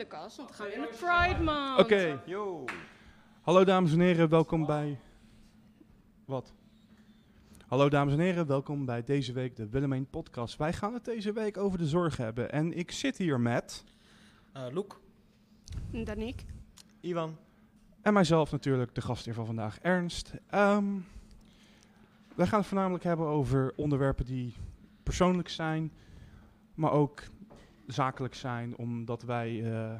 de kast, want dan gaan we in de Pride Month. Oké. Hallo dames en heren, welkom bij... Wat? Hallo dames en heren, welkom bij deze week de Willemijn podcast. Wij gaan het deze week over de zorg hebben. En ik zit hier met... Uh, Loek. Danique. Ivan. En mijzelf natuurlijk, de gastheer van vandaag, Ernst. Ehm, wij gaan het voornamelijk hebben over onderwerpen die persoonlijk zijn, maar ook zakelijk zijn, omdat wij eh,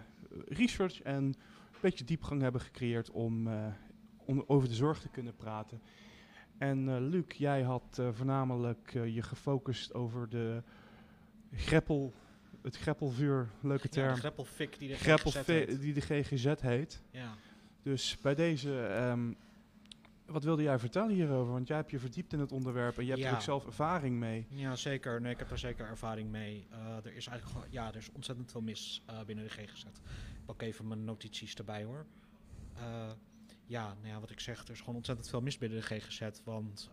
research en een beetje diepgang hebben gecreëerd om, eh, om over de zorg te kunnen praten. En uh, Luc, jij had voornamelijk je gefocust over de greppel, het greppelvuur, leuke term. Ja, de greppelfik die de GGZ heet. Die de GGZ heet. Ja. Dus bij deze, um, wat wilde jij vertellen hierover? Want jij hebt je verdiept in het onderwerp en je hebt er ook zelf ervaring mee. Ja, zeker. Nee, ik heb er zeker ervaring mee. Uh, er is eigenlijk ja, er is ontzettend veel mis uh, binnen de GGZ. Ik pak even mijn notities erbij hoor. Uh, ja, nou ja, wat ik zeg, er is gewoon ontzettend veel mis binnen de GGZ. Want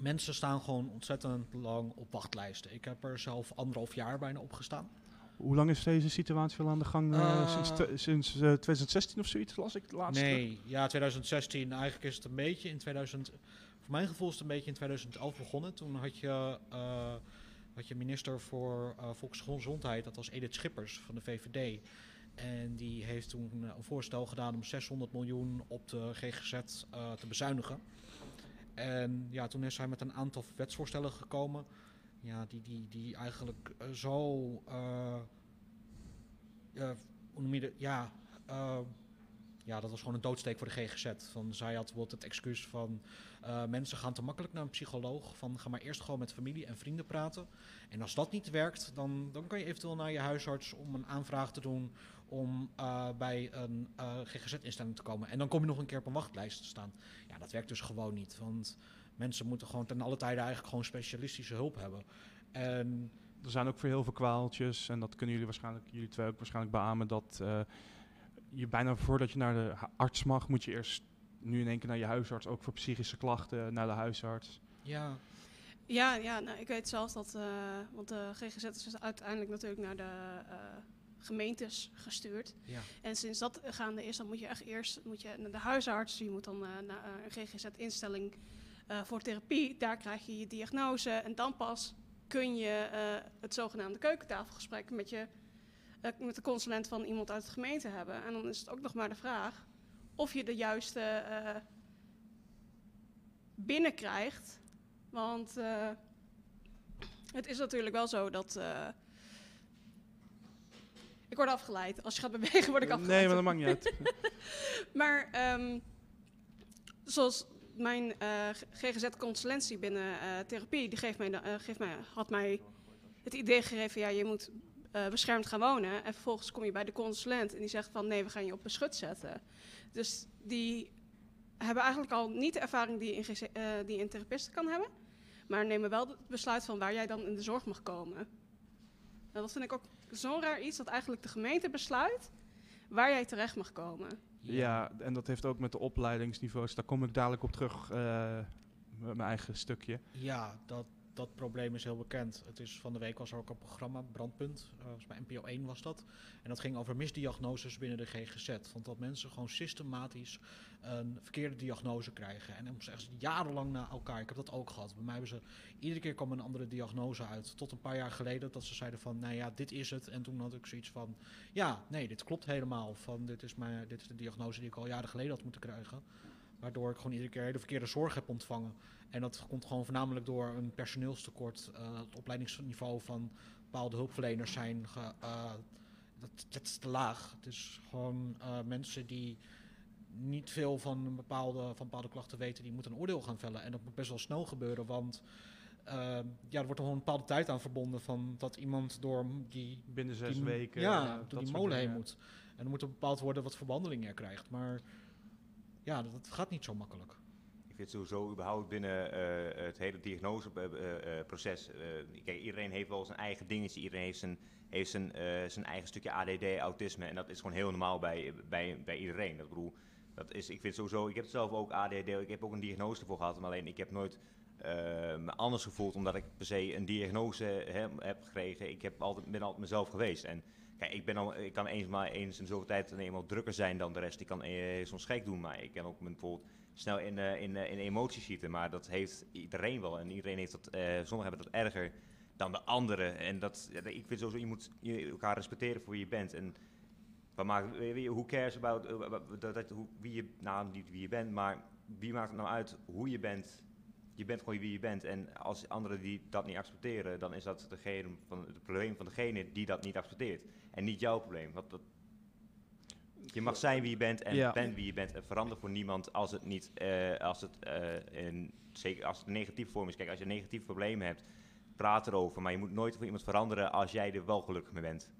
mensen staan gewoon ontzettend lang op wachtlijsten. Ik heb er zelf anderhalf jaar bijna op gestaan. Hoe lang is deze situatie al aan de gang? Uh, sinds sinds uh, 2016 of zoiets las ik het laatste? Nee, ja, 2016. Eigenlijk is het een beetje in 2000. Voor mijn gevoel is het een beetje in 2011 begonnen. Toen had je, uh, had je minister voor Volksgezondheid, dat was Edith Schippers van de VVD. En die heeft toen een voorstel gedaan om 600 miljoen op de GGZ te bezuinigen. En ja, toen is hij met een aantal wetsvoorstellen gekomen ja, die, die, die eigenlijk uh, zo. Uh, hoe noem? Ja, uh, ja, dat was gewoon een doodsteek voor de GGZ. Van, zij had bijvoorbeeld het excuus van mensen gaan te makkelijk naar een psycholoog. Van ga maar eerst gewoon met familie en vrienden praten. En als dat niet werkt, dan, dan kan je eventueel naar je huisarts om een aanvraag te doen om bij een GGZ-instelling te komen. En dan kom je nog een keer op een wachtlijst te staan. Ja, dat werkt dus gewoon niet. Want mensen moeten gewoon ten alle tijden eigenlijk gewoon specialistische hulp hebben. En er zijn ook voor heel veel kwaaltjes, en dat kunnen jullie waarschijnlijk, jullie twee ook waarschijnlijk beamen, dat uh, je bijna voordat je naar de arts mag, moet je eerst nu in één keer naar je huisarts, ook voor psychische klachten, naar de huisarts. Ja. Ja, ja nou, ik weet zelf dat, uh, want de GGZ is dus uiteindelijk natuurlijk naar de uh, gemeentes gestuurd. Ja. En sinds dat gaande is, dan moet je echt eerst moet je naar de huisarts, je moet dan naar een GGZ-instelling uh, voor therapie, daar krijg je je diagnose en dan pas kun je uh, het zogenaamde keukentafelgesprek met, je, uh, met de consulent van iemand uit de gemeente hebben. En dan is het ook nog maar de vraag of je de juiste binnenkrijgt. Want het is natuurlijk wel zo dat. ik word afgeleid. Als je gaat bewegen, word ik afgeleid. Nee, maar dat maakt niet uit. maar um, zoals mijn uh, GGZ-consulentie binnen uh, therapie, die geeft mij, uh, geeft mij, had mij het idee gegeven, ja, je moet beschermd gaan wonen. En vervolgens kom je bij de consulent en die zegt van, nee, we gaan je op beschut zetten. Dus die hebben eigenlijk al niet de ervaring die, in die een therapist kan hebben, maar nemen wel het besluit van waar jij dan in de zorg mag komen. Nou, dat vind ik ook zo'n raar iets, dat eigenlijk de gemeente besluit waar jij terecht mag komen. Ja. en dat heeft ook met de opleidingsniveaus. Daar kom ik dadelijk op terug uh, met mijn eigen stukje. Ja, dat, dat probleem is heel bekend. Het is van de week was er ook een programma, Brandpunt, uh, bij NPO 1 was dat. En dat ging over misdiagnoses binnen de GGZ. Want dat mensen gewoon systematisch een verkeerde diagnose krijgen. En dan ze jarenlang na elkaar. Ik heb dat ook gehad. Bij mij hebben ze iedere keer kwam een andere diagnose uit. Tot een paar jaar geleden dat ze zeiden van, nou ja, dit is het. En toen had ik zoiets van, ja, nee, dit klopt helemaal. Van, dit, is mijn, dit is de diagnose die ik al jaren geleden had moeten krijgen. Waardoor ik gewoon iedere keer de verkeerde zorg heb ontvangen. En dat komt gewoon voornamelijk door een personeelstekort. Uh, het opleidingsniveau van bepaalde hulpverleners zijn ge, uh, dat, dat, is te laag. Het is gewoon uh, mensen die niet veel van, een bepaalde, van bepaalde klachten weten, die moeten een oordeel gaan vellen. En dat moet best wel snel gebeuren, want ja, er wordt er gewoon een bepaalde tijd aan verbonden van dat iemand door die... Binnen zes weken. Ja, door die molen heen moet. En er moet er bepaald worden wat voor behandeling er krijgt. Maar ja, dat, gaat niet zo makkelijk vind sowieso überhaupt binnen uh, het hele diagnoseproces. Uh, kijk, iedereen heeft wel zijn eigen dingetje. Iedereen heeft zijn, heeft zijn, zijn eigen stukje ADD, autisme. En dat is gewoon heel normaal bij, bij, bij iedereen. Dat bedoel, dat is, ik vind sowieso, ik heb zelf ook ADD, ik heb ook een diagnose ervoor gehad. Maar alleen ik heb nooit eh, me anders gevoeld omdat ik per se een diagnose heb gekregen. Ik heb altijd, ben altijd mezelf geweest. En kijk, ik, ben al, ik kan eens maar eens in zoveel tijd eenmaal drukker zijn dan de rest. Ik kan eh, soms gek doen, maar ik kan ook bijvoorbeeld snel in, eh, in, eh, in emoties schieten. Maar dat heeft iedereen wel. En iedereen heeft dat, eh, sommigen hebben dat erger dan de anderen. En dat, ik vind sowieso, je moet elkaar respecteren voor wie je bent. En wat maakt, who cares about dat, dat, wie je, nou niet wie je bent, maar wie maakt het nou uit hoe je bent? Je bent gewoon wie je bent. En als anderen die dat niet accepteren, dan is dat degene van, het probleem van degene die dat niet accepteert. En niet jouw probleem. Want dat, je mag zijn wie je bent en Ja. bent wie je bent. En verander voor niemand als het niet, eh, als het, eh, in, zeker als het een negatief vorm is. Kijk, als je een negatief probleem hebt, praat erover. Maar je moet nooit voor iemand veranderen als jij er wel gelukkig mee bent.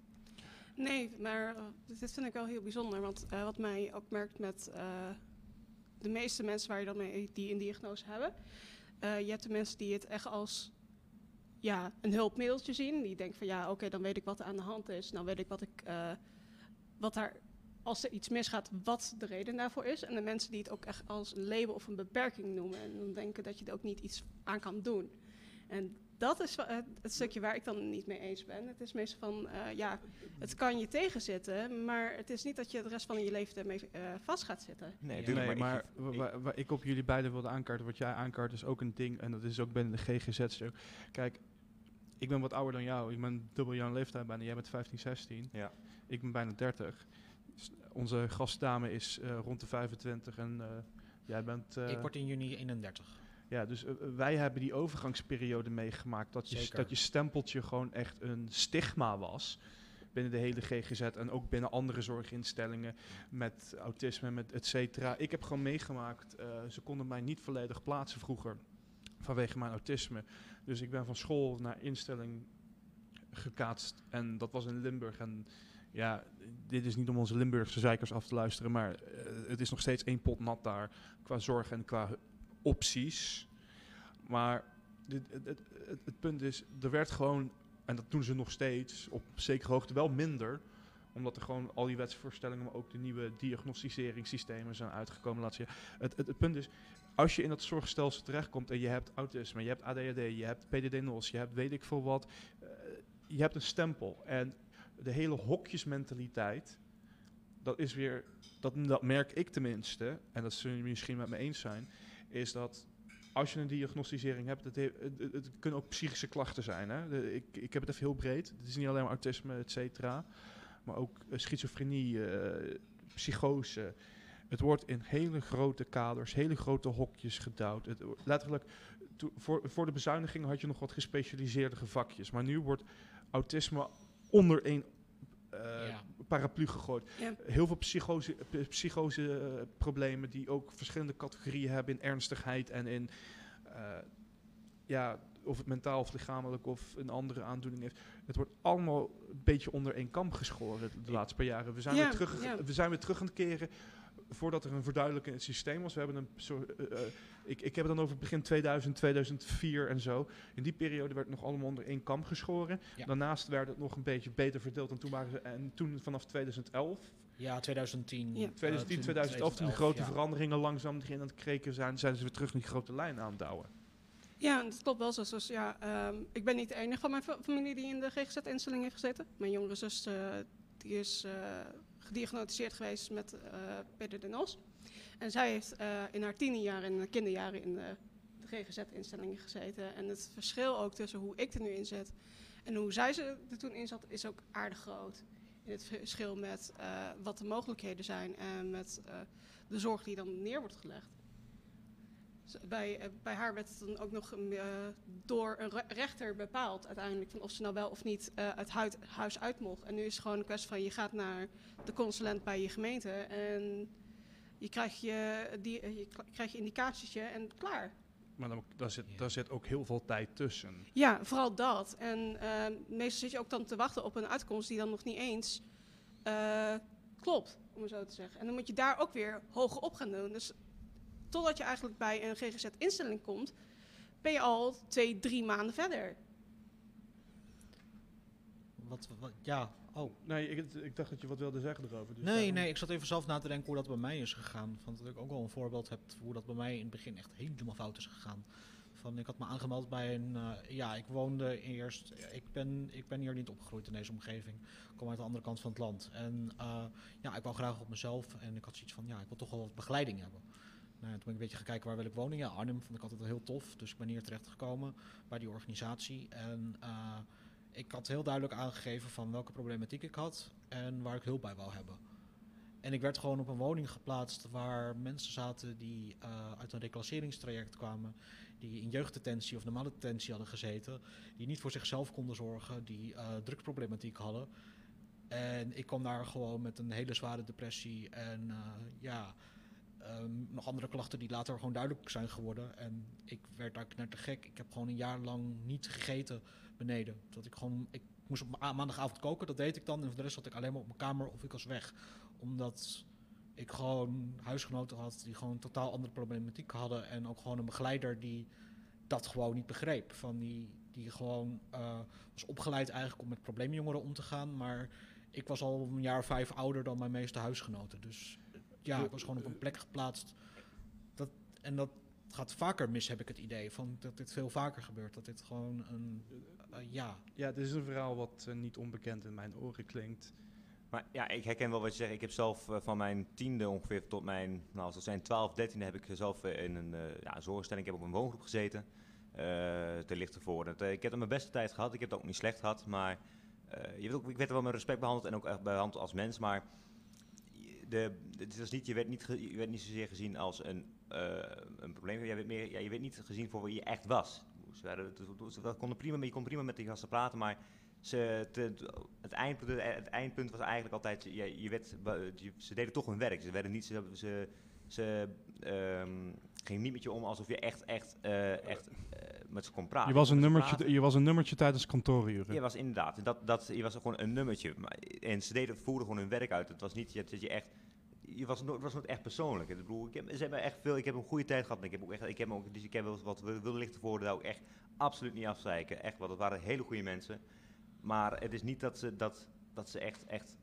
Nee, maar eh, dit vind ik wel heel bijzonder. Want eh, wat mij ook merkt met eh, de meeste mensen waar je dan mee die een diagnose hebben. eh, je hebt de mensen die het echt als ja, een hulpmiddeltje zien. Die denken van ja, oké, dan weet ik wat er aan de hand is. Dan weet ik wat ik eh, wat daar, als er iets misgaat, wat de reden daarvoor is. En de mensen die het ook echt als een label of een beperking noemen. En dan denken dat je er ook niet iets aan kan doen. En dat is het, het stukje waar ik dan niet mee eens ben. Het is meestal van, eh, ja, het kan je tegenzitten, maar het is niet dat je de rest van je leven ermee eh, vast gaat zitten. Nee, Ja. Nee, maar ik- wa- wa- waar ik op jullie beiden wilde aankaarten, wat jij aankaart, is ook een ding. En dat is ook binnen de GGZ zo. Kijk, ik ben wat ouder dan jou. Ik ben dubbel jouw leeftijd bijna. Jij bent 15, 16. Ja. Ik ben bijna 30. S- Onze gastdame is eh, rond de 25 en eh, jij bent... eh, ik word in juni 31. Ja, dus wij hebben die overgangsperiode meegemaakt. Dat je, Zeker. dat je stempeltje gewoon echt een stigma was. Binnen de hele GGZ en ook binnen andere zorginstellingen met autisme, met et cetera. Ik heb gewoon meegemaakt, eh, ze konden mij niet volledig plaatsen vroeger vanwege mijn autisme. Dus ik ben van school naar instelling gekaatst en dat was in Limburg. En ja, dit is niet om onze Limburgse zeikers af te luisteren, maar eh, het is nog steeds één pot nat daar qua zorg en qua opties. Maar dit, het, het, punt is, er werd gewoon, en dat doen ze nog steeds, op zekere hoogte wel minder. Omdat er gewoon al die wetsvoorstellingen, maar ook de nieuwe diagnosticeringssystemen zijn uitgekomen. Laatst het, het punt is, als je in dat zorgstelsel terechtkomt en je hebt autisme, je hebt ADHD, je hebt PDD-NOS, je hebt weet ik veel wat. eh, je hebt een stempel. En de hele hokjesmentaliteit, dat is weer, dat, merk ik tenminste, en dat zullen jullie misschien met me eens zijn, is dat als je een diagnosticering hebt, het, he- het, kunnen ook psychische klachten zijn. Hè? Ik, ik heb het even heel breed. Het is niet alleen maar autisme, et cetera. Maar ook eh, schizofrenie, eh, psychose. Het wordt in hele grote kaders, hele grote hokjes gedouwd. Het, letterlijk, to- voor, voor de bezuiniging had je nog wat gespecialiseerde vakjes. Maar nu wordt autisme onder één eh, Ja. paraplu gegooid. Ja. Heel veel psychose, psychose eh, problemen die ook verschillende categorieën hebben in ernstigheid en in eh, ja, of het mentaal of lichamelijk of een andere aandoening heeft. Het wordt allemaal een beetje onder één kam geschoren de laatste paar jaren. We zijn, Ja, weer, terug, ja. we zijn weer terug aan het keren voordat er een verduidelijkend systeem was. We hebben een soort, eh, eh, ik, ik heb het dan over begin 2000, 2004 en zo. In die periode werd het nog allemaal onder één kam geschoren. Ja. Daarnaast werd het nog een beetje beter verdeeld. En toen, waren ze, en toen vanaf 2011 Ja, 2010. Ja. eh, 2010, toen- 2011, toen de grote ja. veranderingen langzaam erin aan het kreken zijn, zijn ze weer terug in die grote lijn aan het douwen. Ja, en dat klopt wel zo. Zoals, ja, ehm, ik ben niet de enige van mijn fa- familie die in de GGZ-instelling heeft gezeten. Mijn jongere zus eh, die is eh, gediagnosticeerd geweest met eh PDD-NOS. En zij heeft eh, in haar tienerjaren en kinderjaren in de, de GGZ-instellingen gezeten. En het verschil ook tussen hoe ik er nu in zit en hoe zij ze er toen in zat, is ook aardig groot. In het verschil met eh, wat de mogelijkheden zijn en met eh, de zorg die dan neer wordt gelegd. Bij, eh, bij haar werd het dan ook nog eh, door een re- rechter bepaald uiteindelijk van of ze nou wel of niet eh, het huid- huis uit mocht. En nu is het gewoon een kwestie van je gaat naar de consulent bij je gemeente en je krijgt je, die, je krijgt je indicaties en klaar. Maar dan, daar, zit, daar zit ook heel veel tijd tussen. Ja, vooral dat. En meestal zit je ook dan te wachten op een uitkomst die dan nog niet eens eh, klopt, om het zo te zeggen. En dan moet je daar ook weer hoger op gaan doen. Dus totdat je eigenlijk bij een GGZ-instelling komt, ben je al twee, drie maanden verder. Wat, wat, ja, oh. Nee, ik, ik dacht dat je wat wilde zeggen erover. Dus Nee, daarom- nee, ik zat even zelf na te denken hoe dat bij mij is gegaan. Van dat ik ook wel een voorbeeld heb hoe dat bij mij in het begin echt helemaal fout is gegaan. Van, ik had me aangemeld bij een. eh, ja, ik woonde eerst. Ik ben, ik ben hier niet opgegroeid in deze omgeving. Ik kom uit de andere kant van het land. En eh, ja, ik wou graag op mezelf. En ik had zoiets van: ja, ik wil toch wel wat begeleiding hebben. Nou, toen ben ik een beetje gaan kijken waar wil ik wonen. Ja, Arnhem vond ik altijd wel heel tof. Dus ik ben hier terecht gekomen bij die organisatie. En eh, ik had heel duidelijk aangegeven van welke problematiek ik had en waar ik hulp bij wou hebben. En ik werd gewoon op een woning geplaatst waar mensen zaten die eh, uit een reclasseringstraject kwamen, die in jeugddetentie of normale detentie hadden gezeten, die niet voor zichzelf konden zorgen, die eh drugsproblematiek hadden. En ik kwam daar gewoon met een hele zware depressie en ja, ehm, nog andere klachten die later gewoon duidelijk zijn geworden. En ik werd daar net te gek. Ik heb gewoon een jaar lang niet gegeten beneden. Dat ik gewoon, ik moest op ma- maandagavond koken, dat deed ik dan. En voor de rest zat ik alleen maar op mijn kamer of ik was weg. Omdat ik gewoon huisgenoten had die gewoon totaal andere problematiek hadden. En ook gewoon een begeleider die dat gewoon niet begreep. Van die, die gewoon eh, was opgeleid eigenlijk om met probleemjongeren om te gaan. Maar ik was al een jaar of vijf ouder dan mijn meeste huisgenoten. Dus ja, ik was gewoon op een plek geplaatst. Dat, en dat gaat vaker mis, heb ik het idee. Van dat dit veel vaker gebeurt. Dat dit gewoon een. eh, ja, Ja, dit is een verhaal wat eh, niet onbekend in mijn oren klinkt. Maar ja, ik herken wel wat je zegt. Ik heb zelf eh, van mijn tiende ongeveer tot mijn, nou als dat zijn 12, 13 heb ik zelf in een uh, ja, zorgstelling, ik heb op een woongroep gezeten. Uh, ter lichte voor. Dat, uh, ik heb er mijn beste tijd gehad, ik heb het ook niet slecht gehad, maar uh, je weet ook, ik werd er wel met respect behandeld en ook echt behandeld als mens, maar de, het was niet, je, werd niet ge, je werd niet zozeer gezien als een, uh, een probleem, je werd, meer, ja, je werd niet gezien voor wie je echt was. Ze, waren, ze konden prima, je kon prima met die gasten praten, maar ze, te, het, eindpunt, het eindpunt was eigenlijk altijd, je, je werd, je, ze deden toch hun werk. Ze, werden niet, ze, ze, ze um, gingen niet met je om alsof je echt, echt, uh, echt met ze kon praten. Je was, een nummertje, je was een nummertje tijdens kantooruren. Je was inderdaad, dat, dat, je was gewoon een nummertje. En ze deden, voerden gewoon hun werk uit. Het was niet dat je echt je was, het was nooit echt persoonlijk. Ik bedoel, ik heb, ze hebben echt veel, ik heb een goede tijd gehad. En ik heb ook echt, ik heb ook, dus ik heb wel wat wilde lichten voor, daar ook echt absoluut niet afzeiken. Echt, want het waren hele goede mensen. Maar het is niet dat ze, dat, dat ze echt, echt,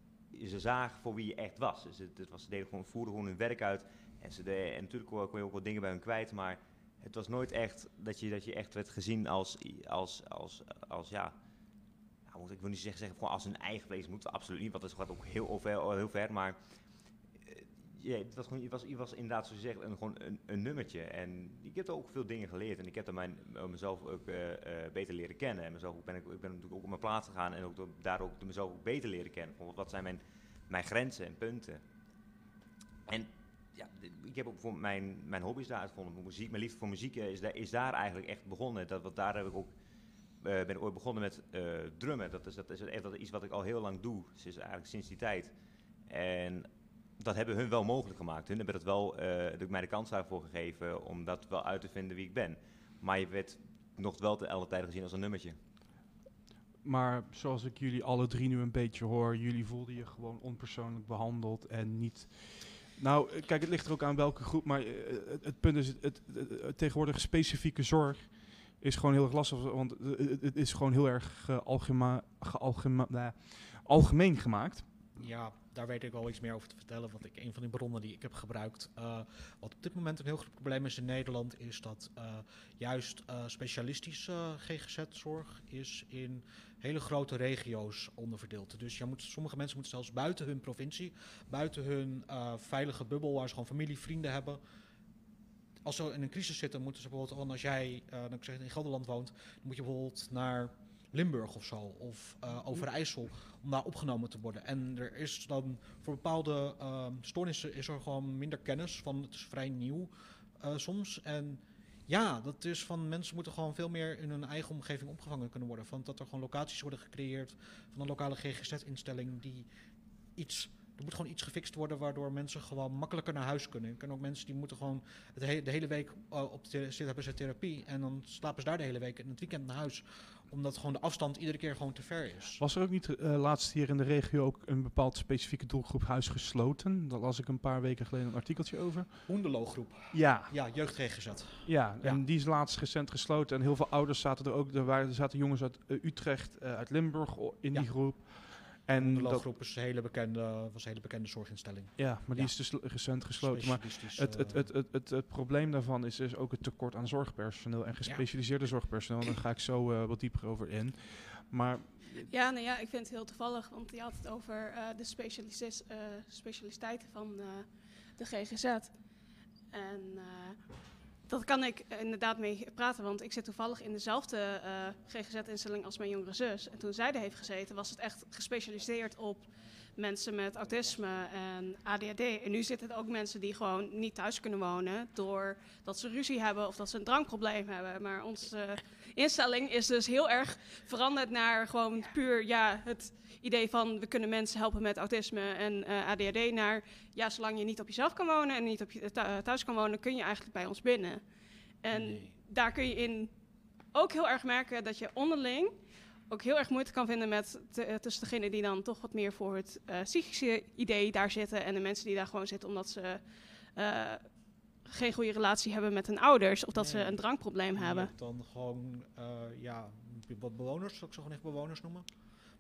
ze zagen voor wie je echt was. Dus het, het was ze deden gewoon, voerden gewoon hun werk uit. En, ze deden, en natuurlijk kon je ook wat dingen bij hun kwijt, maar het was nooit echt dat je, dat je echt werd gezien als, als, als, als ja, nou, ik wil niet zeggen, zeggen gewoon als een eigen vlees moeten absoluut niet, want dat gaat ook heel ver, heel ver maar ja, het was gewoon, je, was, inderdaad, zoals je zegt, een, gewoon een, een, nummertje. En ik heb er ook veel dingen geleerd. En ik heb er mijn, mezelf ook uh, beter leren kennen. En mezelf ben ik, ik ben natuurlijk ook op mijn plaats gegaan en ook door, daar ook mezelf ook beter leren kennen. Wat zijn mijn, mijn grenzen en punten. En ja, ik heb ook voor mijn, mijn hobby's daar uitgevonden. Muziek, mijn liefde voor muziek is, daar, is daar eigenlijk echt begonnen. Dat, wat daar heb ik ook uh, ben ik ooit begonnen met drummen. Dat is, dat is echt dat iets wat ik al heel lang doe. Dus eigenlijk sinds die tijd. En dat hebben hun wel mogelijk gemaakt. Hun hebben dat wel, uh, mij de kans daarvoor gegeven om dat wel uit te vinden wie ik ben. Maar je werd nog wel te alle tijden gezien als een nummertje. Maar zoals ik jullie alle drie nu een beetje hoor, jullie voelden je gewoon onpersoonlijk behandeld en niet. Nou, kijk, het ligt er ook aan welke groep, maar uh, het, punt is, het, het, tegenwoordig specifieke zorg is gewoon heel erg lastig, want het, is gewoon heel erg uh, algemeen gemaakt. Ja, daar weet ik wel iets meer over te vertellen. Want ik, een van die bronnen die ik heb gebruikt. Uh, wat op dit moment een heel groot probleem is in Nederland. Is dat uh, juist specialistische GGZ-zorg is in hele grote regio's onderverdeeld. Dus je moet, sommige mensen moeten zelfs buiten hun provincie. Buiten hun veilige bubbel waar ze gewoon familie, vrienden hebben. Als ze in een crisis zitten, moeten ze bijvoorbeeld, als jij dan ik zeg, in Gelderland woont, dan moet je bijvoorbeeld naar Limburg of zo, of uh, Overijssel, om daar opgenomen te worden. En er is dan voor bepaalde uh, stoornissen is er gewoon minder kennis van, het is vrij nieuw uh, soms. En ja, dat is van mensen moeten gewoon veel meer in hun eigen omgeving opgevangen kunnen worden. Van dat er gewoon locaties worden gecreëerd van een lokale GGZ-instelling die iets er moet gewoon iets gefixt worden waardoor mensen gewoon makkelijker naar huis kunnen. Ik ken ook mensen die moeten gewoon de hele week uh, op zitten hebben ze therapie en dan slapen ze daar de hele week en het weekend naar huis. Omdat gewoon de afstand iedere keer gewoon te ver is. Was er ook niet uh, laatst hier in de regio ook een bepaald specifieke doelgroep huis gesloten? Daar las ik een paar weken geleden een artikeltje over. Hoenderloogroep. Ja. Ja, jeugd GGZ. Ja, en ja. die is laatst recent gesloten en heel veel ouders zaten er ook. Er, waren, er zaten jongens uit uh, Utrecht, uit Limburg in die groep. En de dat, looggroep is een hele bekende, was een hele bekende zorginstelling. ja, maar die Ja. is dus recent gesloten. Maar Specialistisch, het, het, eh, het, het, het, het probleem daarvan is dus ook het tekort aan zorgpersoneel en gespecialiseerde zorgpersoneel. Daar ga ik zo eh, wat dieper over in. Maar Ja, nou ja, ik vind het heel toevallig, want je had het over eh, de eh, specialiteiten van eh, de GGZ. En eh, dat kan ik inderdaad mee praten, want ik zit toevallig in dezelfde eh, GGZ-instelling als mijn jongere zus. En toen zij er heeft gezeten, was het echt gespecialiseerd op mensen met autisme en ADHD. En nu zitten er ook mensen die gewoon niet thuis kunnen wonen doordat ze ruzie hebben of dat ze een drankprobleem hebben. Maar onze instelling is dus heel erg veranderd naar gewoon puur ja, het idee van we kunnen mensen helpen met autisme en eh, ADHD naar ja, zolang je niet op jezelf kan wonen en niet op je thu- thuis kan wonen, kun je eigenlijk bij ons binnen. En Nee. daar kun je in ook heel erg merken dat je onderling ook heel erg moeite kan vinden met te- eh, tussen degenen die dan toch wat meer voor het eh, psychische idee daar zitten en de mensen die daar gewoon zitten omdat ze eh, geen goede relatie hebben met hun ouders of dat ze een drankprobleem Je hebben. hebt dan gewoon, eh, ja, wat bewoners, zal ik zo gewoon echt bewoners noemen?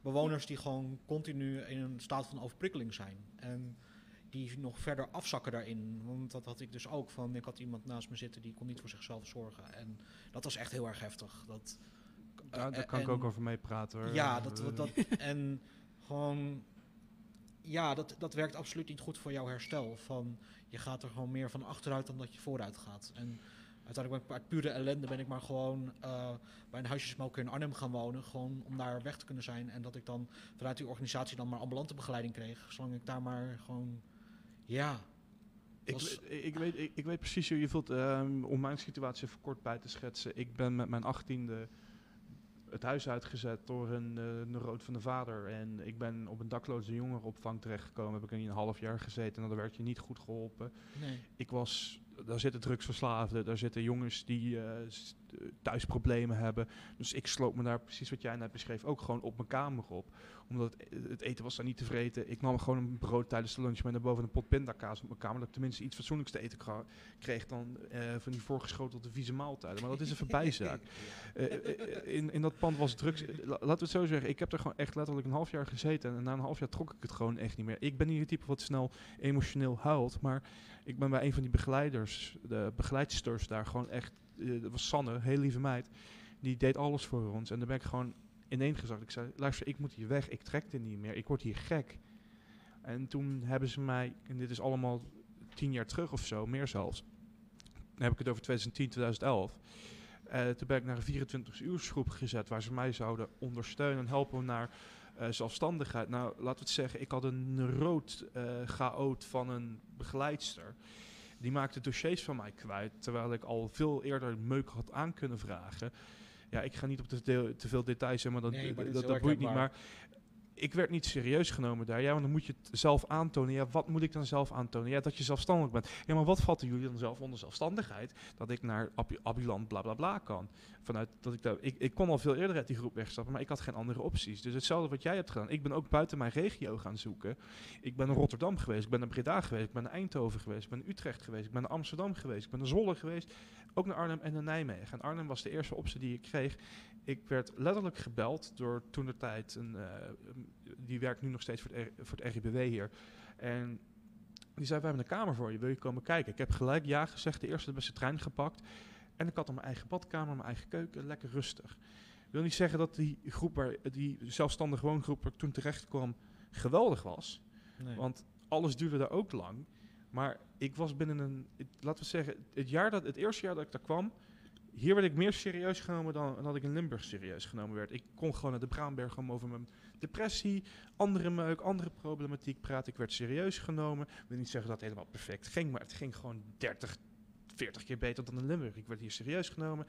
Bewoners die gewoon continu in een staat van overprikkeling zijn. En die nog verder afzakken daarin. Want dat had ik dus ook. Van, ik had iemand naast me zitten die kon niet voor zichzelf zorgen. En dat was echt heel erg heftig. Dat, daar, daar eh, kan ik ook over meepraten hoor. Ja, dat, dat, dat, en gewoon, ja, dat, dat werkt absoluut niet goed voor jouw herstel. Van, je gaat er gewoon meer van achteruit dan dat je vooruit gaat. En uiteindelijk ben ik uit pure ellende ben ik maar gewoon eh, bij een huisjesmelker in Arnhem gaan wonen. Gewoon om daar weg te kunnen zijn. En dat ik dan vanuit die organisatie dan maar ambulante begeleiding kreeg. Zolang ik daar maar gewoon, ja. Ik, was- ik, weet, ik, ik weet precies hoe je voelt. ehm, om mijn situatie even kort bij te schetsen. Ik ben met mijn achttiende het huis uitgezet door een uh, neuroot van de vader. En ik ben op een dakloze jongerenopvang terechtgekomen. Heb ik in een half jaar gezeten en dan werd je niet goed geholpen. Nee. Ik was, daar zitten drugsverslaafden, daar zitten jongens die uh, thuis problemen hebben. Dus ik sloop me daar, precies wat jij net beschreef, ook gewoon op mijn kamer op. Omdat het, het eten was daar niet te vreten. Ik nam gewoon een brood tijdens de lunch met naar boven een pot pindakaas op mijn kamer. Dat ik tenminste iets fatsoenlijks te eten kreeg dan uh, van die voorgeschotelde vieze maaltijden. Maar dat is een voorbijzaak. uh, in, in dat pand was drugs. Laten we het zo zeggen, ik heb er gewoon echt letterlijk een half jaar gezeten. En na een half jaar trok ik het gewoon echt niet meer. Ik ben niet het type wat snel emotioneel huilt. Maar ik ben bij een van die begeleiders, de begeleidsters daar gewoon echt. Uh, dat was Sanne, heel lieve meid. Die deed alles voor ons. En dan ben ik gewoon ineengezakt. Ik zei, luister, ik moet hier weg. Ik trek er niet meer. Ik word hier gek. En toen hebben ze mij, en dit is allemaal tien jaar terug of zo, meer zelfs. Dan heb ik het over 2010, 2011. Uh, toen ben ik naar een 24 uursgroep gezet waar ze mij zouden ondersteunen en helpen naar uh, zelfstandigheid. Nou, laten we het zeggen, ik had een rood uh, chaot van een begeleidster. Die maakte dossiers van mij kwijt, terwijl ik al veel eerder meuk had aan kunnen vragen. Ja, ik ga niet op te, veel details, maar dat, nee, maar dat, dat boeit niet. Maar ik werd niet serieus genomen daar. Ja, want dan moet je het zelf aantonen. Ja, wat moet ik dan zelf aantonen? Ja, dat je zelfstandig bent. Ja, maar wat vatten jullie dan zelf onder zelfstandigheid? Dat ik naar ab Abiland bla bla bla kan. Vanuit dat ik daar. Ik, ik kon al veel eerder uit die groep wegstappen, maar ik had geen andere opties. Dus hetzelfde wat jij hebt gedaan. Ik ben ook buiten mijn regio gaan zoeken. Ik ben naar Rotterdam geweest, ik ben naar Breda geweest, ik ben naar Eindhoven geweest, ik ben naar Utrecht geweest, ik ben naar Amsterdam geweest, ik ben naar Zwolle geweest. Ook naar Arnhem en naar Nijmegen. En Arnhem was de eerste optie die ik kreeg. Ik werd letterlijk gebeld door toen de tijd een. Uh, die werkt nu nog steeds voor het, R, voor het RIBW hier. En die zei, we hebben een kamer voor je, wil je komen kijken? Ik heb gelijk ja gezegd, de eerste de beste trein gepakt. En ik had dan mijn eigen badkamer, mijn eigen keuken, lekker rustig. Ik wil niet zeggen dat die groep, waar, die zelfstandige woongroep waar ik toen terecht kwam, geweldig was. Nee. Want alles duurde daar ook lang. Maar ik was binnen een, het, laten we zeggen, het, jaar dat, het eerste jaar dat ik daar kwam, hier werd ik meer serieus genomen dan, dat ik in Limburg serieus genomen werd. Ik kon gewoon naar de Braanberg om over mijn depressie, andere meuk, andere problematiek praten. Ik werd serieus genomen. Ik wil niet zeggen dat het helemaal perfect ging, maar het ging gewoon 30, 40 keer beter dan in Limburg. Ik werd hier serieus genomen.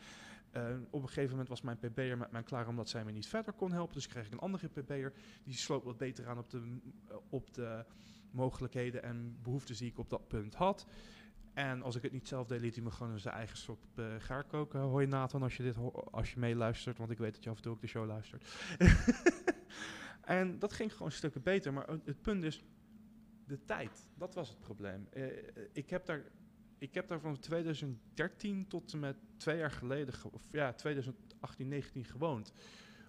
Uh, op een gegeven moment was mijn PB'er met mij klaar omdat zij me niet verder kon helpen. Dus kreeg ik een andere PB'er. Die sloot wat beter aan op de, uh, op de mogelijkheden en behoeftes die ik op dat punt had. En als ik het niet zelf deed, liet hij me gewoon in zijn eigen sop uh, gaar koken. Hoi Nathan, als je, dit als je meeluistert, want ik weet dat je af en toe ook de show luistert. en dat ging gewoon stukken beter. Maar het punt is, de tijd, dat was het probleem. Uh, ik, heb daar, ik heb daar van 2013 tot en met twee jaar geleden, of ja, 2018, 19 gewoond.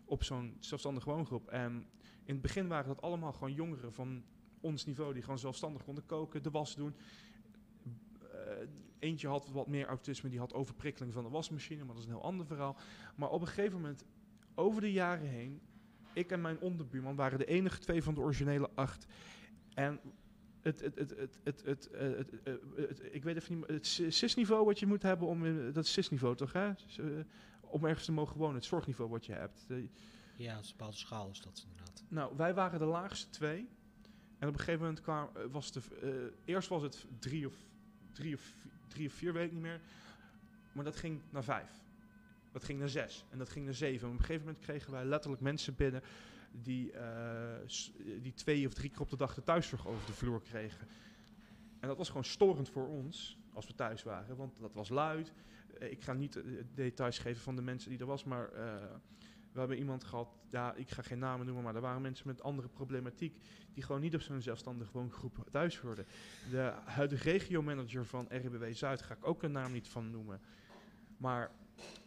op zo'n zelfstandige woongroep. En in het begin waren dat allemaal gewoon jongeren van ons niveau die gewoon zelfstandig konden koken, de was doen. Eentje had wat meer autisme, die had overprikkeling van de wasmachine, maar dat is een heel ander verhaal. Maar op een gegeven moment, over de jaren heen, ik en mijn onderbuurman waren de enige twee van de originele acht. En het, het, het, het, het, het, eh, het, eh, het- ik weet even niet, het SIS-niveau wat je moet hebben om, in- dat is SIS-niveau toch hè? Eh, om ergens te mogen wonen, het zorgniveau wat je hebt. Ja, het is een bepaalde schaal is dat inderdaad. nou, wij waren de laagste twee. En op een gegeven moment kwam, was de, eerst was het drie of, drie, of, drie of vier, weet ik niet meer. Maar dat ging naar vijf. Dat ging naar zes. En dat ging naar zeven. En op een gegeven moment kregen wij letterlijk mensen binnen die, eh, die twee of drie keer op de dag de thuiszorg over de vloer kregen. En dat was gewoon storend voor ons als we thuis waren. Want dat was luid. Eh, ik ga niet eh, details geven van de mensen die er was, maar... we hebben iemand gehad, ja, ik ga geen namen noemen, maar er waren mensen met andere problematiek die gewoon niet op zo'n zelfstandig woongroep thuis hoorden. De huidige regiomanager van RIBW Zuid ga ik ook een naam niet van noemen. Maar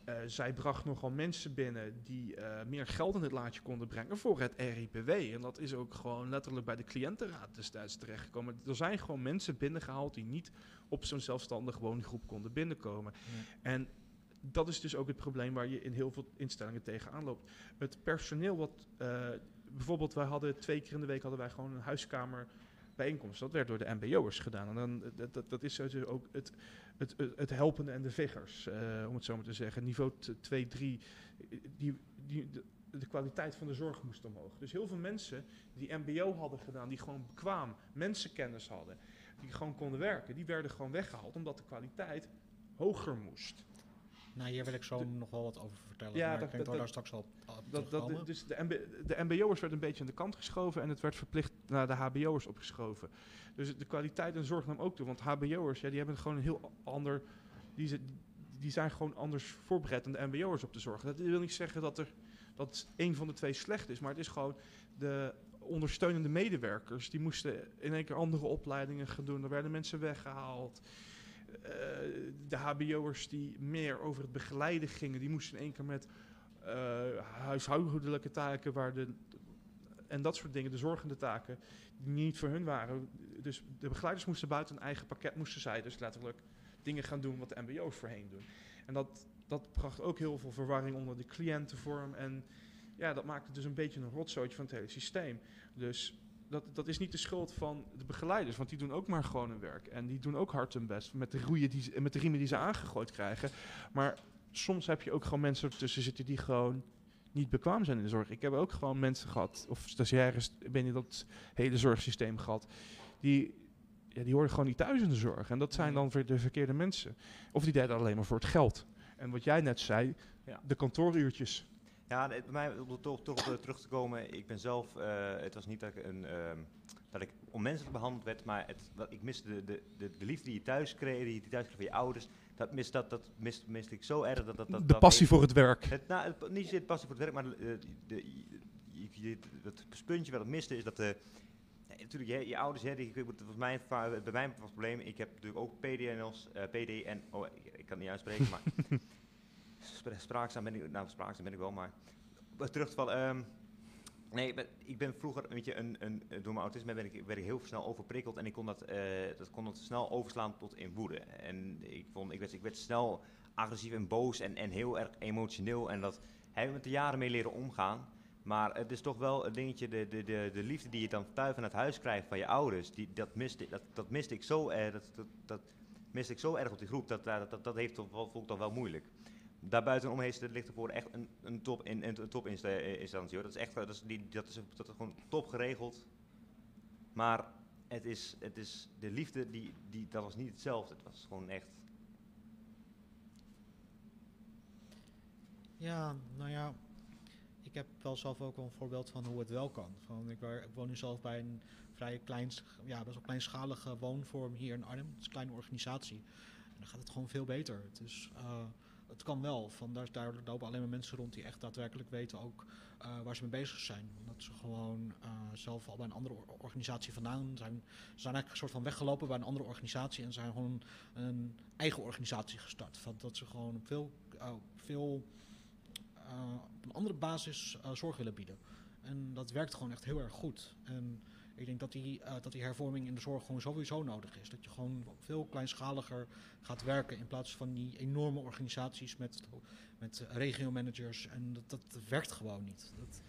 eh, zij bracht nogal mensen binnen die eh, meer geld in het laadje konden brengen voor het RIBW. En dat is ook gewoon letterlijk bij de cliëntenraad destijds terechtgekomen. Er zijn gewoon mensen binnengehaald die niet op zo'n zelfstandig woongroep konden binnenkomen. En dat is dus ook het probleem waar je in heel veel instellingen tegenaan loopt. Het personeel wat... eh, bijvoorbeeld, wij hadden twee keer in de week hadden wij gewoon een huiskamer bijeenkomst. Dat werd door de mbo'ers gedaan. En dan, eh, dat, dat, is dus ook het, het, het, het helpende en de viggers, eh, om het zo maar te zeggen. Niveau 2, 3, die, die, de, de kwaliteit van de zorg moest omhoog. Dus heel veel mensen die mbo hadden gedaan, die gewoon bekwaam mensenkennis hadden, die gewoon konden werken, die werden gewoon weggehaald omdat de kwaliteit hoger moest. Nou, hier wil ik zo nog wel wat over vertellen. Ja, maar dat- ik denk dat- dat daar straks al Dat, dat, dus de, MB, de MBO'ers werd een beetje aan de kant geschoven en het werd verplicht naar de HBO'ers opgeschoven. Dus de kwaliteit en zorg nam ook toe, want HBO'ers, ja, die hebben gewoon een heel ander, die, die zijn gewoon anders voorbereid dan de MBO'ers op de zorg. Dat wil niet zeggen dat er dat een van de twee slecht is, maar het is gewoon de ondersteunende medewerkers, die moesten in één keer andere opleidingen gaan doen. Er werden mensen weggehaald. Eh, de HBO'ers die meer over het begeleiden gingen, die moesten in één keer met eh, huishoudelijke taken waar de, en dat soort dingen, de zorgende taken, die niet voor hun waren. Dus de begeleiders moesten buiten een eigen pakket, moesten zij dus letterlijk dingen gaan doen wat de MBO's voorheen doen. En dat, dat bracht ook heel veel verwarring onder de cliëntenvorm. En ja, dat maakte dus een beetje een rotzootje van het hele systeem. Dus dat, dat is niet de schuld van de begeleiders, want die doen ook maar gewoon hun werk. En die doen ook hard hun best met de, roeien die, ze- met de riemen die ze aangegooid krijgen. Maar soms heb je ook gewoon mensen ertussen zitten die gewoon niet bekwaam zijn in de zorg. Ik heb ook gewoon mensen gehad, of stagiaires binnen dat hele zorgsysteem gehad, die, ja, die hoorden gewoon niet thuis in de zorg. En dat zijn dan weer de verkeerde mensen. Of die deden alleen maar voor het geld. En wat jij net zei, Ja. de kantooruurtjes. Ja, bij mij, om er toch, toch op, eh, terug te komen, ik ben zelf, eh, het was niet dat ik, een, ehm, dat ik onmenselijk behandeld werd, maar het, wat, ik miste de, de, de, de liefde die je thuis kreeg, die je thuis kreeg van je ouders, dat mist, dat, dat mist, miste ik zo erg. Dat, dat, dat, de passie voor het werk. Het, nou, het, niet zozeer de passie voor het werk, maar de, de, het puntje wat ik miste is dat de... natuurlijk, je, je ouders, hè, die, ik moet- volgens mij, va- bij mij was het probleem, ik heb natuurlijk ook PDNL's, eh PD en... Oh, ik, ik kan het niet uitspreken, maar... spra- spraakzaam ben ik, nou spraakzaam ben ik wel, maar... Terug te vallen, ehm, nee, ik ben, vroeger, weet je, een, een, door mijn autisme ben ik, werd ik heel snel overprikkeld en ik kon dat, eh, dat kon dat snel overslaan tot in woede. En ik, vond, ik, werd, ik werd snel agressief en boos en, en heel erg emotioneel en dat heb ik met de jaren mee leren omgaan. Maar het is toch wel een dingetje, de, de, de, de liefde die je dan thuis van het huis krijgt van je ouders, die, dat, miste, dat, dat miste ik zo erg, dat, dat, dat miste ik zo erg op die groep, dat, dat, dat, dat heeft toch toch wel moeilijk. Daarbuitenom heeft het ligt ervoor echt een, een top in, een, top eh, instantie hoor. Dat is echt, dat is, die, dat is, dat is gewoon top geregeld. Maar het is, het is de liefde, die, die, dat was niet hetzelfde. Het was gewoon echt, Ja, nou ja, ik heb wel zelf ook wel een voorbeeld van hoe het wel kan. Van, ik, woon nu zelf bij een vrij klein, ja, best wel kleinschalige woonvorm hier in Arnhem. Het is een kleine organisatie. En dan gaat het gewoon veel beter. Het, eh, het kan wel. Van, daar, daar lopen alleen maar mensen rond die echt daadwerkelijk weten ook eh, waar ze mee bezig zijn. Omdat ze gewoon eh, zelf al bij een andere or- organisatie vandaan zijn. Ze zijn eigenlijk een soort van weggelopen bij een andere organisatie en zijn gewoon een eigen organisatie gestart. Van, dat ze gewoon op veel, eh, veel op een andere basis zorg willen bieden. En dat werkt gewoon echt heel erg goed. En ik denk dat die, eh, dat die hervorming in de zorg gewoon sowieso nodig is. Dat je gewoon veel kleinschaliger gaat werken in plaats van die enorme organisaties met, met regio-managers. En dat, dat werkt gewoon niet. Dat,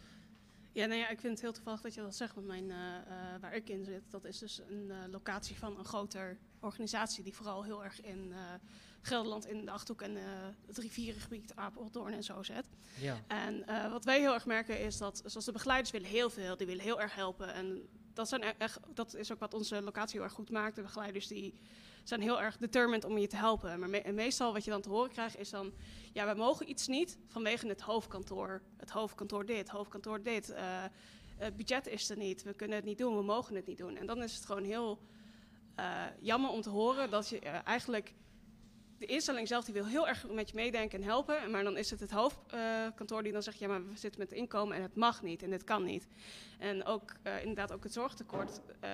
Ja, nou ja, ik vind het heel toevallig dat je dat zegt, want mijn, eh, eh, waar ik in zit, dat is dus een locatie van een groter organisatie die vooral heel erg in Gelderland, in de Achterhoek en het rivierengebied, Apeldoorn en zo zit. ja. En wat wij heel erg merken is dat, zoals de begeleiders willen heel veel, die willen heel erg helpen. En dat, zijn e- echt, dat is ook wat onze locatie heel erg goed maakt. De begeleiders die zijn heel erg determined om je te helpen. Maar meestal wat je dan te horen krijgt is dan, ja, we mogen iets niet vanwege het hoofdkantoor. Het hoofdkantoor dit, hoofdkantoor dit. eh, het budget is er niet, we kunnen het niet doen, we mogen het niet doen. En dan is het gewoon heel eh, jammer om te horen dat je eh, eigenlijk de instelling zelf die wil heel erg met je meedenken en helpen. Maar dan is het het hoofdkantoor die dan zegt: ja, maar we zitten met inkomen en het mag niet en dit kan niet. En ook eh, inderdaad ook het zorgtekort. eh,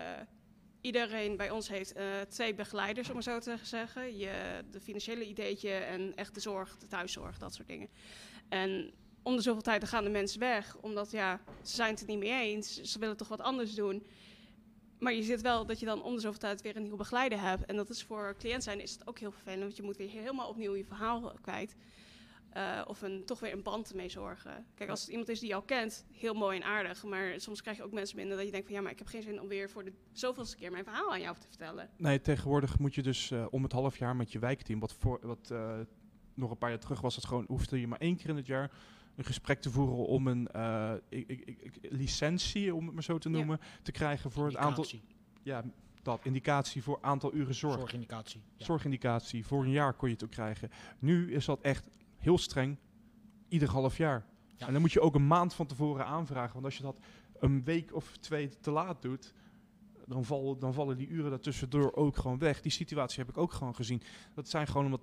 iedereen bij ons heeft eh, twee begeleiders, om het zo te zeggen. Je, de financiële ideetje en echt de zorg, de thuiszorg, dat soort dingen. En om de zoveel tijd gaan de mensen weg, omdat ja, ze zijn het er niet mee eens. Ze willen toch wat anders doen. Maar je ziet wel dat je dan om de zoveel tijd weer een nieuwe begeleider hebt. En dat is voor cliënt zijn is het ook heel vervelend, want je moet weer helemaal opnieuw je verhaal kwijt. Eh, of een, toch weer een band ermee zorgen. Kijk, als het iemand is die jou kent, heel mooi en aardig. Maar soms krijg je ook mensen binnen dat je denkt van... ja, maar ik heb geen zin om weer voor de zoveelste keer mijn verhaal aan jou te vertellen. Nee, tegenwoordig moet je dus eh, om het half jaar met je wijkteam, wat, voor, wat eh, nog een paar jaar terug was het gewoon, hoefde je maar één keer in het jaar een gesprek te voeren om een eh, ik, ik, ik, ik- licentie, om het maar zo te Ja. noemen, te krijgen voor het aantal, ja, dat, indicatie voor aantal uren zorg. Zorgindicatie. Ja. Zorgindicatie, voor een jaar kon je het ook krijgen. Nu is dat echt heel streng, ieder half jaar. Ja. En dan moet je ook een maand van tevoren aanvragen, want als je dat een week of twee te laat doet, dan, val, dan vallen die uren daartussendoor ook gewoon weg. Die situatie heb ik ook gewoon gezien. Dat zijn gewoon omdat,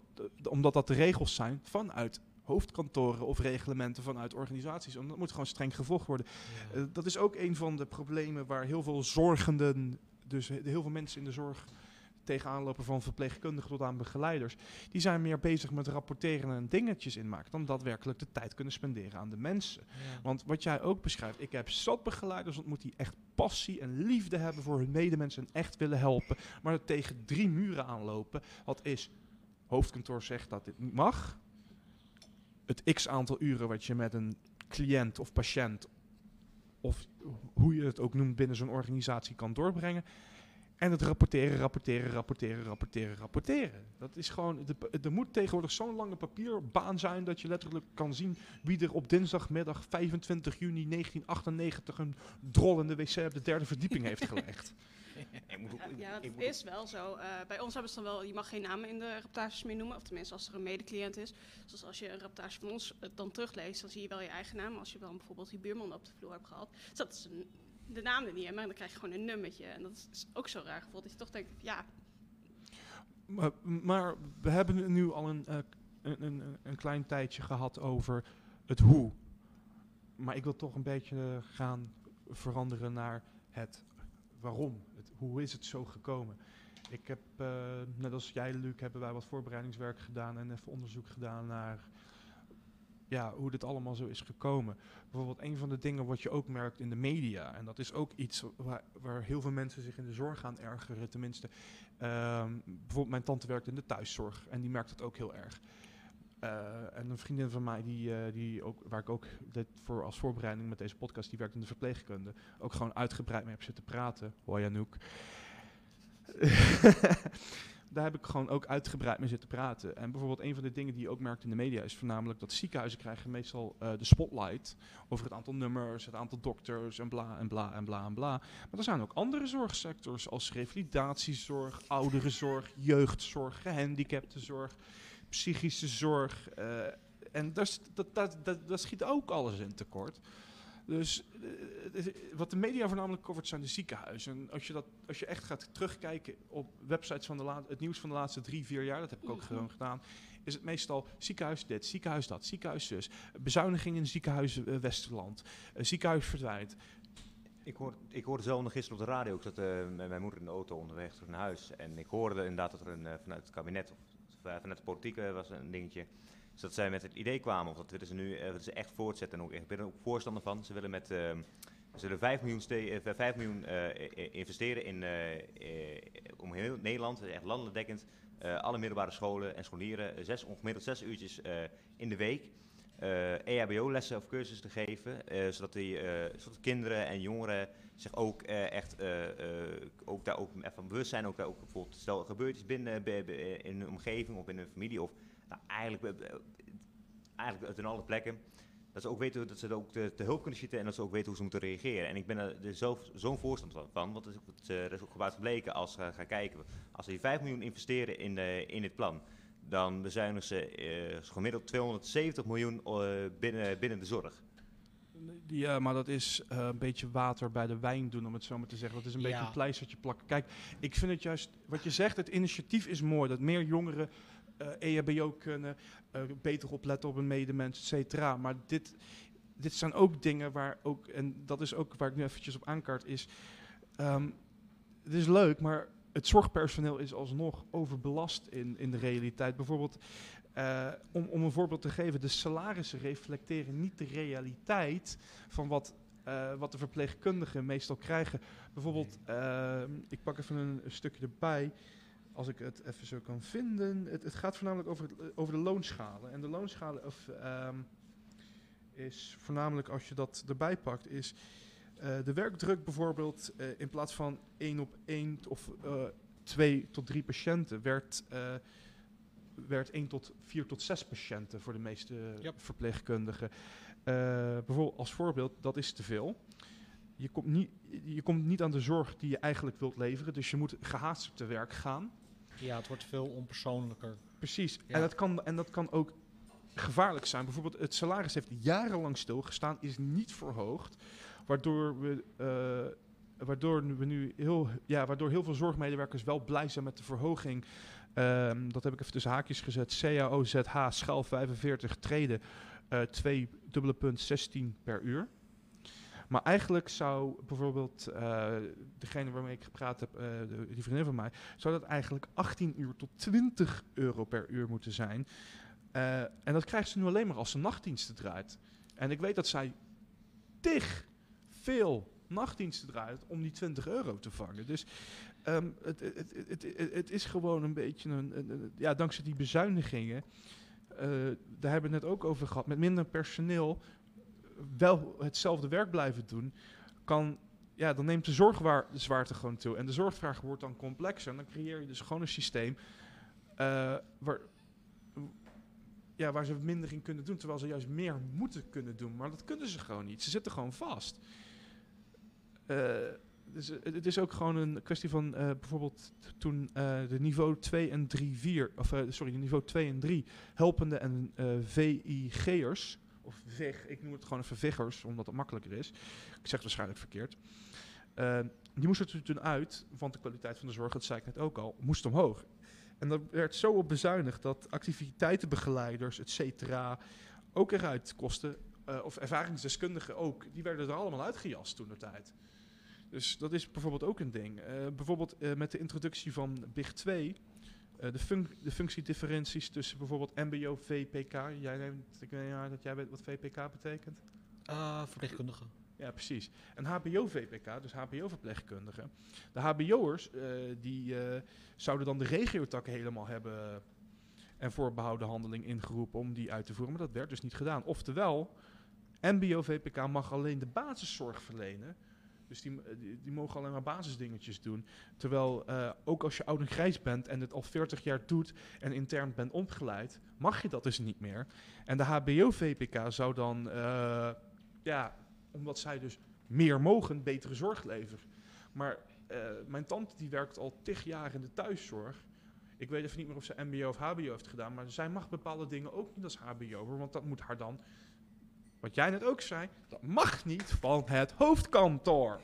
omdat dat de regels zijn vanuit hoofdkantoren of reglementen vanuit organisaties. En dat moet gewoon streng gevolgd worden. Ja. Eh, dat is ook een van de problemen waar heel veel zorgenden, dus he- heel veel mensen in de zorg tegenaan lopen van verpleegkundigen tot aan begeleiders. Die zijn meer bezig met rapporteren en dingetjes inmaken dan daadwerkelijk de tijd kunnen spenderen aan de mensen. Ja. Want wat jij ook beschrijft, ik heb zat begeleiders ontmoet die echt passie en liefde hebben voor hun medemensen en echt willen helpen, maar tegen drie muren aanlopen. Wat is, hoofdkantoor zegt dat dit niet mag. Het x aantal uren wat je met een cliënt of patiënt, of hoe je het ook noemt binnen zo'n organisatie kan doorbrengen. En het rapporteren, rapporteren, rapporteren, rapporteren, rapporteren. Dat is gewoon, er moet tegenwoordig zo'n lange papierbaan zijn dat je letterlijk kan zien wie er op dinsdagmiddag 25 juni 1998 een drol in de wc op de derde verdieping heeft gelegd. Ik moet, ook- Ja, dat moet- is wel zo. Eh, bij ons hebben ze dan wel, je mag geen namen in de rapportages meer noemen. Of tenminste als er een medecliënt is. Zoals als je een rapportage van ons eh, dan terugleest, dan zie je wel je eigen naam. Als je dan bijvoorbeeld die buurman op de vloer hebt gehad. Dus dat is een, de naam er niet in, maar dan krijg je gewoon een nummertje. En dat is ook zo raar gevoeld dat je toch denkt, ja, Maar, maar we hebben nu al een, eh, een, een, een klein tijdje gehad over het hoe. Maar ik wil toch een beetje gaan veranderen naar het waarom. Hoe is het zo gekomen? Ik heb, eh, net als jij Luc, hebben wij wat voorbereidingswerk gedaan en even onderzoek gedaan naar ja, hoe dit allemaal zo is gekomen. Bijvoorbeeld een van de dingen wat je ook merkt in de media, en dat is ook iets waar, waar heel veel mensen zich in de zorg aan ergeren, tenminste. Ehm, bijvoorbeeld mijn tante werkt in de thuiszorg en die merkt het ook heel erg. Eh, en een vriendin van mij, die, eh, die ook, waar ik ook dit voor als voorbereiding met deze podcast, die werkt in de verpleegkunde, ook gewoon uitgebreid mee heb zitten praten. Hoi Anouk. Daar heb ik gewoon ook uitgebreid mee zitten praten. En bijvoorbeeld een van de dingen die je ook merkt in de media is voornamelijk dat ziekenhuizen krijgen meestal eh, de spotlight over het aantal nummers, het aantal dokters en bla en bla en bla en bla. Maar er zijn ook andere zorgsectors als revalidatiezorg, ouderenzorg, jeugdzorg, gehandicaptenzorg, psychische zorg. eh, en dat, dat, dat, dat schiet ook alles in tekort. Dus eh, wat de media voornamelijk covert zijn de ziekenhuizen. En als je, dat, als je echt gaat terugkijken op websites van de la- het nieuws van de laatste drie, vier jaar, dat heb ik ook Mhm. gewoon gedaan, is het meestal ziekenhuis dit, ziekenhuis dat, ziekenhuis zus, bezuiniging in ziekenhuis eh, Westerland, ziekenhuis verdwijnt. Ik, hoor, ik hoorde zelf nog gisteren op de radio, ik zat eh, met mijn moeder in de auto onderweg terug naar huis. En ik hoorde inderdaad dat er een, vanuit het kabinet, of vanuit de politiek eh, was een dingetje. Dus dat zij met het idee kwamen, of dat willen ze nu eh, willen ze echt voortzetten. En ook, ik ben er ook voorstander van. Ze willen met ehm, ze willen 5 miljoen, ste- eh, 5 miljoen eh, investeren in, eh, eh, om heel Nederland, dus echt landelijk dekkend, eh, alle middelbare scholen en scholieren eh, zes, gemiddeld zes uurtjes eh, in de week eh EHBO-lessen of cursussen te geven, eh, zodat, die, eh, zodat kinderen en jongeren zich ook echt ook daar ook van bewust zijn. Ook, bijvoorbeeld, stel er gebeurt iets binnen in hun omgeving of in hun familie, of nou, eigenlijk, eigenlijk uit alle plekken. Dat ze ook weten dat ze ook te, hulp kunnen schieten en dat ze ook weten hoe ze moeten reageren. En ik ben er dus zelf zo'n voorstander van, want het is, ook- er is ook gebleken als we gaan kijken. Als we die 5 miljoen investeren in, in dit plan, dan bezuinigen ze eh, gemiddeld 270 miljoen eh, binnen, binnen de zorg. Ja, maar dat is eh, een beetje water bij de wijn doen, om het zo maar te zeggen. Dat is een beetje een pleistertje plakken. Kijk, ik vind het juist, wat je zegt, het initiatief is mooi. Dat meer jongeren eh EHBO kunnen, eh, beter opletten op een medemens, et cetera. Maar dit, dit zijn ook dingen waar ook, en dat is ook waar ik nu eventjes op aankaart, is... ehm, het is leuk, maar het zorgpersoneel is alsnog overbelast in, in de realiteit. Bijvoorbeeld, eh, om, om een voorbeeld te geven, de salarissen reflecteren niet de realiteit van wat, eh, wat de verpleegkundigen meestal krijgen. Bijvoorbeeld, eh, ik pak even een, een stukje erbij, als ik het even zo kan vinden. Het, het gaat voornamelijk over, over de loonschalen. En de loonschalen of, ehm, is voornamelijk, als je dat erbij pakt, is de werkdruk bijvoorbeeld eh, in plaats van één op één of eh, twee tot drie patiënten, werd, eh, werd één tot vier tot zes patiënten voor de meeste verpleegkundigen. Eh, bijvoorbeeld als voorbeeld, dat is te veel. Je komt, niet, je komt niet aan de zorg die je eigenlijk wilt leveren, dus je moet gehaast te werk gaan. Ja, het wordt veel onpersoonlijker. Precies. Ja. En, dat kan, en dat kan ook gevaarlijk zijn. Bijvoorbeeld het salaris heeft jarenlang stilgestaan, is niet verhoogd. Waardoor we, eh, waardoor we nu heel, ja, waardoor heel veel zorgmedewerkers wel blij zijn met de verhoging. Ehm, dat heb ik even tussen haakjes gezet. CAO ZH schaal 45 treden eh 2 dubbele punt 16 per uur. Maar eigenlijk zou bijvoorbeeld eh, degene waarmee ik gepraat heb, die vriendin van mij, zou dat eigenlijk 18 uur tot 20 euro per uur moeten zijn. En dat krijgt ze nu alleen maar als ze nachtdiensten draait. En ik weet dat zij tig veel nachtdiensten draait om die 20 euro te vangen. Dus ehm, het, het, het, het, is gewoon een beetje een, ja, dankzij die bezuinigingen. eh, daar hebben we het net ook over gehad. Met minder personeel wel hetzelfde werk blijven doen, kan ja, dan neemt de zorgzwaarte gewoon toe. En de zorgvraag wordt dan complexer. En dan creëer je dus gewoon een systeem eh, waar, ja, waar ze minder in kunnen doen. Terwijl ze juist meer moeten kunnen doen. Maar dat kunnen ze gewoon niet. Ze zitten gewoon vast. Eh, dus eh, het is ook gewoon een kwestie van eh, bijvoorbeeld toen de niveau 2 en 3, 4, of sorry, de niveau 2 en 3 helpende en VIG'ers, of VIG, ik noem het gewoon even VIG'ers, omdat het makkelijker is. Ik zeg het waarschijnlijk verkeerd. Die moesten er toen uit, want de kwaliteit van de zorg, dat zei ik net ook al, moest omhoog. En daar werd zo op bezuinigd dat activiteitenbegeleiders, et cetera, ook eruit kosten. Eh, of ervaringsdeskundigen ook, die werden er allemaal uitgejast toen de tijd. Dus dat is bijvoorbeeld ook een ding. Eh, bijvoorbeeld eh, met de introductie van BIG 2, eh, de, func- de functiedifferenties tussen bijvoorbeeld MBO, VPK. Jij neemt, ik weet niet dat jij weet wat VPK betekent. Ah, verpleegkundige. Ja, precies. En HBO-VPK, dus HBO-verpleegkundigen. De HBO'ers, die zouden dan de regiotakken helemaal hebben en voorbehouden handeling ingeroepen om die uit te voeren. Maar dat werd dus niet gedaan. Oftewel, MBO-VPK mag alleen de basiszorg verlenen. Dus die, eh, die, die mogen alleen maar basisdingetjes doen. Terwijl eh, ook als je oud en grijs bent en het al 40 jaar doet en intern bent opgeleid, mag je dat dus niet meer. En de HBO-VPK zou dan, eh, ja, omdat zij dus meer mogen, betere zorg leveren. Maar mijn tante die werkt al tig jaar in de thuiszorg. Ik weet even niet meer of ze MBO of HBO heeft gedaan, maar zij mag bepaalde dingen ook niet als HBO, want dat moet haar dan, wat jij net ook zei, dat mag niet van het hoofdkantoor.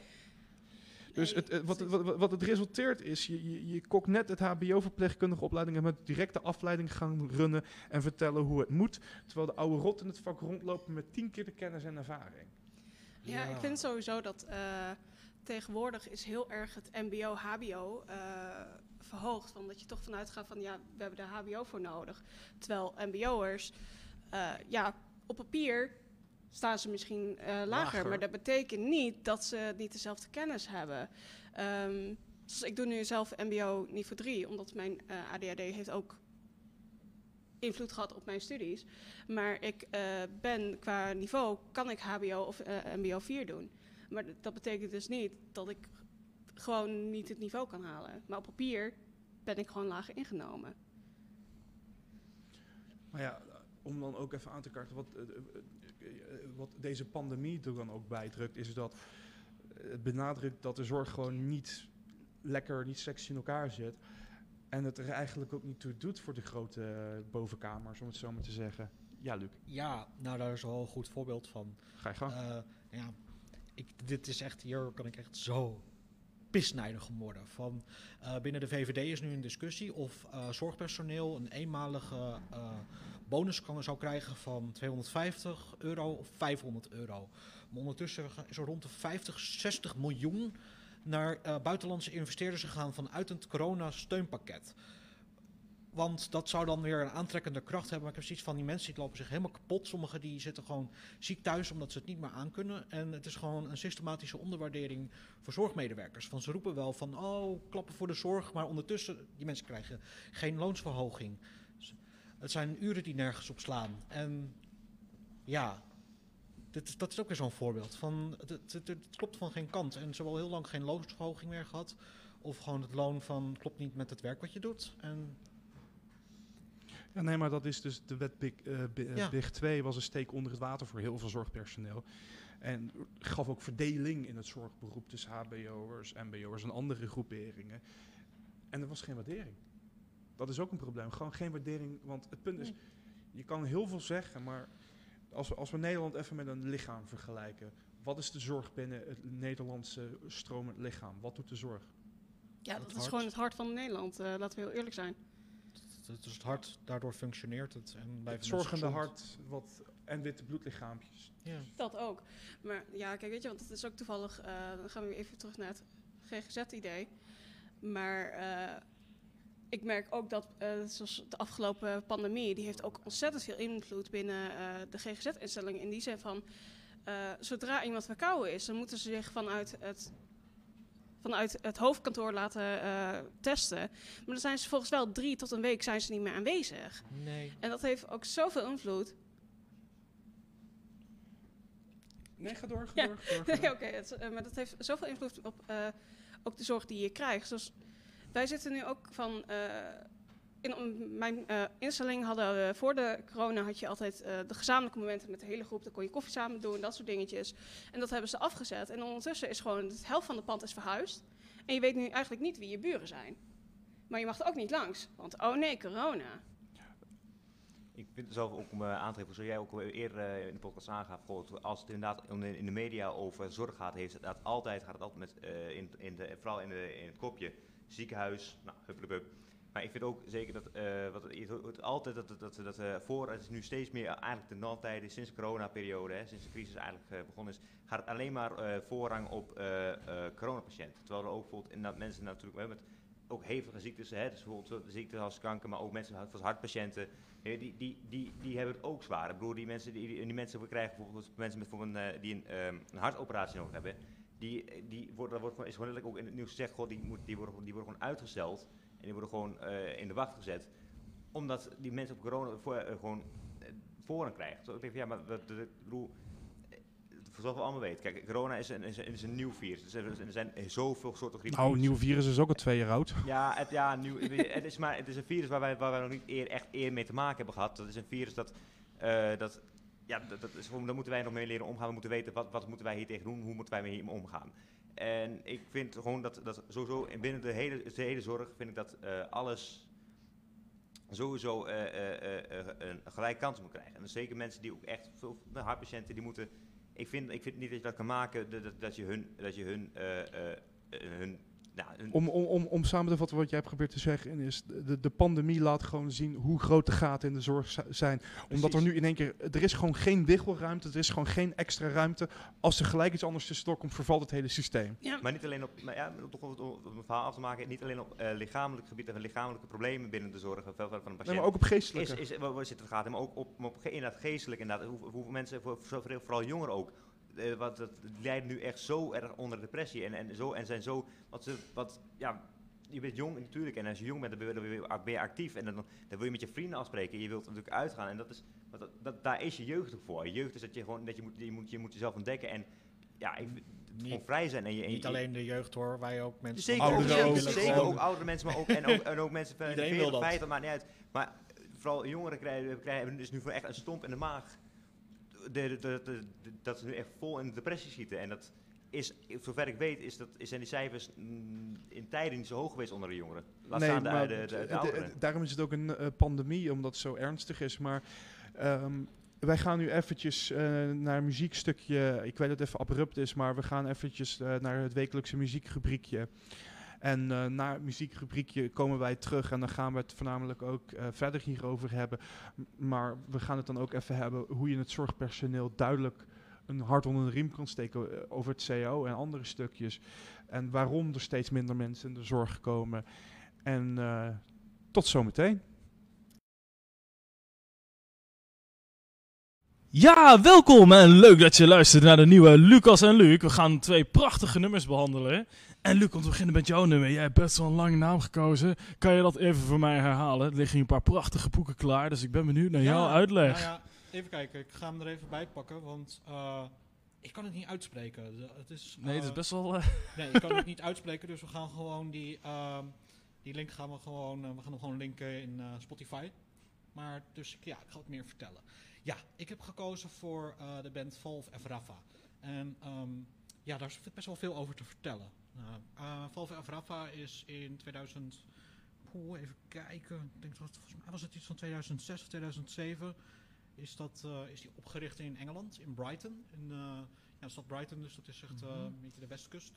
Dus het, het- wat, wat, wat het resulteert is, je, je, je kokt net het HBO-verpleegkundige opleidingen met directe afleiding gaan runnen en vertellen hoe het moet, terwijl de oude rot in het vak rondlopen met tien keer de kennis en ervaring. Ja, ik vind sowieso dat eh, tegenwoordig is heel erg het MBO, HBO eh, verhoogd. Van dat je toch vanuit gaat van ja, we hebben de HBO voor nodig. Terwijl MBO'ers, eh, ja, op papier staan ze misschien eh, lager, Lager. Maar dat betekent niet dat ze niet dezelfde kennis hebben. Ehm, dus ik doe nu zelf MBO niveau 3, omdat mijn eh, ADHD heeft ook invloed gehad op mijn studies. Maar ik eh, ben qua niveau, kan ik HBO of MBO 4 doen. Maar dat betekent dus niet dat ik gewoon niet het niveau kan halen. Maar op papier ben ik gewoon lager ingenomen. Maar ja, om dan ook even aan te kaarten, wat, wat deze pandemie er dan ook bij drukt, is dat eh, het benadrukt dat de zorg gewoon niet lekker, niet sexy in elkaar zit. En het er eigenlijk ook niet toe doet voor de grote eh, bovenkamers, om het zo maar te zeggen. Ja, Luc, Ja, nou daar is wel een goed voorbeeld van. ga je gang. Eh, ja, ik, dit is echt, hier kan ik echt zo pisnijdig worden. Van, eh, binnen de VVD is nu een discussie of eh, zorgpersoneel een eenmalige eh, bonus zou krijgen van 250 euro of 500 euro. Maar ondertussen is er rond de 50, 60 miljoen naar eh, buitenlandse investeerders gegaan vanuit het corona-steunpakket. Want dat zou dan weer een aantrekkende kracht hebben. Maar ik heb zoiets van die mensen die lopen zich helemaal kapot. Sommigen die zitten gewoon ziek thuis omdat ze het niet meer aankunnen. En het is gewoon een systematische onderwaardering voor zorgmedewerkers. Van ze roepen wel van, oh, klappen voor de zorg. Maar ondertussen, die mensen krijgen geen loonsverhoging. Het zijn uren die nergens op slaan. En ja, dit, dat is ook weer zo'n voorbeeld. Van, het, het, klopt van geen kant. En ze hebben al heel lang geen loonsverhoging meer gehad. Of gewoon het loon van klopt niet met het werk wat je doet. En Ja, nee, maar dat is dus de wet Big, eh, Bi- eh, Ja. Big 2 was een steek onder het water voor heel veel zorgpersoneel. En gaf ook verdeling in het zorgberoep tussen HBO'ers, MBO'ers en andere groeperingen. En er was geen waardering. Dat is ook een probleem. Gewoon geen waardering. Want het punt is, je kan heel veel zeggen, maar als we, als we Nederland even met een lichaam vergelijken. Wat is de zorg binnen het Nederlandse stromend lichaam? Wat doet de zorg? Ja, Het dat is gewoon het hart van Nederland. eh, laten we heel eerlijk zijn. het, het is het hart, daardoor functioneert het. En Het zorgende hart wat, en witte bloedlichaampjes. Ja. Dat ook. Maar ja, kijk, weet je, want het is ook toevallig. eh, dan gaan we weer even terug naar het GGZ-idee. Maar eh, ik merk ook dat, eh, zoals de afgelopen pandemie, die heeft ook ontzettend veel invloed binnen eh, de GGZ-instellingen. In die zin van, eh, zodra iemand verkouden is, dan moeten ze zich vanuit het, vanuit het hoofdkantoor laten eh, testen. Maar dan zijn ze volgens wel drie tot een week zijn ze niet meer aanwezig. Nee. En dat heeft ook zoveel invloed. Nee, ga door, ga Ja. door. Nee, oké, maar dat heeft zoveel invloed op eh, ook de zorg die je krijgt. Dus wij zitten nu ook van. eh, in mijn eh, instelling hadden we voor de corona had je altijd eh, de gezamenlijke momenten met de hele groep. Dan kon je koffie samen doen, dat soort dingetjes. En dat hebben ze afgezet. En ondertussen is gewoon de helft van de pand is verhuisd. En je weet nu eigenlijk niet wie je buren zijn. Maar je mag er ook niet langs, want oh nee, corona. Ik vind het zelf ook om aan te geven, zoals jij ook eerder in de podcast aangaf, als het inderdaad in de, media over zorg gaat, heeft het altijd, gaat het altijd met, in, in de, vooral in, de, in het kopje, ziekenhuis, nou, huppelepup. Maar ik vind ook zeker dat, eh, wat altijd, dat, dat, dat, dat eh, voor, het is nu steeds meer eigenlijk de non-tijden, sinds de coronaperiode, hè, sinds de crisis eigenlijk eh, begonnen is, gaat het alleen maar voorrang op coronapatiënten. Terwijl er ook bijvoorbeeld inderdaad mensen natuurlijk met ook hevige ziektes, hè, dus bijvoorbeeld ziektes als kanker, maar ook mensen zoals hartpatiënten, die, die, die, die hebben het ook zwaar. Ik bedoel, die mensen, die, die, mensen krijgen bijvoorbeeld mensen met, eh, die een, ehm, een hartoperatie nodig hebben, die, die worden, dat wordt, gewoon- is gewoon letterlijk ook in het nieuws gezegd, goh, die, moet, die, worden, gewoon- die worden gewoon uitgesteld en die worden gewoon eh, in de wacht gezet, omdat die mensen op corona voor, eh, gewoon eh, voorrang krijgen. Dus ik denk van, ja, maar dat, dat, ik bedoel, zoals we allemaal weten, kijk, corona is een, is een, is een nieuw virus. Dus er, er zijn zoveel soorten griepen. Nou, een nieuw virus is ook al twee jaar oud. Ja, het, ja nieuw, het, is maar, het is een virus waar wij, waar wij nog niet eer, echt eer mee te maken hebben gehad. Dat is een virus dat, dat ja, dat, dat is, daar moeten wij nog mee leren omgaan. We moeten weten, wat, wat moeten wij hier tegen doen, hoe moeten wij mee omgaan. En ik vind gewoon dat, dat sowieso in binnen de hele, de hele zorg, vind ik dat eh, alles sowieso eh, eh, een gelijke kans moet krijgen. En zeker mensen die ook echt, veel de hartpatiënten, die moeten, ik vind, ik vind niet dat je dat kan maken, dat, dat, je hun, dat je hun, hun, nou, Om, om, om, om samen te vatten wat jij hebt geprobeerd te zeggen, is de, de pandemie laat gewoon zien hoe groot de gaten in de zorg zi- zijn. Omdat er nu in één keer, er is gewoon geen wiggelruimte, er is gewoon geen extra ruimte. Als er gelijk iets anders tussendoor komt, vervalt het hele systeem. Ja, Maar niet alleen op, maar ja, om toch om, verhaal af te maken, niet alleen op eh, lichamelijk gebied en lichamelijke problemen binnen de zorg van, een Nee, patiënt. maar ook op is, geestelijke. is, waar, waar zit het gaat, maar ook op, op inderdaad geestelijk, inderdaad, hoe, hoeveel mensen, voor- vooral jongeren ook, eh, wat, dat, lijden nu echt zo erg onder depressie en, en, zo, en zijn zo, wat ze, wat, ja, je bent jong natuurlijk en als je jong bent dan ben je, dan ben je- ben je actief en dan, dan wil je met je vrienden afspreken, je wilt natuurlijk uitgaan en dat is, wat dat, dat, daar is je jeugd voor. Je jeugd is dat je gewoon, dat je moet, je moet, je moet jezelf ontdekken en ja, ik, Niet, vrij zijn en je, en niet alleen de jeugd hoor, wij ook mensen. Zeker, Ouderen ook. zeker, ook oudere mensen, maar ook, en, ook, en ook mensen van Iedereen 40, wil dat. 50, maakt niet uit. Maar vooral jongeren krijgen, krijgen hebben dus nu voor echt een stomp in de maag. De, de, dat ze nu echt vol in de depressie schieten. En dat is, zover ik weet, is dat, zijn die cijfers mm, in tijden niet zo hoog geweest onder de jongeren. Laat staan de, maar de, de, daarom is het ook een eh, pandemie, omdat het zo ernstig is. Maar ehm, wij gaan nu eventjes eh, naar een muziekstukje. Ik weet dat het even abrupt is, maar we gaan eventjes eh, naar het wekelijkse muziekrubriekje. En eh, na het muziekrubriekje komen wij terug en dan gaan we het voornamelijk ook eh, verder hierover hebben. Maar we gaan het dan ook even hebben hoe je het zorgpersoneel duidelijk een hart onder de riem kan steken eh, over het CO en andere stukjes. En waarom er steeds minder mensen in de zorg komen. En tot zometeen. Ja, welkom en leuk dat je luistert naar de nieuwe Lucas en Luc. We gaan twee prachtige nummers behandelen. En Luc, om te beginnen met jouw nummer. Jij hebt best wel een lange naam gekozen. Kan je dat even voor mij herhalen? Er liggen hier een paar prachtige boeken klaar, dus ik ben benieuwd naar jouw uitleg. Nou ja, even kijken, ik ga hem er even bij pakken, want eh, ik kan het niet uitspreken. Het is, Nee, het is eh, best wel... eh, Nee, ik kan het niet uitspreken, dus we gaan gewoon die, ehm, die link gaan we gewoon, we gaan hem gewoon linken in Spotify. Maar dus ja, ik ga het meer vertellen. Ja, ik heb gekozen voor de band Valve F Rafa. En ehm, ja, daar is best wel veel over te vertellen. Nou, eh, Valve F Rafa is in 2000, Oeh, even kijken, ik denk dat volgens mij was het iets van 2006 of 2007. Is, dat, eh, is die opgericht in Engeland, in Brighton. In, eh, ja, de stad Brighton, dus dat is echt Mhm. een beetje de westkust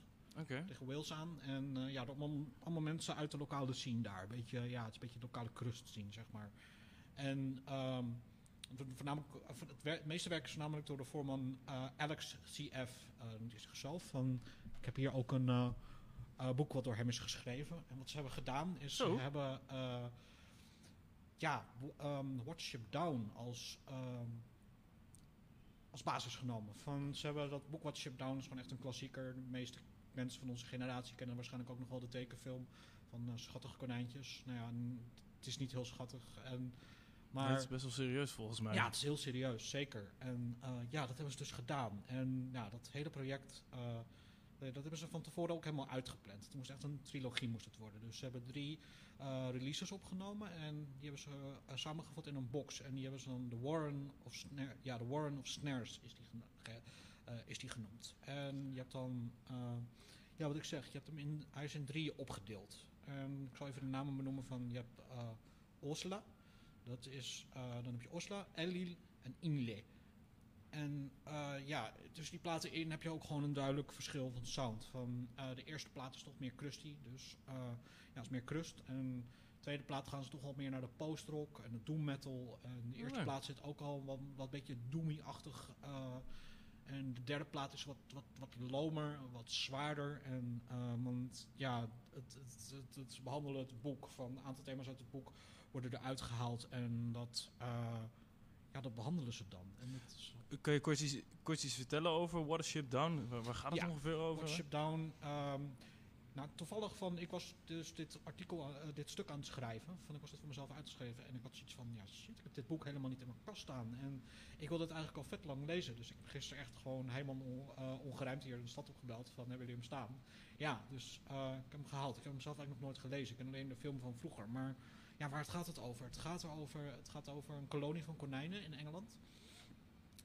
tegen Wales aan. En ja, allemaal, allemaal mensen uit de lokale scene daar. Beetje, ja, het is een beetje de lokale crust scene, zeg maar. En ehm, vo- voornamelijk, voor het, het meeste werk is voornamelijk door de voorman Alex CF. die zegt zelf van, ik heb hier ook een eh, eh, boek wat door hem is geschreven. En wat ze hebben gedaan is, ze hebben eh, ja, w- ehm, Watch Ship Down als... ehm, als basis genomen. Van, ze hebben dat boek Watch Ship Down is gewoon echt een klassieker. De meeste mensen van onze generatie kennen waarschijnlijk ook nog wel de tekenfilm van Schattige Konijntjes. Nou ja, het is niet heel schattig. En, Maar het is best wel serieus volgens mij. ja, het is heel serieus, zeker. En ja, dat hebben ze dus gedaan. En ja, dat hele project, dat hebben ze van tevoren ook helemaal uitgepland. Het moest echt een trilogie moest het worden. Dus ze hebben drie eh, releases opgenomen en die hebben ze eh, samengevat in een box. En die hebben ze dan de Warren of ja, de Warren of Snares is die, eh, genoemd. En je hebt dan, ja, wat ik zeg, je hebt hem in, hij is in drieën opgedeeld. En ik zal even de namen benoemen van, je hebt Osla. Dat is, dan heb je Osla, Elil en Inle. En eh, ja, tussen die platen in heb je ook gewoon een duidelijk verschil van sound. Van, eh, de eerste plaat is toch meer crusty, dus eh, ja, is meer crust. En de tweede plaat gaan ze toch wel meer naar de post-rock en de doom metal. En de eerste ja. plaat zit ook al wat, wat beetje doomy-achtig. en de derde plaat is wat, wat, wat lomer, wat zwaarder. En, want ja, het, het, het, behandelen het boek van een aantal thema's uit het boek worden eruit gehaald. En dat, ja, dat behandelen ze dan. En het is, Kun je kort iets, kort iets vertellen over What a Ship Down? Waar, waar gaat het Ja, ongeveer over? Watch Ship Down. ehm, nou, toevallig van, ik was dus dit artikel, eh, dit stuk aan het schrijven. Van, ik was het voor mezelf uitgeschreven en ik had zoiets van, ja shit, ik heb dit boek helemaal niet in mijn kast staan. En ik wilde het eigenlijk al vet lang lezen. Dus ik heb gisteren echt gewoon helemaal on, eh, ongeruimd hier de stad opgebeld van, hebben jullie hem staan? Ja, dus eh, ik heb hem gehaald. Ik heb hem zelf eigenlijk nog nooit gelezen. Ik ken alleen de film van vroeger. Maar ja, waar het gaat het over? Het gaat, erover, het gaat over een kolonie van konijnen in Engeland.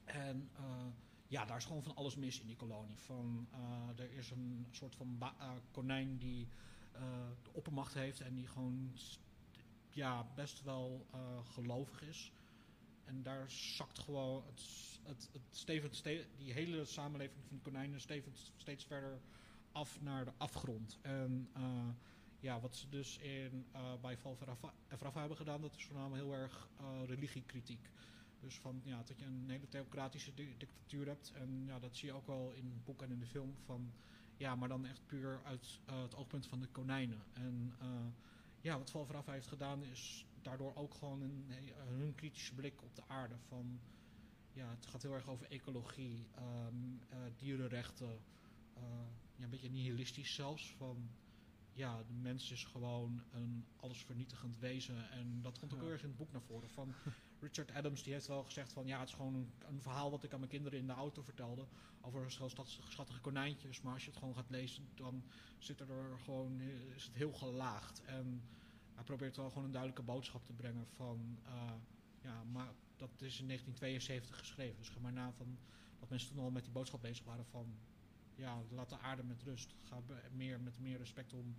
En eh, ja, daar is gewoon van alles mis in die kolonie. Van, eh, er is een soort van eh, konijn die de oppermacht heeft en die gewoon ja, best wel gelovig is. En daar zakt gewoon het, het, het stevend ste- die hele samenleving van konijnen stevend steeds verder af naar de afgrond. En ja, wat ze dus in, eh, bij hebben gedaan, dat is voornamelijk heel erg eh, religiekritiek. Dus van ja, dat je een hele theocratische di- dictatuur hebt. En ja, dat zie je ook wel in het boek en in de film. Van, ja, maar dan echt puur uit eh, het oogpunt van de konijnen. En ja, wat Val Efrafa heeft gedaan is daardoor ook gewoon een, hun kritische blik op de aarde. Van, ja, het gaat heel erg over ecologie, ehm, eh, dierenrechten. ja, een beetje nihilistisch zelfs. Van, ja, de mens is gewoon een allesvernietigend wezen. En dat komt ook heel erg in het boek naar voren. Van Richard Adams die heeft wel gezegd van ja, het is gewoon een, een verhaal wat ik aan mijn kinderen in de auto vertelde. Over schattige konijntjes. Maar als je het gewoon gaat lezen, dan zit er gewoon, is het heel gelaagd. En hij probeert wel gewoon een duidelijke boodschap te brengen van eh, ja, maar dat is in 1972 geschreven. Dus ga maar na van dat mensen toen al met die boodschap bezig waren van ja, laat de aarde met rust. Ga meer, met meer respect om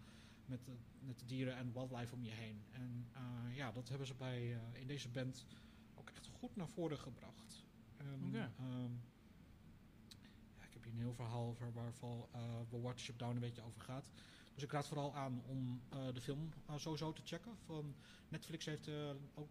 met de, met de dieren en wildlife om je heen. En eh, ja, dat hebben ze bij, eh, in deze band ook echt goed naar voren gebracht. En, ehm, ja, ik heb hier een heel verhaal over waarvan The Watership Down een beetje over gaat. Dus ik raad vooral aan om de film sowieso te checken. Van Netflix heeft ook,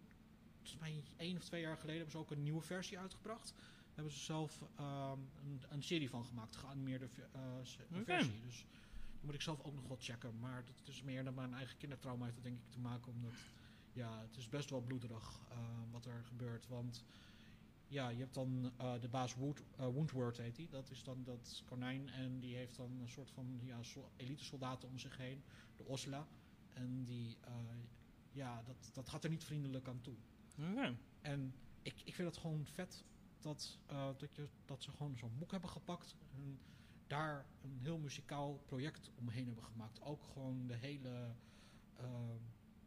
volgens mij één of twee jaar geleden, hebben ze ook een nieuwe versie uitgebracht. Hebben ze zelf ehm, een, een serie van gemaakt, geanimeerde Oké. versie. Dus die moet ik zelf ook nog wel checken. Maar dat is meer dan mijn eigen kindertrauma heeft het denk ik te maken. Omdat ja, het is best wel bloederig eh, wat er gebeurt. Want ja, je hebt dan eh, de baas Wood, heet hij. Dat is dan dat konijn. En die heeft dan een soort van ja, elite soldaten om zich heen. De Osla. En die, ja, dat, dat gaat er niet vriendelijk aan toe. Oké. En ik, ik vind het gewoon vet dat, eh, dat, je, dat ze gewoon zo'n boek hebben gepakt. En daar een heel muzikaal project omheen hebben gemaakt. Ook gewoon de hele eh,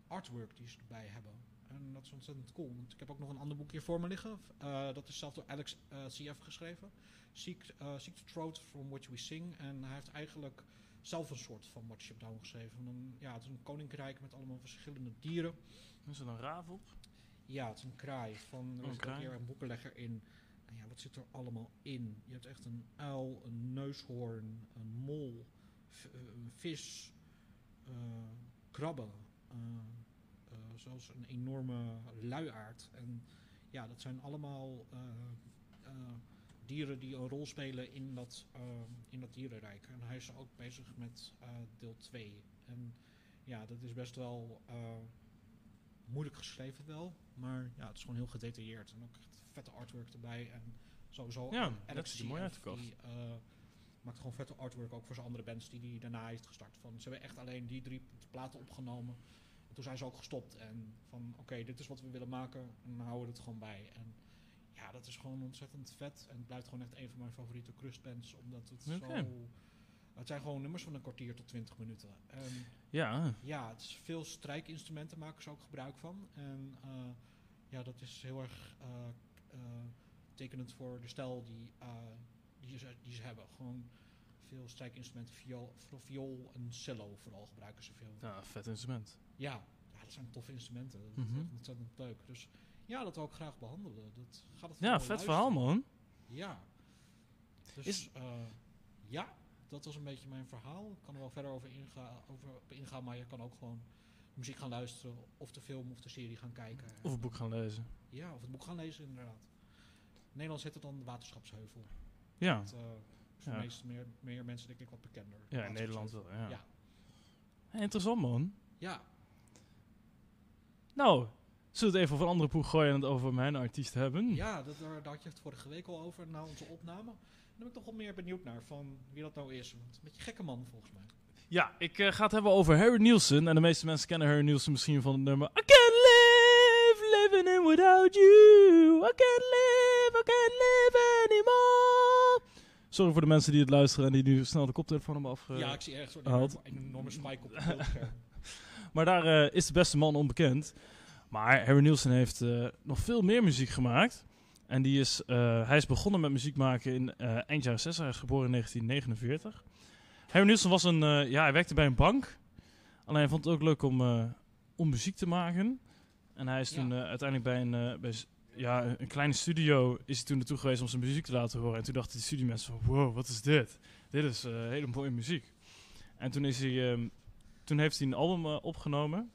artwork die ze erbij hebben. En dat is ontzettend cool. Want ik heb ook nog een ander boek hier voor me liggen. Eh, dat is zelf door Alex CF geschreven. Seek, Seek the Throat from Which We Sing. En hij heeft eigenlijk zelf een soort van Watership Down geschreven. En dan, ja, het is een koninkrijk met allemaal verschillende dieren. Is er een raaf op? Ja, het is een kraai. Van, er een is een boekenlegger in. En ja, wat zit er allemaal in? Je hebt echt een uil, een neushoorn, een mol, eh, een vis, eh, krabben. eh, eh, zelfs een enorme luiaard. En ja, dat zijn allemaal dieren die een rol spelen in dat, in dat dierenrijk. En hij is ook bezig met deel 2. En ja, dat is best wel moeilijk geschreven wel. Maar ja, het is gewoon heel gedetailleerd. En ook echt vette artwork erbij. En sowieso Ja, Alex dat ziet er mooi uit, CF, de kast. die, maakt gewoon vette artwork ook voor zijn andere bands die hij daarna heeft gestart. Van, ze hebben echt alleen die drie platen opgenomen. En toen zijn ze ook gestopt. En van oké, dit is wat we willen maken. En dan houden we het gewoon bij. En ja, dat is gewoon ontzettend vet. En het blijft gewoon echt een van mijn favoriete crustbands. Omdat het zo... Het zijn gewoon nummers van een kwartier tot twintig minuten. En Ja. ja, het is veel strijkinstrumenten maken ze ook gebruik van. En eh, ja, dat is heel erg eh, tekenend voor de stijl die, eh, die, ze, die ze hebben. Gewoon veel strijkinstrumenten, viool, viool en cello vooral gebruiken ze veel. Ja, vet instrument. Ja, ja dat zijn toffe instrumenten. Dat is Mhm. echt ontzettend leuk. Dus ja, dat wil ik graag behandelen. Dat gaat het Ja, vet luisteren. verhaal, man. Ja. Dus Is- eh, ja, dat was een beetje mijn verhaal. Ik kan er wel verder over, inga over ingaan, maar je kan ook gewoon muziek gaan luisteren, of de film of de serie gaan kijken. Of een boek gaan lezen. Ja, of het boek gaan lezen, inderdaad. In Nederlands heet het dan Waterschapsheuvel. Ja. Dat, eh, is voor Ja. de meeste meer, meer mensen denk ik wat bekender. Ja, in Nederland wel, ja. Ja. Hey, interessant, man. Ja, Nou, zullen we het even over een andere boek gooien en het over mijn artiest hebben? ja dat, daar, daar had je het vorige week al over, na onze opname. Daar ben ik toch wel meer benieuwd naar, van wie dat nou is. Want het is een beetje gekke man, volgens mij. Ja, ik eh, ga het hebben over Harry Nielsen. En de meeste mensen kennen Harry Nielsen misschien van het nummer I can't live living in without you. I can't live, I can't live anymore. Sorry voor de mensen die het luisteren en die nu snel de koptelefoon hebben afge... ja, ik zie echt haalt. enorme, enorme spike op beeldscherm. Maar daar eh, is de beste man onbekend. Maar Harry Nielsen heeft eh, nog veel meer muziek gemaakt. En die is, eh, hij is begonnen met muziek maken in eh, eind jaren 60. Hij is geboren in 1949. Harry Nielsen was een, eh, ja, hij werkte bij een bank. Alleen hij vond het ook leuk om, eh, om muziek te maken. En hij is toen eh, uiteindelijk bij een, bij, ja, een- kleine studio is hij toen naartoe geweest om zijn muziek te laten horen. En toen dachten die studiemensen van, wow, wat is dit? Dit is hele mooie muziek. En toen, is hij, ehm, toen heeft hij een album opgenomen.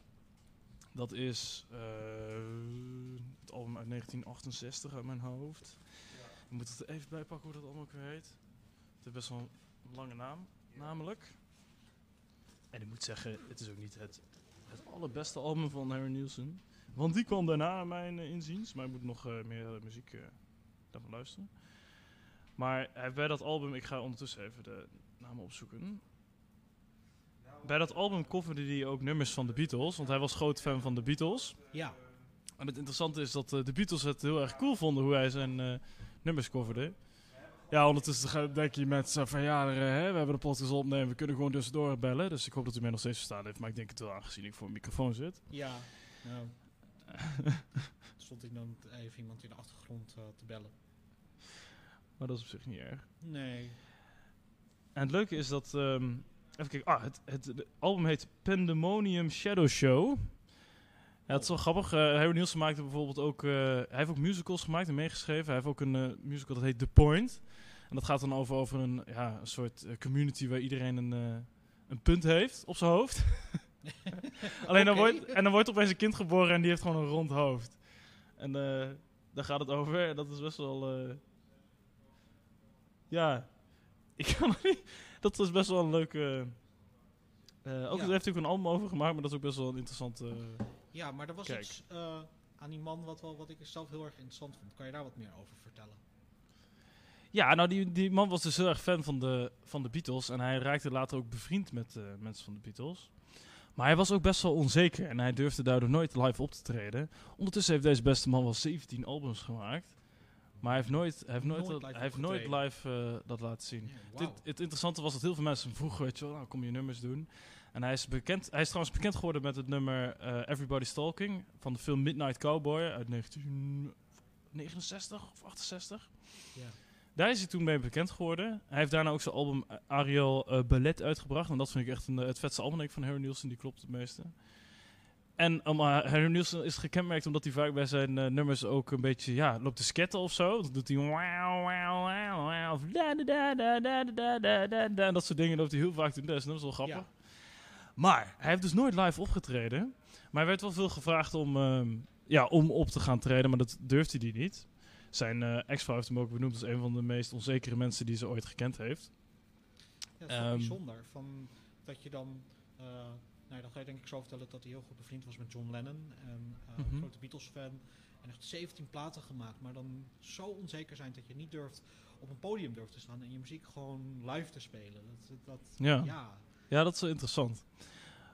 Dat is het album uit 1968 uit mijn hoofd. Ik moet het even bijpakken hoe dat allemaal ook weer heet. Het heeft best wel een lange naam, namelijk. En ik moet zeggen, het is ook niet het, het allerbeste album van Harry Nielsen. Want die kwam daarna, naar mijn eh, inziens. Maar ik moet nog eh, meer eh, muziek eh, daarvan luisteren. Maar hij, bij dat album, ik ga ondertussen even de namen opzoeken. Bij dat album coverde hij ook nummers van de Beatles, want hij was groot fan van de Beatles. Ja, En het interessante is dat eh, de Beatles het heel erg cool vonden hoe hij zijn eh, nummers coverde. Ja, ondertussen denk je met van ja, er, eh, hè, we hebben de podcast opnemen, we kunnen gewoon tussendoor bellen. Dus ik hoop dat u mij nog steeds verstaan heeft, maar ik denk het wel aangezien ik voor een microfoon zit. ja. Nou, stond ik dan even iemand in de achtergrond eh, te bellen. Maar dat is op zich niet erg. Nee. En het leuke is dat. ehm, even kijken. Ah, het, het, het album heet Pandemonium Shadow Show. Ja, het is wel grappig. eh Harry Nielsen maakte bijvoorbeeld ook. eh, hij heeft ook musicals gemaakt en meegeschreven. Hij heeft ook een eh, musical dat heet The Point. En dat gaat dan over, over een, ja, een soort community waar iedereen een, een punt heeft op zijn hoofd. Alleen dan wordt, en dan wordt opeens een kind geboren en die heeft gewoon een rond hoofd. En daar gaat het over. En dat is best wel. ja, ik kan niet. Dat is best wel een leuke. ook Ja. heeft hij ook een album over gemaakt, maar dat is ook best wel een interessante. Ja, maar er was Kijk. iets eh, aan die man wat, wel, wat ik zelf heel erg interessant vond. Kan je daar wat meer over vertellen? Ja, nou, die, die man was dus heel erg fan van de, van de Beatles. En hij raakte later ook bevriend met eh, mensen van de Beatles. Maar hij was ook best wel onzeker en hij durfde daardoor nooit live op te treden. Ondertussen heeft deze beste man wel 17 albums gemaakt. Maar hij heeft nooit, hij heeft nooit, Nooit dat- live hij heeft nooit live eh, dat laten zien. Ja, Dit, het interessante was dat heel veel mensen vroegen, weet je wel, nou kom je nummers doen. En hij is, bekend, hij is trouwens bekend geworden met het nummer eh, Everybody's Talking van de film Midnight Cowboy uit 1969 of 68. Ja. Daar is hij toen mee bekend geworden. Hij heeft daarna ook zijn album eh, Ariel eh, Ballet uitgebracht. En dat vind ik echt een, het vetste album denk ik, van Harry Nielsen. Die klopt het meeste. En um, uh, Harry Nielsen is gekenmerkt omdat hij vaak bij zijn nummers ook een beetje ja, loopt te sketten of zo. Dan doet hij wow, wow, wow, wow, of da, da, da, da, da, da, da, da, da. En dat soort dingen loopt hij heel vaak te doen. Dat is wel grappig. Ja. Maar hij heeft dus nooit live opgetreden. Maar hij werd wel veel gevraagd om, ehm, ja, om op te gaan treden, maar dat durfde hij niet. Zijn eh, ex-vrouw heeft hem ook benoemd als een van de meest onzekere mensen die ze ooit gekend heeft. Ja, dat is wel Ehm, bijzonder. Van, dat je dan... eh nou, dan ga je denk ik zo vertellen dat hij heel goed bevriend was met John Lennon. En Mhm. grote Beatles-fan. En echt 17 platen gemaakt. Maar dan zo onzeker zijn dat je niet durft op een podium durft te staan. En je muziek gewoon live te spelen. Dat, dat, Ja. ja. Ja, dat is wel interessant.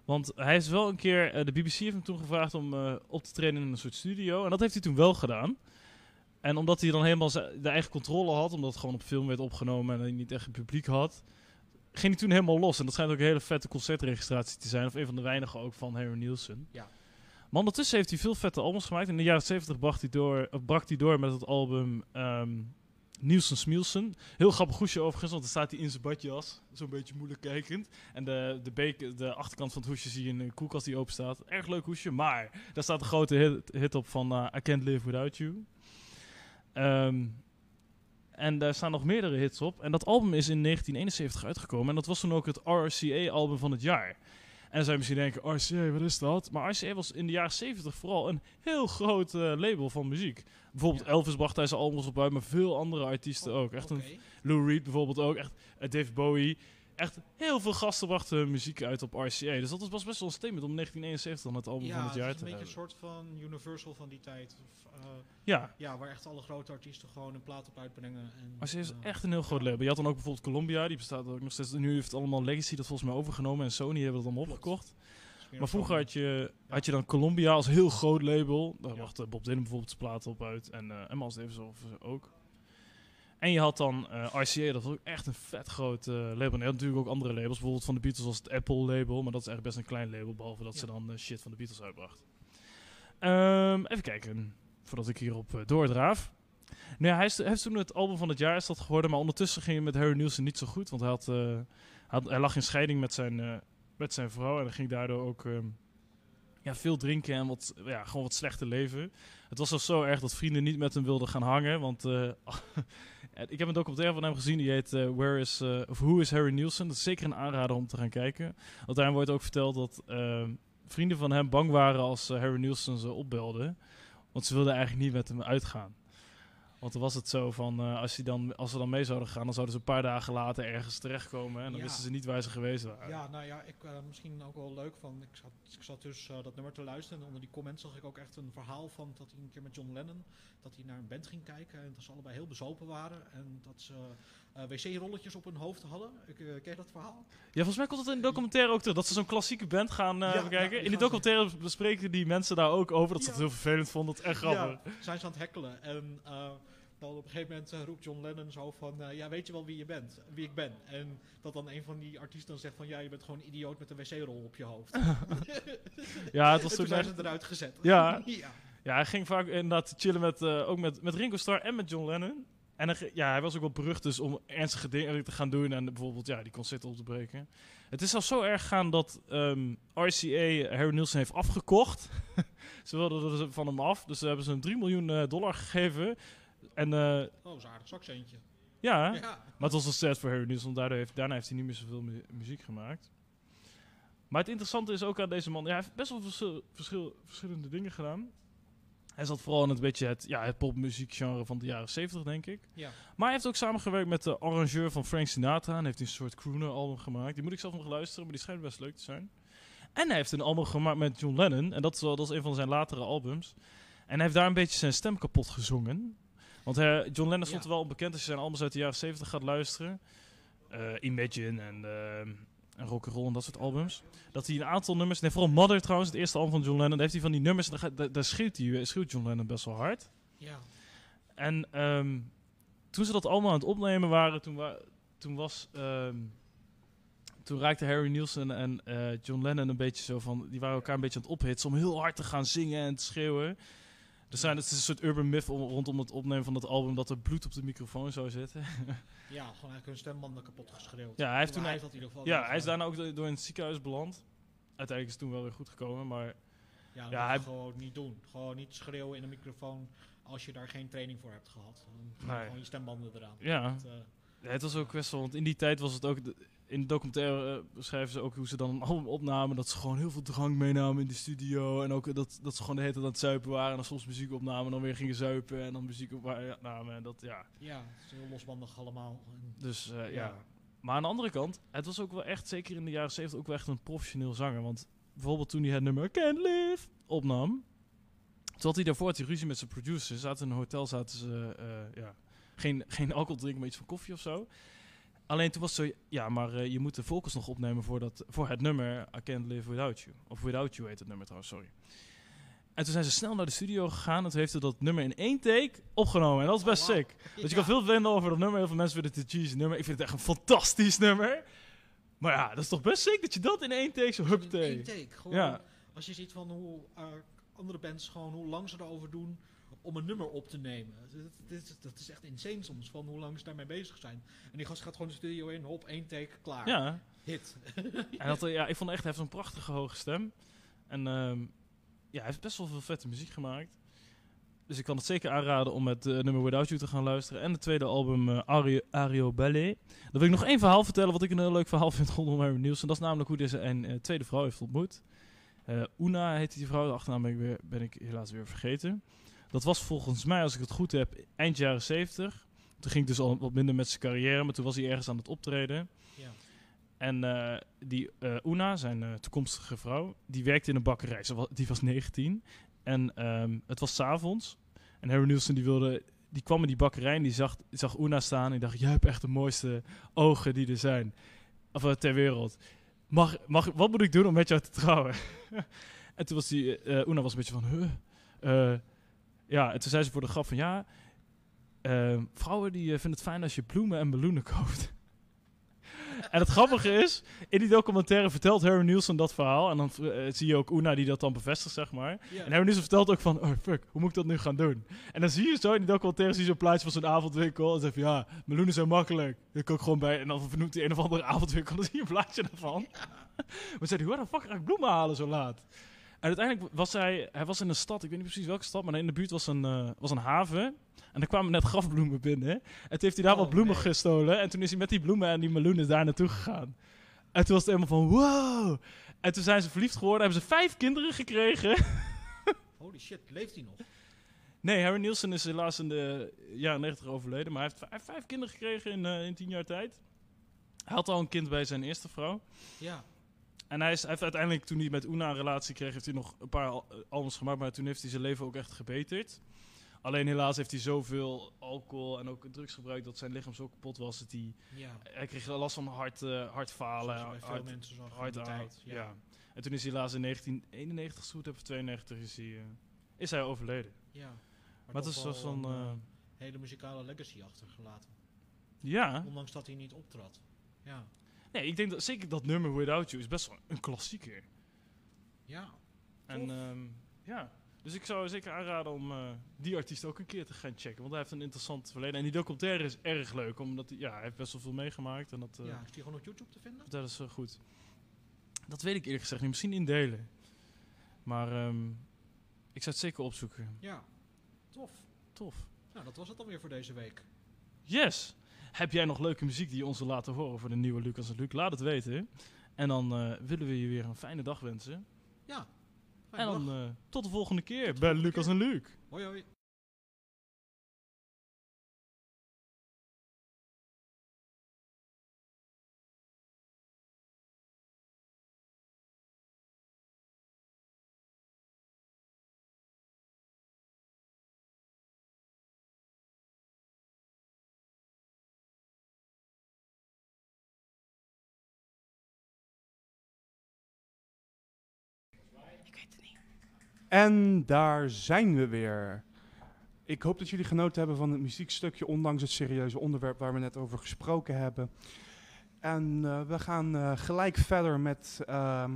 Want hij is wel een keer, eh, de BBC heeft hem toen gevraagd om eh, op te treden in een soort studio. En dat heeft hij toen wel gedaan. En omdat hij dan helemaal de eigen controle had, omdat het gewoon op film werd opgenomen en hij niet echt een publiek had, ging hij toen helemaal los. En dat schijnt ook een hele vette concertregistratie te zijn, of een van de weinige ook van Harry Nielsen. Ja. Maar ondertussen heeft hij veel vette albums gemaakt. In de jaren 70 bracht hij door, of brak hij door met het album ehm Nielsen Smielsen. Heel grappig hoesje overigens, want dan staat hij in zijn badjas. Zo'n beetje moeilijk kijkend. En de, de, de achterkant van het hoesje zie je een koelkast die open staat. Erg leuk hoesje, maar daar staat een grote hit, hit op van eh, I Can't Live Without You. Ehm, en daar staan nog meerdere hits op. En dat album is in 1971 uitgekomen. En dat was toen ook het RCA-album van het jaar. En dan zou je misschien denken, RCA, wat is dat? Maar RCA was in de jaren 70 vooral een heel groot eh, label van muziek. Bijvoorbeeld Ja. Elvis bracht daar zijn albums op uit, maar veel andere artiesten ook. Echt een. Lou Reed bijvoorbeeld ook. Echt, eh, Dave Bowie. Echt heel veel gasten brachten muziek uit op RCA. Dus dat was best wel een statement om 1971 dan het album Ja, van het het jaar te een beetje een soort van Universal van die tijd. Eh, Ja, ja, waar echt alle grote artiesten gewoon een plaat op uitbrengen. En, RCA is eh, echt een heel groot ja. label. Je had dan ook bijvoorbeeld Columbia, die bestaat ook nog steeds. Nu heeft het allemaal Legacy dat volgens mij overgenomen. En Sony hebben dat allemaal opgekocht. Maar vroeger had je, Ja. had je dan Columbia als heel groot label. Daar Ja. bracht eh, Bob Dylan bijvoorbeeld zijn platen op uit. En, eh en Miles Davis of, ook. En je had dan eh, RCA, dat was ook echt een vet groot eh, label. En je had natuurlijk ook andere labels. Bijvoorbeeld van de Beatles was het Apple label. Maar dat is echt best een klein label. Behalve dat ze dan eh, shit van de Beatles uitbracht. Ehm, even kijken. Voordat ik hierop eh, doordraaf. Nou ja, hij, is, hij heeft toen het album van het jaar is dat geworden. Maar ondertussen ging het met Harry Nielsen niet zo goed. Want hij, had, eh, had, hij lag in scheiding met zijn, eh, met zijn vrouw. En hij ging daardoor ook ehm, ja, veel drinken en wat, ja, gewoon wat slechter leven. Het was zelfs zo erg dat vrienden niet met hem wilden gaan hangen. Want eh, Eh, Ik heb een documentaire van hem gezien, die heet eh, Where is, eh, of Who is Harry Nielsen. Dat is zeker een aanrader om te gaan kijken. Want daarin wordt ook verteld dat eh, vrienden van hem bang waren als eh, Harry Nielsen ze opbelde. Want ze wilden eigenlijk niet met hem uitgaan. Want dan was het zo van, eh, als, dan, als ze dan mee zouden gaan, dan zouden ze een paar dagen later ergens terechtkomen. En dan Ja. wisten ze niet waar ze geweest waren. Ja, nou ja, ik, eh, misschien ook wel leuk van. Ik zat, ik zat dus eh, dat nummer te luisteren en onder die comments zag ik ook echt een verhaal van dat hij een keer met John Lennon, dat hij naar een band ging kijken en dat ze allebei heel bezopen waren en dat ze wc-rolletjes op hun hoofd hadden. Ik, ken je dat verhaal? Ja, volgens mij komt het in de documentaire ook terug. Dat ze zo'n klassieke band gaan Ja, bekijken. ja, in die documentaire bespreken die mensen daar ook over. Dat ze het heel vervelend vonden. Dat is echt grappig. Zijn ze aan het hekkelen en dan op een gegeven moment eh, roept John Lennon zo van, eh, ja weet je wel wie je bent, wie ik ben. En dat dan een van die artiesten dan zegt van, ja je bent gewoon een idioot met een wc-rol op je hoofd. Ja, het was en toen zijn ze eruit gezet. Ja. ja. Ja, hij ging vaak inderdaad chillen met, eh, ook met, met Ringo Starr en met John Lennon. En hij, ja, hij was ook wel berucht dus om ernstige dingen te gaan doen en bijvoorbeeld ja, die concerten op te breken. Het is zelfs zo erg gegaan dat ehm, RCA Harry Nielsen heeft afgekocht. ze wilden er van hem af, dus ze hebben ze hem 3 miljoen dollar gegeven. En eh, Oh, zo'n aardig zakcentje. ja, Ja. maar het was een set voor Harry Nielsen, want daardoor heeft, daarna heeft hij niet meer zoveel mu- muziek gemaakt. Maar het interessante is ook aan deze man, ja, hij heeft best wel verschil, verschil- verschillende dingen gedaan. Hij zat vooral in het beetje het, ja, het popmuziekgenre van de jaren 70, denk ik. Ja. Maar hij heeft ook samengewerkt met de arrangeur van Frank Sinatra en heeft een soort crooner album gemaakt. Die moet ik zelf nog luisteren, maar die schijnt best leuk te zijn. En hij heeft een album gemaakt met John Lennon en dat is, wel, dat is een van zijn latere albums. En hij heeft daar een beetje zijn stem kapot gezongen. Want eh, John Lennon stond er wel onbekend als je zijn albums uit de jaren 70 gaat luisteren. Eh, Imagine en, eh en Rock'n'Roll en dat soort albums. Dat hij een aantal nummers, nee vooral Mother trouwens, het eerste album van John Lennon, daar heeft hij van die nummers, daar, daar, daar schreeuwt, hij, schreeuwt John Lennon best wel hard. Ja. En ehm, toen ze dat allemaal aan het opnemen waren, toen, wa toen was. ehm, toen raakte Harry Nielsen en John Lennon een beetje zo van. Die waren elkaar een beetje aan het ophitsen om heel hard te gaan zingen en te schreeuwen. Er zijn, het is een soort urban myth om, rondom het opnemen van dat album dat er bloed op de microfoon zou zitten. Ja, gewoon eigenlijk hun stembanden kapot geschreeuwd. Ja, hij heeft toen. hij dat in ieder geval Ja, hij is daarna ook do- door in het ziekenhuis beland. Uiteindelijk is het toen wel weer goed gekomen, maar Ja, Ja, ja hij- gewoon niet doen. Gewoon niet schreeuwen in een microfoon als je daar geen training voor hebt gehad. Nee. Gewoon je stembanden eraan. ja. Dat, eh, Ja, het was ook best wel, want in die tijd was het ook, de- in de documentaire eh, beschrijven ze ook hoe ze dan een album opnamen, dat ze gewoon heel veel drank meenamen in de studio en ook eh, dat, dat ze gewoon de hele tijd aan het zuipen waren en dan soms muziek opnamen en dan weer gingen zuipen en dan muziek opnamen en dat, ja. ja, het is heel losbandig allemaal. Dus eh, ja. Ja. Maar aan de andere kant, het was ook wel echt, zeker in de jaren 70, ook wel echt een professioneel zanger, want bijvoorbeeld toen hij het nummer Can't Live opnam, toen had hij daarvoor had hij ruzie met zijn producer, ze zaten in een hotel, zaten ze, eh, ja, geen, geen alcohol drinken, maar iets van koffie of zo. Alleen toen was zo, ja, maar eh, je moet de vocals nog opnemen voor, dat, voor het nummer I Can't Live Without You. Of Without You heet het nummer trouwens, sorry. En toen zijn ze snel naar de studio gegaan en toen heeft hij dat nummer in één take opgenomen. En dat is best Oh, sick. Dus je kan veel vinden over dat nummer. Heel veel mensen vinden het een cheesy nummer. Ik vind het echt een fantastisch nummer. Maar ja, dat is toch best sick dat je dat in één take zo In huppatee. één take. Gewoon, Ja. Als je ziet van hoe eh, andere bands gewoon hoe lang ze erover doen om een nummer op te nemen. Dat, dat is echt insane soms, van hoe lang ze daarmee bezig zijn. En die gast gaat gewoon de studio in, hop, één take, klaar. Ja. Hit. En dat, ja, ik vond echt, hij heeft een prachtige hoge stem. En ehm, ja, hij heeft best wel veel vette muziek gemaakt. Dus ik kan het zeker aanraden om het eh, nummer Without You te gaan luisteren. En het tweede album eh, Ario, Ario Ballet. Dan wil ik nog één verhaal vertellen wat ik een heel leuk verhaal vind rondom Harry Nielsen. Dat is namelijk hoe deze een eh, tweede vrouw heeft ontmoet. Eh Una heette die vrouw, de achternaam ben ik, weer, ben ik helaas weer vergeten. Dat was volgens mij, als ik het goed heb, eind jaren 70. Toen ging het dus al wat minder met zijn carrière, maar toen was hij ergens aan het optreden. Ja. En eh, die eh, Una, zijn eh, toekomstige vrouw, die werkte in een bakkerij. Ze was, die was 19. En ehm, het was 's avonds. En Harry Nielsen die wilde, die kwam in die bakkerij en die zag, zag Una staan. En dacht, jij hebt echt de mooiste ogen die er zijn. Of ter wereld. Mag, mag, wat moet ik doen om met jou te trouwen? en toen was die, Una was een beetje van, huh? Ja, en toen zei ze voor de grap van, ja... eh, vrouwen die eh, vinden het fijn als je bloemen en meloenen koopt. En het grappige is, in die documentaire vertelt Harry Nielsen dat verhaal. En dan eh, zie je ook Una die dat dan bevestigt, zeg maar. Ja. En Harry Nielsen vertelt ook van, oh fuck, hoe moet ik dat nu gaan doen? En dan zie je zo in die documentaire zie je zo'n plaatje van zo'n avondwinkel. En dan zegt ja, meloenen zijn makkelijk. Ik ook gewoon bij. En dan vernoemt hij een of andere avondwinkel. Dan zie je een plaatje daarvan. Maar zei hij, hoe de fuck ga ik bloemen halen zo laat? En uiteindelijk was hij, hij was in een stad, ik weet niet precies welke stad, maar in de buurt was een, eh, was een haven. En er kwamen net grafbloemen binnen. En toen heeft hij daar Oh, wat bloemen nee. gestolen. En toen is hij met die bloemen en die meloenen daar naartoe gegaan. En toen was het helemaal van wow. En toen zijn ze verliefd geworden, hebben ze vijf kinderen gekregen. Holy shit, leeft hij nog? Nee, Harry Nielsen is helaas in de jaren 90 overleden. Maar hij heeft, heeft vijf kinderen gekregen in, eh, in tien jaar tijd. Hij had al een kind bij zijn eerste vrouw. Ja. En hij, is, hij heeft uiteindelijk, toen hij met Una een relatie kreeg, heeft hij nog een paar eh, albums gemaakt. Maar toen heeft hij zijn leven ook echt gebeterd. Alleen helaas heeft hij zoveel alcohol en ook drugs gebruikt dat zijn lichaam zo kapot was. Dat hij, Ja. hij kreeg last van hart, eh, hartfalen. Zoals bij veel hart- mensen zo van hard die aan. tijd. Ja. Ja. En toen is hij helaas in 1991 zoet of 92 is hij, eh, is hij overleden. ja. Maar het toch is was een hele muzikale legacy achtergelaten. ja. Ondanks dat hij niet optrad. Ja. Nee, ik denk dat zeker dat nummer Without You is best wel een klassieker. Ja. En ehm, ja, dus ik zou zeker aanraden om eh, die artiest ook een keer te gaan checken. Want hij heeft een interessant verleden. En die documentaire is erg leuk, omdat hij, ja, hij heeft best wel veel meegemaakt. En dat uh, ja. Is die gewoon op YouTube te vinden? dat is uh, goed. Dat weet ik eerlijk gezegd niet. Misschien in delen. Maar ehm, ik zou het zeker opzoeken. Ja. Tof. Tof. Nou, dat was het alweer voor deze week. Yes! Heb jij nog leuke muziek die je ons wil laten horen voor de nieuwe Lucas en Luc? Laat het weten. En dan uh, willen we je weer een fijne dag wensen. Ja. En dan uh, tot de volgende keer bij Lucas keer. en Luc. Hoi hoi. Weet het niet. En daar zijn we weer. Ik hoop dat jullie genoten hebben van het muziekstukje, ondanks het serieuze onderwerp waar we net over gesproken hebben. En uh, we gaan uh, gelijk verder met. ehm,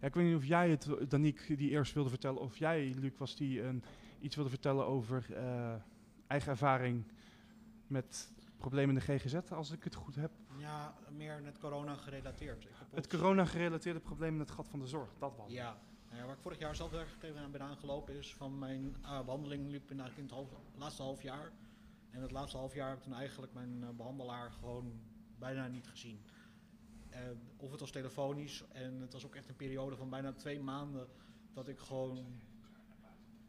ja, ik weet niet of jij het, Danique, die eerst wilde vertellen, of jij, Luc, was die een, iets wilde vertellen over uh, eigen ervaring met problemen in de GGZ, als ik het goed heb. Ja, meer net corona gerelateerd. Ik heb Het ons- corona-gerelateerde probleem in het gat van de zorg, dat was. Ja. Ja, waar ik vorig jaar zelf erg tegen ben aangelopen is van mijn behandeling liep in, in het laatste half jaar. En het laatste half jaar heb ik toen eigenlijk mijn uh, behandelaar gewoon bijna niet gezien. Uh, of het was telefonisch en het was ook echt een periode van bijna twee maanden dat ik gewoon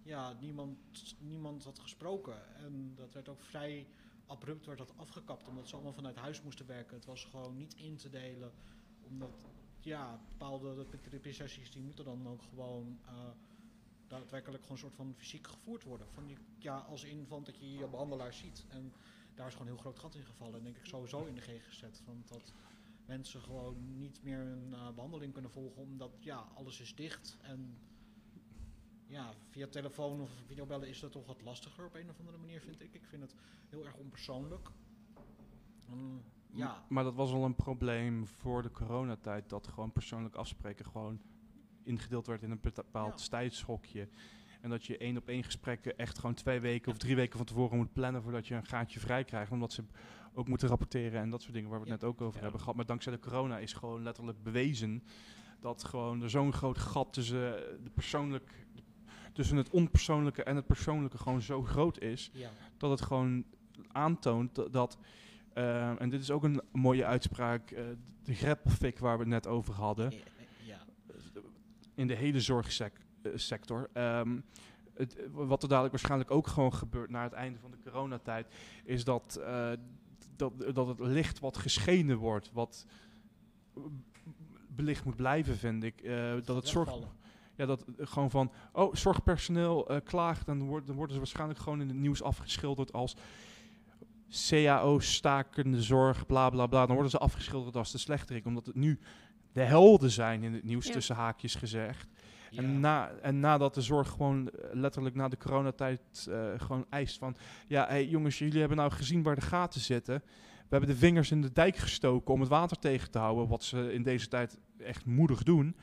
ja, niemand, niemand had gesproken. En dat werd ook vrij abrupt werd dat afgekapt omdat ze allemaal vanuit huis moesten werken. Het was gewoon niet in te delen omdat ja, bepaalde therapie-sessies die moeten dan ook gewoon uh, daadwerkelijk gewoon soort van fysiek gevoerd worden. Van ja, als in van dat je je behandelaar ziet. En daar is gewoon een heel groot gat in gevallen. En denk ik sowieso in de GGZ. Want dat mensen gewoon niet meer een uh, behandeling kunnen volgen omdat ja, alles is dicht. En ja, via telefoon of videobellen is dat toch wat lastiger op een of andere manier vind ik. Ik vind het heel erg onpersoonlijk. Ja. Maar dat was al een probleem voor de coronatijd, dat gewoon persoonlijk afspreken gewoon ingedeeld werd in een bepaald ja. tijdschokje. En dat je één op één gesprekken echt gewoon twee weken of drie weken van tevoren moet plannen voordat je een gaatje vrij krijgt. Omdat ze ook moeten rapporteren en dat soort dingen waar we het Ja. net ook over Ja. hebben gehad. Maar dankzij de corona is gewoon letterlijk bewezen dat gewoon er zo'n groot gat tussen, eh, de persoonlijk, tussen het onpersoonlijke en het persoonlijke gewoon zo groot is. Dat het gewoon aantoont dat uh, en dit is ook een mooie uitspraak, uh, de greppelfik waar we het net over hadden, ja. in de hele zorgsector. Um, het, wat er dadelijk waarschijnlijk ook gewoon gebeurt na het einde van de coronatijd, is dat, uh, dat, dat het licht wat geschenen wordt, wat belicht moet blijven, vind ik. Dat het zorg. Ja, dat gewoon van, oh, zorgpersoneel uh, klaagt, dan, wordt, dan worden ze waarschijnlijk gewoon in het nieuws afgeschilderd als CAO stakende zorg, bla bla bla. Dan worden ze afgeschilderd als de slechterik, omdat het nu de helden zijn in het nieuws, ja. tussen haakjes gezegd. Ja. En, na, en nadat de zorg gewoon letterlijk na de coronatijd uh, gewoon eist van... Ja, hey, jongens, jullie hebben nou gezien waar de gaten zitten. We hebben de vingers in de dijk gestoken om het water tegen te houden, wat ze in deze tijd echt moedig doen.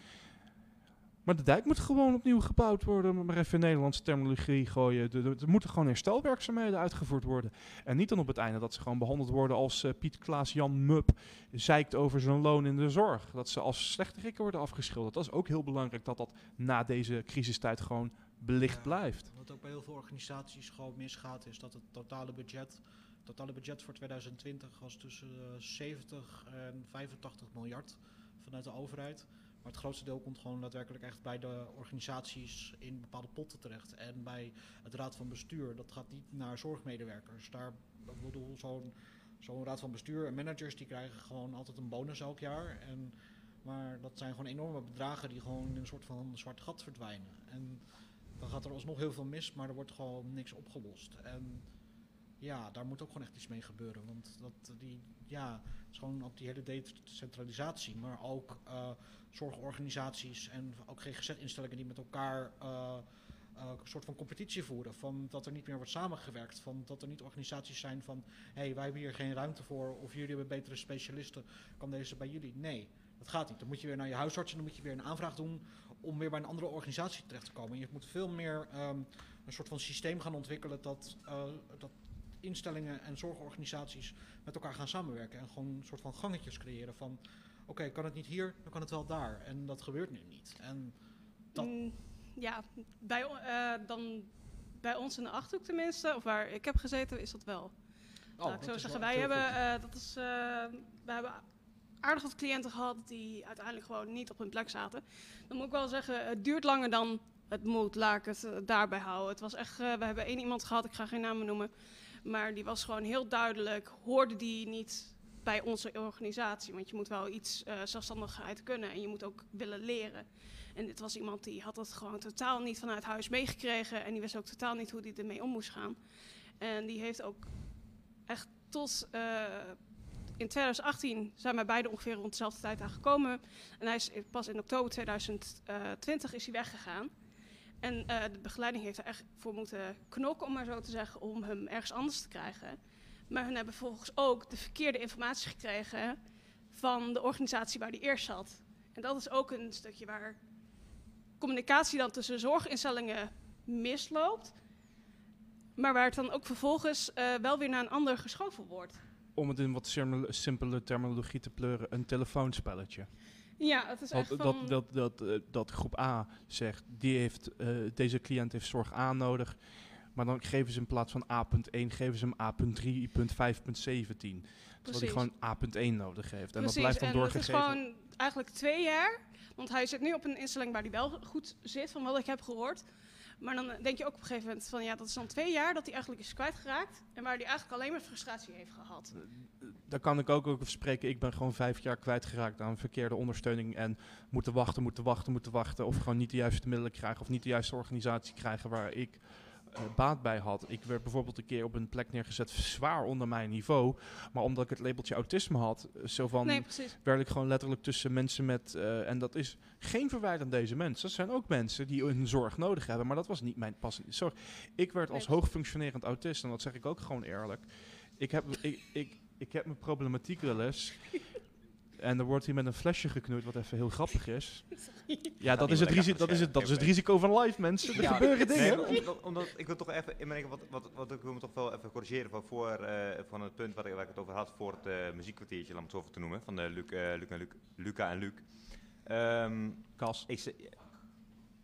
Maar de dijk moet gewoon opnieuw gebouwd worden. Maar even in Nederlandse terminologie gooien. Er- moeten gewoon herstelwerkzaamheden uitgevoerd worden. En niet dan op het einde dat ze gewoon behandeld worden als eh, Piet Klaas Jan Mup zeikt over zijn loon in de zorg. Dat ze als slechterikken worden afgeschilderd. Dat is ook heel belangrijk dat dat na deze crisistijd gewoon belicht Ja. blijft. Wat ook bij heel veel organisaties gewoon misgaat, is dat het totale budget, totale budget voor 2020 was tussen eh, 70 en 85 miljard vanuit de overheid. Maar het grootste deel komt gewoon daadwerkelijk echt bij de organisaties in bepaalde potten terecht. En bij het raad van bestuur, dat gaat niet naar zorgmedewerkers. Daar, ik bedoel, zo'n raad van bestuur en managers die krijgen gewoon altijd een bonus elk jaar. En, maar dat zijn gewoon enorme bedragen die gewoon in een soort van zwart gat verdwijnen. En dan gaat er alsnog heel veel mis, maar er wordt gewoon niks opgelost. En ja, daar moet ook gewoon echt iets mee gebeuren. Want dat, die, ja, het is gewoon ook die hele decentralisatie, maar ook eh, zorgorganisaties en ook GGZ-instellingen die met elkaar eh, eh, een soort van competitie voeren. Van dat er niet meer wordt samengewerkt. Van dat er niet organisaties zijn van hé, hey, wij hebben hier geen ruimte voor. Of jullie hebben betere specialisten. Kan deze bij jullie? Nee, dat gaat niet. Dan moet je weer naar je huisarts en dan moet je weer een aanvraag doen om weer bij een andere organisatie terecht te komen. Je moet veel meer ehm, een soort van systeem gaan ontwikkelen dat, dat instellingen en zorgorganisaties met elkaar gaan samenwerken. En gewoon een soort van gangetjes creëren van oké, kan het niet hier, dan kan het wel daar. En dat gebeurt nu niet. En dat- Mm, ja, bij, eh, dan, bij ons in de Achterhoek tenminste, of waar ik heb gezeten, is dat wel. oh, ik dat zo is zeggen, wij hebben, eh, dat is, eh, we hebben aardig wat cliënten gehad die uiteindelijk gewoon niet op hun plek zaten. Dan moet ik wel zeggen, het duurt langer dan het moet, laat ik het daarbij houden. Het was echt, we hebben één iemand gehad, ik ga geen namen noemen, maar die was gewoon heel duidelijk, hoorde die niet bij onze organisatie. Want je moet wel iets eh, zelfstandigheid kunnen en je moet ook willen leren. En dit was iemand die had het gewoon totaal niet vanuit huis meegekregen en die wist ook totaal niet hoe die ermee om moest gaan. En die heeft ook echt tot eh, in 2018 zijn wij beide ongeveer rond dezelfde tijd aangekomen. En hij is pas in oktober 2020 is hij weggegaan. En eh, de begeleiding heeft er echt voor moeten knokken, om maar zo te zeggen, om hem ergens anders te krijgen. Maar hun hebben vervolgens ook de verkeerde informatie gekregen van de organisatie waar hij eerst zat. En dat is ook een stukje waar communicatie dan tussen zorginstellingen misloopt. Maar waar het dan ook vervolgens eh, wel weer naar een ander geschoven wordt. Om het in wat simpele terminologie te pleuren, een telefoonspelletje. Ja, het is echt Dat, van... dat, dat, dat, eh, dat groep A zegt, die heeft, eh, deze cliënt heeft zorg A nodig. Maar dan geven ze in plaats van A.1, geven ze hem A.3.5.17. Terwijl Precies. hij gewoon A.1 nodig heeft. En Precies, dat blijft dan en het is doorgegeven. gewoon eigenlijk twee jaar. Want hij zit nu op een instelling waar hij wel goed zit, van wat ik heb gehoord. Maar dan eh, denk je ook op een gegeven moment van ja, dat is dan twee jaar dat hij eigenlijk is kwijtgeraakt. En waar hij eigenlijk alleen maar frustratie heeft gehad. Daar kan ik ook over spreken. Ik ben gewoon vijf jaar kwijtgeraakt aan verkeerde ondersteuning. En moeten wachten, moeten wachten, moeten wachten. Of gewoon niet de juiste middelen krijgen. Of niet de juiste organisatie krijgen waar ik eh, baat bij had. Ik werd bijvoorbeeld een keer op een plek neergezet zwaar onder mijn niveau. Maar omdat ik het labeltje autisme had, eh, zo van... Nee, werd ik gewoon letterlijk tussen mensen met... eh, en dat is geen verwijt aan deze mensen. Dat zijn ook mensen die hun zorg nodig hebben. Maar dat was niet mijn passende zorg. Ik werd als hoogfunctionerend autist, en dat zeg ik ook gewoon eerlijk. Ik heb, ik, ik, ik heb mijn problematiek wel eens. En er wordt hier met een flesje geknoeid, wat even heel grappig is. Ja, dat is het, risico, dat is het, dat is het risico van live, mensen. Er Ja, gebeuren nee, dingen. omdat, omdat ik wil toch even wat, wat, wat ik wil me toch wel even corrigeren van, voor, eh, van het punt waar ik, waar ik het over had voor het eh, muziekkwartiertje, laat me het zo even te noemen, van eh, Luc, Luc en Luc, Luca en Luc. Ehm, Kas. ik ze-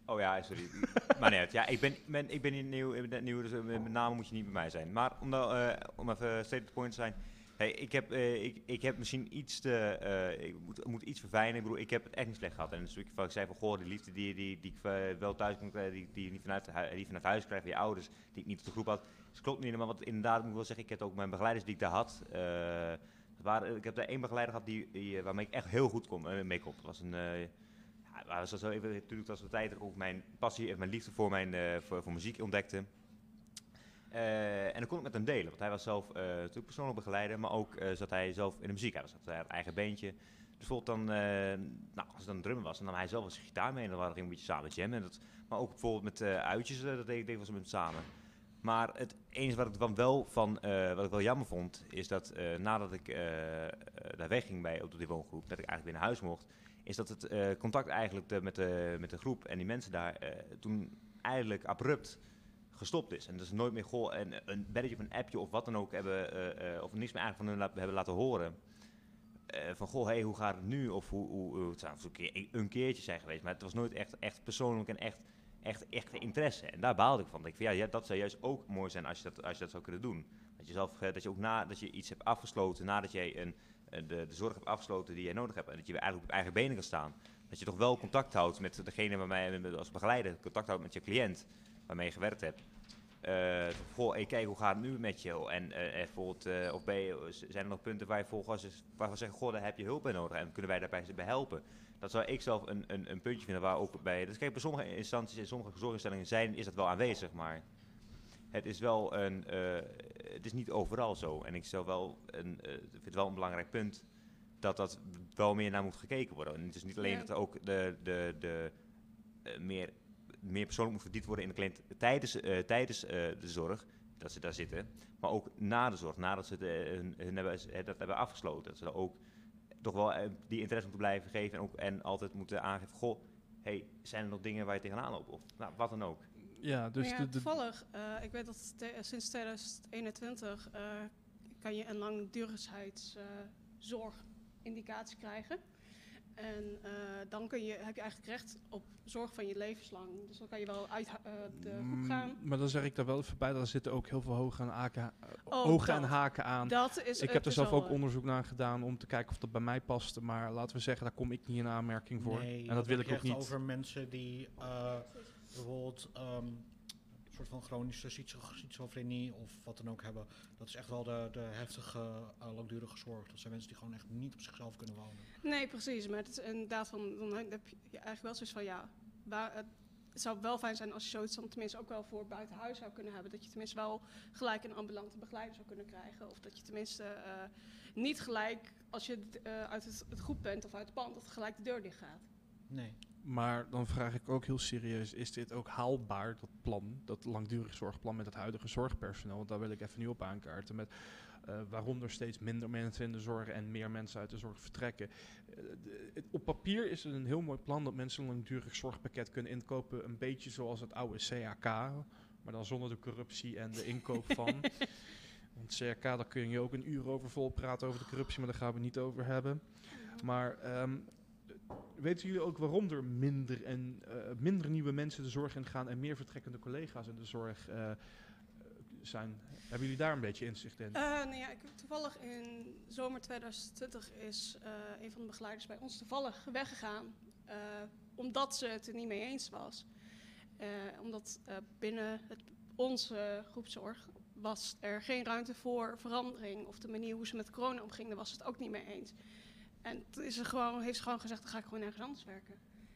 Oh ja, sorry. maar net, ja, ik ben, ben, ik ben hier nieuw, ik ben net nieuw, dus met name moet je niet bij mij zijn. Maar om, nou, eh, om even the point te zijn. Hey, ik, heb, eh, ik, ik heb misschien iets te. eh, ik moet, moet iets verfijnen. Ik bedoel, ik heb het echt niet slecht gehad. En een stukje van ik zei van goh, die liefde die, die, die ik eh, wel thuis kon krijgen, die, die je niet vanuit, die vanuit huis krijg van je ouders, die ik niet op de groep had. Dus klopt niet helemaal. Want inderdaad, moet ik wel zeggen, ik heb ook mijn begeleiders die ik daar had. dat waren, ik heb daar één begeleider gehad die, die, waarmee ik echt heel goed kon, eh, mee kon. Dat was een. ja, was zo even, natuurlijk was de tijd dat ik ook mijn passie en mijn liefde voor, mijn, voor, voor muziek ontdekte. Eh, en dat kon ik met hem delen, want hij was zelf eh, natuurlijk persoonlijk begeleider, maar ook eh, zat hij zelf in de muziek. Hij zat hij had eigen beentje. Dus bijvoorbeeld dan, nou, als het dan drummen was, dan nam hij zelf eens gitaar mee en dan waren we een beetje samen jammen. En dat, maar ook bijvoorbeeld met uitjes, dat deed ik met hem samen. Maar het enige wat ik dan wel van, wat ik wel jammer vond, is dat nadat ik eh, daar wegging bij op die woongroep, dat ik eigenlijk weer naar huis mocht, is dat het contact eigenlijk de- met, de, met de groep en die mensen daar toen eigenlijk abrupt gestopt is. En dat is nooit meer goh, een, een belletje of een appje of wat dan ook hebben, eh, eh, of niks meer eigenlijk van hun hebben laten horen. Eh, van goh, hey, hoe gaat het nu? Of hoe, hoe, hoe- het zou een, keer, een keertje zijn geweest, maar het was nooit echt, echt persoonlijk en echt, echt, echt interesse. En daar baalde ik van. Ik van ja, dat zou juist ook mooi zijn als je dat, als je dat zou kunnen doen. Dat je, zelf, eh, dat je ook na dat je iets hebt afgesloten, nadat jij een, eh, de, de zorg hebt afgesloten die jij nodig hebt, en dat je eigenlijk op eigen benen kan staan. Dat je toch wel contact houdt met degene waarmee je als begeleider contact houdt met je cliënt waarmee je gewerkt hebt. Goh, hey, kijk, hoe gaat het nu met je? En eh, bijvoorbeeld, eh, of ben je, zijn er nog punten waar je volgens waarvan zeggen, goh, daar heb je hulp bij nodig en kunnen wij daarbij bij helpen? Dat zou ik zelf een, een, een puntje vinden waar ook bij. Dus kijk, bij sommige instanties en sommige zorginstellingen zijn, is dat wel aanwezig, maar het is wel een, het is niet overal zo. En ik stel wel een, vind het wel een belangrijk punt dat dat wel meer naar moet gekeken worden. En het is niet alleen Ja. dat er ook de, de, de meer, meer persoonlijk moet verdiend worden in de cliënt tijdens, eh, tijdens eh, de zorg, dat ze daar zitten, maar ook na de zorg, nadat ze de, hun, hun hebben, eh, dat hebben afgesloten. Dat ze daar ook toch wel eh, die interesse moeten blijven geven en, ook, en altijd moeten aangeven, goh, hey, zijn er nog dingen waar je tegenaan loopt? Of nou, wat dan ook. Ja, dus Nou ja, de, de, toevallig, eh, ik weet dat te- sinds 2021 eh, kan je een langdurigheidszorgindicatie krijgen. En eh, dan kun je, heb je eigenlijk recht op zorg van je levenslang. Dus dan kan je wel uit eh, de hoek Mm, gaan. Maar dan zeg ik daar wel even bij, daar zitten ook heel veel hoge en haken, Oh, ogen en dat. haken aan. Dat is, ik heb er zelf ook eh, onderzoek naar gedaan om te kijken of dat bij mij paste. Maar laten we zeggen, daar kom ik niet in aanmerking voor. Nee, en dat wil ik ook niet. over mensen die eh, bijvoorbeeld ehm, soort van chronische schizo- schizofrenie of wat dan ook hebben. Dat is echt wel de, de heftige, eh, langdurige zorg. Dat zijn mensen die gewoon echt niet op zichzelf kunnen wonen. Nee, precies. Maar het is inderdaad van, dan heb je eigenlijk wel zoiets van, ja, waar, het, het zou wel fijn zijn als je zoiets dan tenminste ook wel voor buiten huis zou kunnen hebben. Dat je tenminste wel gelijk een ambulante begeleider zou kunnen krijgen. Of dat je tenminste eh, niet gelijk, als je eh, uit het, het groep bent of uit het pand, dat gelijk de deur dicht gaat. Nee. Maar dan vraag ik ook heel serieus, is dit ook haalbaar, dat plan, dat langdurig zorgplan met het huidige zorgpersoneel? Want daar wil ik even nu op aankaarten. Met eh, waarom er steeds minder mensen in de zorg en meer mensen uit de zorg vertrekken. Eh, de- het- op papier is het een heel mooi plan dat mensen een langdurig zorgpakket kunnen inkopen. Een beetje zoals het oude CAK, maar dan zonder de corruptie en de inkoop van. Want CAK, daar kun je ook een uur over vol praten over de corruptie, maar daar gaan we het niet over hebben. Maar ehm, weten jullie ook waarom er minder, en, eh, minder nieuwe mensen de zorg in gaan en meer vertrekkende collega's in de zorg eh, zijn? Hebben jullie daar een beetje inzicht in? Eh, nou ja, ik, toevallig in zomer 2020 is een van de begeleiders bij ons toevallig weggegaan. omdat ze het er niet mee eens was. Omdat binnen het, onze groepzorg was er geen ruimte voor verandering. Of de manier hoe ze met corona omging, daar was het ook niet mee eens. En toen is ze gewoon, heeft ze gewoon gezegd, dan ga ik gewoon ergens anders werken.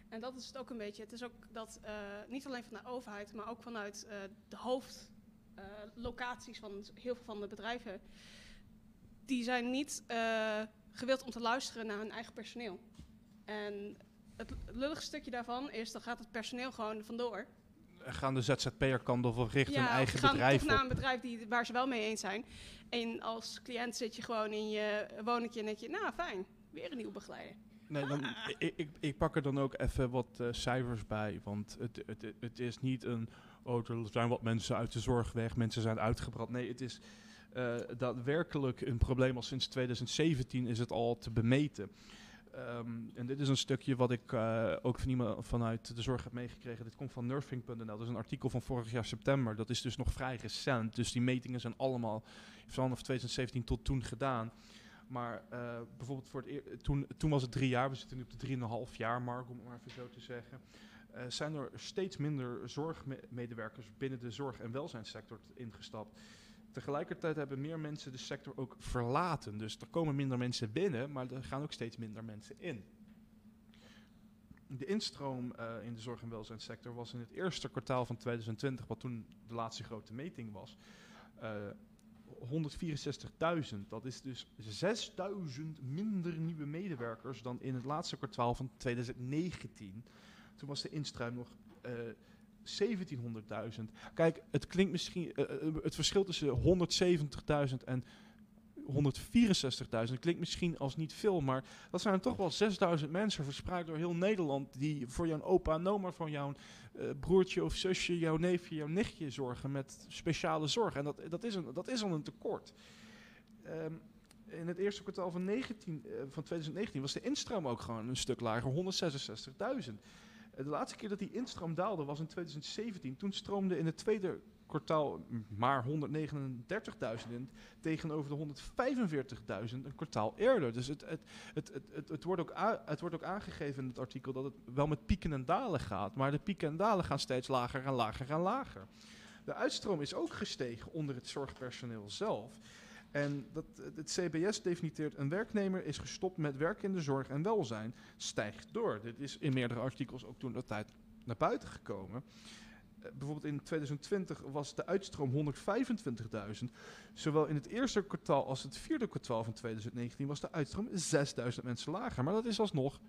En dat is het ook een beetje. Het is ook dat eh, niet alleen van de overheid, maar ook vanuit eh, de hoofdlocaties van heel veel van de bedrijven. Die zijn niet eh, gewild om te luisteren naar hun eigen personeel. En het lullige stukje daarvan is, dan gaat het personeel gewoon vandoor. Gaan de ZZP'er kant of richt hun of eigen gaan bedrijf toch naar op? een bedrijf die, waar ze wel mee eens zijn. En als cliënt zit je gewoon in je woningje en denk je, nou fijn, weer een nieuwe begeleider. Nee, dan, ik, ik, ik pak er dan ook even wat eh, cijfers bij. Want het, het, het, het is niet een. Oh, er zijn wat mensen uit de zorg weg, mensen zijn uitgebrand. Nee, het is eh, daadwerkelijk een probleem. Al sinds 2017 is het al te bemeten. Ehm, en dit is een stukje wat ik eh, ook van iemand vanuit de zorg heb meegekregen. Dit komt van nursing.nl. Dat is een artikel van vorig jaar september. Dat is dus nog vrij recent. Dus die metingen zijn allemaal vanaf 2017 tot toen gedaan. Maar eh, bijvoorbeeld voor het toen, toen was het drie jaar, we zitten nu op de 3,5 jaar mark, om het maar even zo te zeggen. Eh, zijn er steeds minder zorgmedewerkers binnen de zorg- en welzijnssector ingestapt. Tegelijkertijd hebben meer mensen de sector ook verlaten. Dus er komen minder mensen binnen, maar er gaan ook steeds minder mensen in. De instroom eh, in de zorg- en welzijnssector was in het eerste kwartaal van 2020, wat toen de laatste grote meting was, 164.000. Dat is dus 6.000 minder nieuwe medewerkers dan in het laatste kwartaal van 2019. Toen was de instroom nog eh 1700.000. Kijk, het klinkt misschien. eh, eh, het verschil tussen 170.000 en 164.000. Klinkt misschien als niet veel, maar dat zijn toch wel 6000 mensen verspreid door heel Nederland die voor jouw opa en oma, van jouw eh, broertje of zusje, jouw neefje, jouw nichtje zorgen met speciale zorg. En dat, dat, is, een, dat is al een tekort. Ehm, in het eerste kwartaal van, 19, eh, van 2019 was de instroom ook gewoon een stuk lager, 166.000. Eh, De laatste keer dat die instroom daalde was in 2017. Toen stroomde in het tweede kwartaal maar 139.000 in, tegenover de 145.000 een kwartaal eerder. Dus het, het, het, het, het, wordt ook het wordt ook aangegeven in het artikel dat het wel met pieken en dalen gaat, maar de pieken en dalen gaan steeds lager en lager en lager. De uitstroom is ook gestegen onder het zorgpersoneel zelf. En dat, het CBS definieert een werknemer is gestopt met werk in de zorg en welzijn, stijgt door. Dit is in meerdere artikels ook toen dat tijd naar buiten gekomen. Bijvoorbeeld in 2020 was de uitstroom 125.000. Zowel in het eerste kwartaal als het vierde kwartaal van 2019 was de uitstroom 6.000 mensen lager. Maar dat is alsnog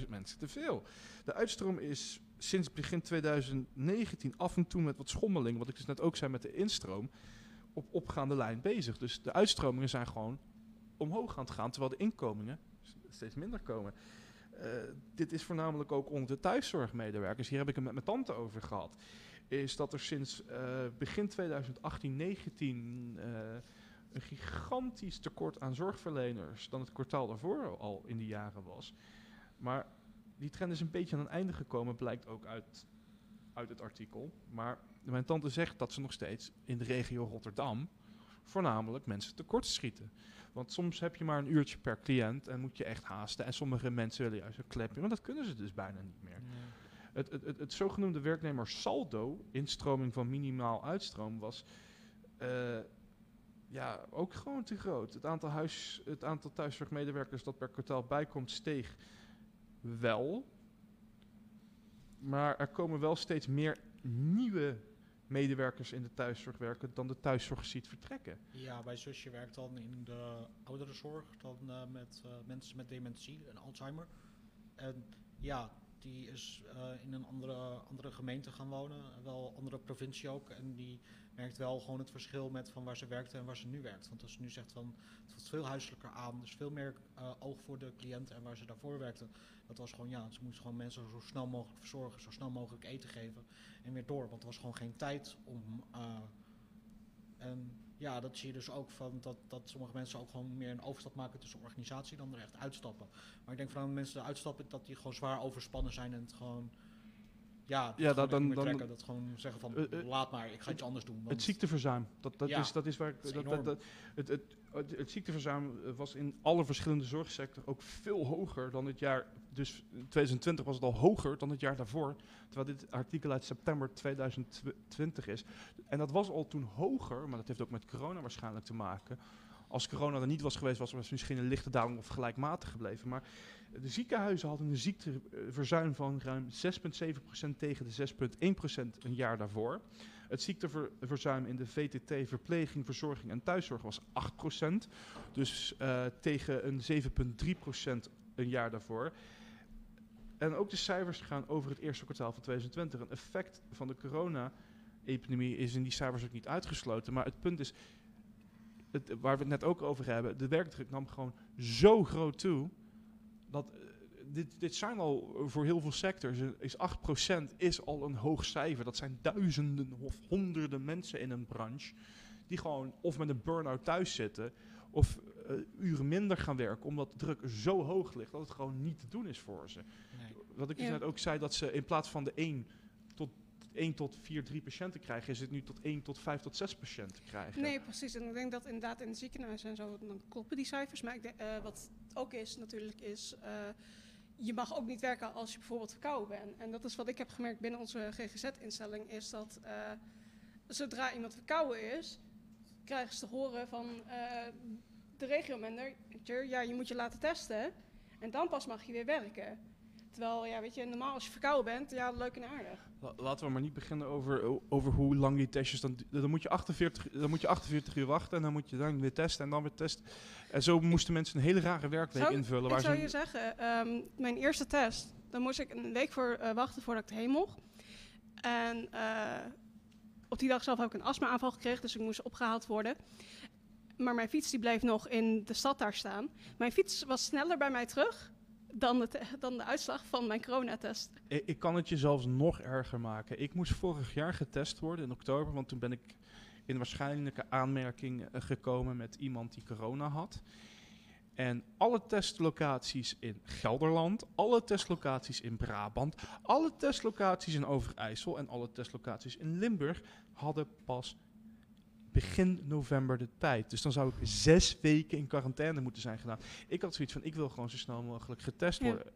6.000 mensen te veel. De uitstroom is sinds begin 2019 af en toe met wat schommeling, wat ik dus net ook zei met de instroom, op opgaande lijn bezig. Dus de uitstromingen zijn gewoon omhoog aan het gaan, terwijl de inkomingen steeds minder komen. Eh, dit is voornamelijk ook onder de thuiszorgmedewerkers. Hier heb ik het met mijn tante over gehad. Is dat er sinds eh, begin 2018, 19 eh, een gigantisch tekort aan zorgverleners dan het kwartaal daarvoor al in die jaren was. Maar die trend is een beetje aan een einde gekomen, blijkt ook uit, uit het artikel. Maar mijn tante zegt dat ze nog steeds in de regio Rotterdam voornamelijk mensen tekort schieten. Want soms heb je maar een uurtje per cliënt en moet je echt haasten. En sommige mensen willen juist een klepje, maar dat kunnen ze dus bijna niet meer. Het, het, het, het zogenoemde werknemer saldo, instroming van minimaal uitstroom, was eh, ja, ook gewoon te groot. Het aantal, huis, het aantal thuiszorgmedewerkers dat per kwartaal bijkomt steeg wel. Maar er komen wel steeds meer nieuwe medewerkers in de thuiszorg werken dan de thuiszorg ziet vertrekken. Ja, mijn zusje werkt dan in de ouderenzorg, dan eh, met eh, mensen met dementie en Alzheimer. En ja, die is eh, in een andere, andere gemeente gaan wonen, wel andere provincie ook. En die merkt wel gewoon het verschil met van waar ze werkte en waar ze nu werkt. Want als ze nu zegt van het voelt veel huiselijker aan, dus veel meer eh, oog voor de cliënt en waar ze daarvoor werkte. Dat was gewoon, ja, ze moest gewoon mensen zo snel mogelijk verzorgen, zo snel mogelijk eten geven en weer door. Want er was gewoon geen tijd om. eh, en ja, dat zie je dus ook van dat, dat sommige mensen ook gewoon meer een overstap maken tussen organisatie dan er echt uitstappen. Maar ik denk van mensen die uitstappen, dat die gewoon zwaar overspannen zijn en het gewoon. Ja, Ja, dat- dan- dan- trekken. Dat gewoon zeggen van Eh, eh, laat maar, ik ga iets anders doen. Het ziekteverzuim, dat, dat, Ja, is, dat is waar ik. dat is Dat, enorm. dat, dat- het, het, het, het ziekteverzuim eh, was in alle verschillende zorgsectoren ook veel hoger dan het jaar. Dus in 2020 was het al hoger dan het jaar daarvoor. Terwijl dit artikel uit september 2020 is. En dat was al toen hoger, maar dat heeft ook met corona waarschijnlijk te maken. Als corona er niet was geweest, was er misschien een lichte daling of gelijkmatig gebleven. Maar de ziekenhuizen hadden een ziekteverzuim van ruim 6,7% tegen de 6,1% een jaar daarvoor. Het ziekteverzuim in de VTT, verpleging, verzorging en thuiszorg was 8%. Dus eh, tegen een 7,3% een jaar daarvoor. En ook de cijfers gaan over het eerste kwartaal van 2020. Een effect van de corona-epidemie is in die cijfers ook niet uitgesloten. Maar het punt is, het, waar we het net ook over hebben, de werkdruk nam gewoon zo groot toe. Dat eh, dit, dit zijn al voor heel veel sectors, eh, is 8% is al een hoog cijfer. Dat zijn duizenden of honderden mensen in een branche die gewoon of met een burn-out thuis zitten of eh, uren minder gaan werken omdat de druk zo hoog ligt dat het gewoon niet te doen is voor ze. Nee. Wat ik dus Ja. net ook zei, dat ze in plaats van de 1 tot 1 tot 4, 3 patiënten krijgen, is het nu tot 1 tot 5 tot 6 patiënten krijgen. Nee, precies. En ik denk dat inderdaad in het ziekenhuis en zo, dan kloppen die cijfers. Maar ik denk, eh, wat ook is natuurlijk, is eh, je mag ook niet werken als je bijvoorbeeld verkouden bent. En dat is wat ik heb gemerkt binnen onze GGZ-instelling, is dat eh, zodra iemand verkouden is, krijgen ze te horen van eh, de regiomanager, ja, je moet je laten testen en dan pas mag je weer werken. Terwijl, ja, weet je, normaal als je verkouden bent, ja, leuk en aardig. La- Laten we maar niet beginnen over, over hoe lang die testjes dan. Dan moet, je 48, dan moet je 48 uur wachten en dan moet je dan weer testen en dan weer testen. En zo moesten mensen een hele rare werkweek Zou- invullen. Ik Waar zou ze, je zeggen, ehm, mijn eerste test, daar moest ik een week voor eh, wachten voordat ik erheen mocht. En eh, op die dag zelf heb ik een astma-aanval gekregen, dus ik moest opgehaald worden. maar mijn fiets die bleef nog in de stad daar staan. Mijn fiets was sneller bij mij terug dan de, dan de uitslag van mijn coronatest. Ik, ik kan het je zelfs nog erger maken. Ik moest vorig jaar getest worden in oktober, want toen ben ik in waarschijnlijke aanmerking eh, gekomen met iemand die corona had. En alle testlocaties in Gelderland, alle testlocaties in Brabant, alle testlocaties in Overijssel en alle testlocaties in Limburg hadden pas begin november de tijd. Dus dan zou ik zes weken in quarantaine moeten zijn gedaan. Ik had zoiets van, ik wil gewoon zo snel mogelijk getest Ja. worden.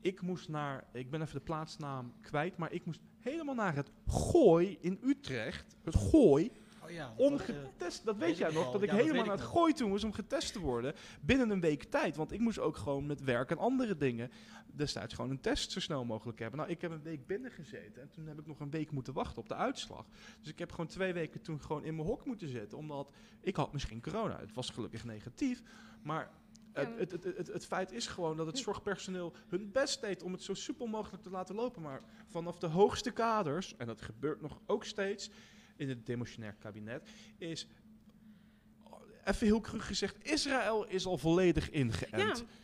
Ik moest naar, ik ben even de plaatsnaam kwijt, maar ik moest helemaal naar het Gooi in Utrecht. Het Gooi. Oh ja, Om dat, eh, getest, dat weet weet jij nog, dat ik Ja, dat helemaal naar ik het. Gooi toe moest om getest te worden. Binnen een week tijd, want ik moest ook gewoon met werk en andere dingen destijds gewoon een test zo snel mogelijk hebben. Nou, ik heb een week binnen gezeten en toen heb ik nog een week moeten wachten op de uitslag. Dus ik heb gewoon twee weken toen gewoon in mijn hok moeten zitten, omdat ik had misschien corona. Het was gelukkig negatief, maar het, het, het, het feit is gewoon dat het zorgpersoneel hun best deed om het zo soepel mogelijk te laten lopen. Maar vanaf de hoogste kaders, en dat gebeurt nog ook steeds in het demotionair kabinet, is, even heel cru gezegd, Israël is al volledig Ja, ingeënt. maar-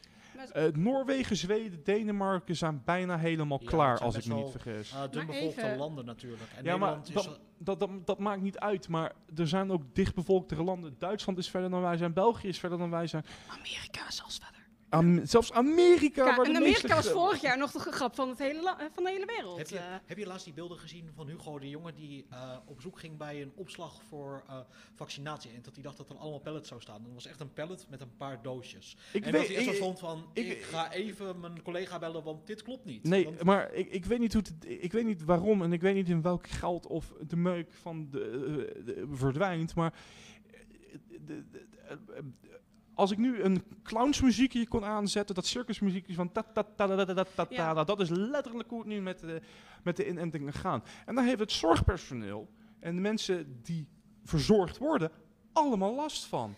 Eh, Noorwegen, Zweden, Denemarken zijn bijna helemaal Ja, klaar, als ik me niet vergis. uh, dun Maar bevolkte landen natuurlijk. En Ja, maar Nederland is... dat, dat, dat, dat maakt niet uit, maar er zijn ook dichtbevolktere landen. Duitsland is verder dan wij zijn, België is verder dan wij zijn. Amerika is zelfs verder. Am- zelfs Amerika, Ja, waar en de Amerika was vorig jaar nog de grap van, het hele van de hele wereld. Heb je, eh. heb je laatst die beelden gezien van Hugo, de jongen die eh, op zoek ging bij een opslag voor eh, vaccinatie en dat hij dacht dat er allemaal pallets zou staan. Dat was echt een pallet met een paar doosjes. Ik en weet, dat hij echt zo stond van, ik, ik- ga even mijn collega bellen, want dit klopt niet. Nee, Want- maar ik, ik, weet niet hoe het, ik weet niet waarom en ik weet niet in welk geld of de meuk van de, de- verdwijnt, maar de- de- de- als ik nu een clownsmuziekje kon aanzetten, dat circusmuziekje van ta ta ta ta ta ta ta, nou, dat is letterlijk hoe het nu met de, met de inentingen gaat. En dan heeft het zorgpersoneel en de mensen die verzorgd worden allemaal last van.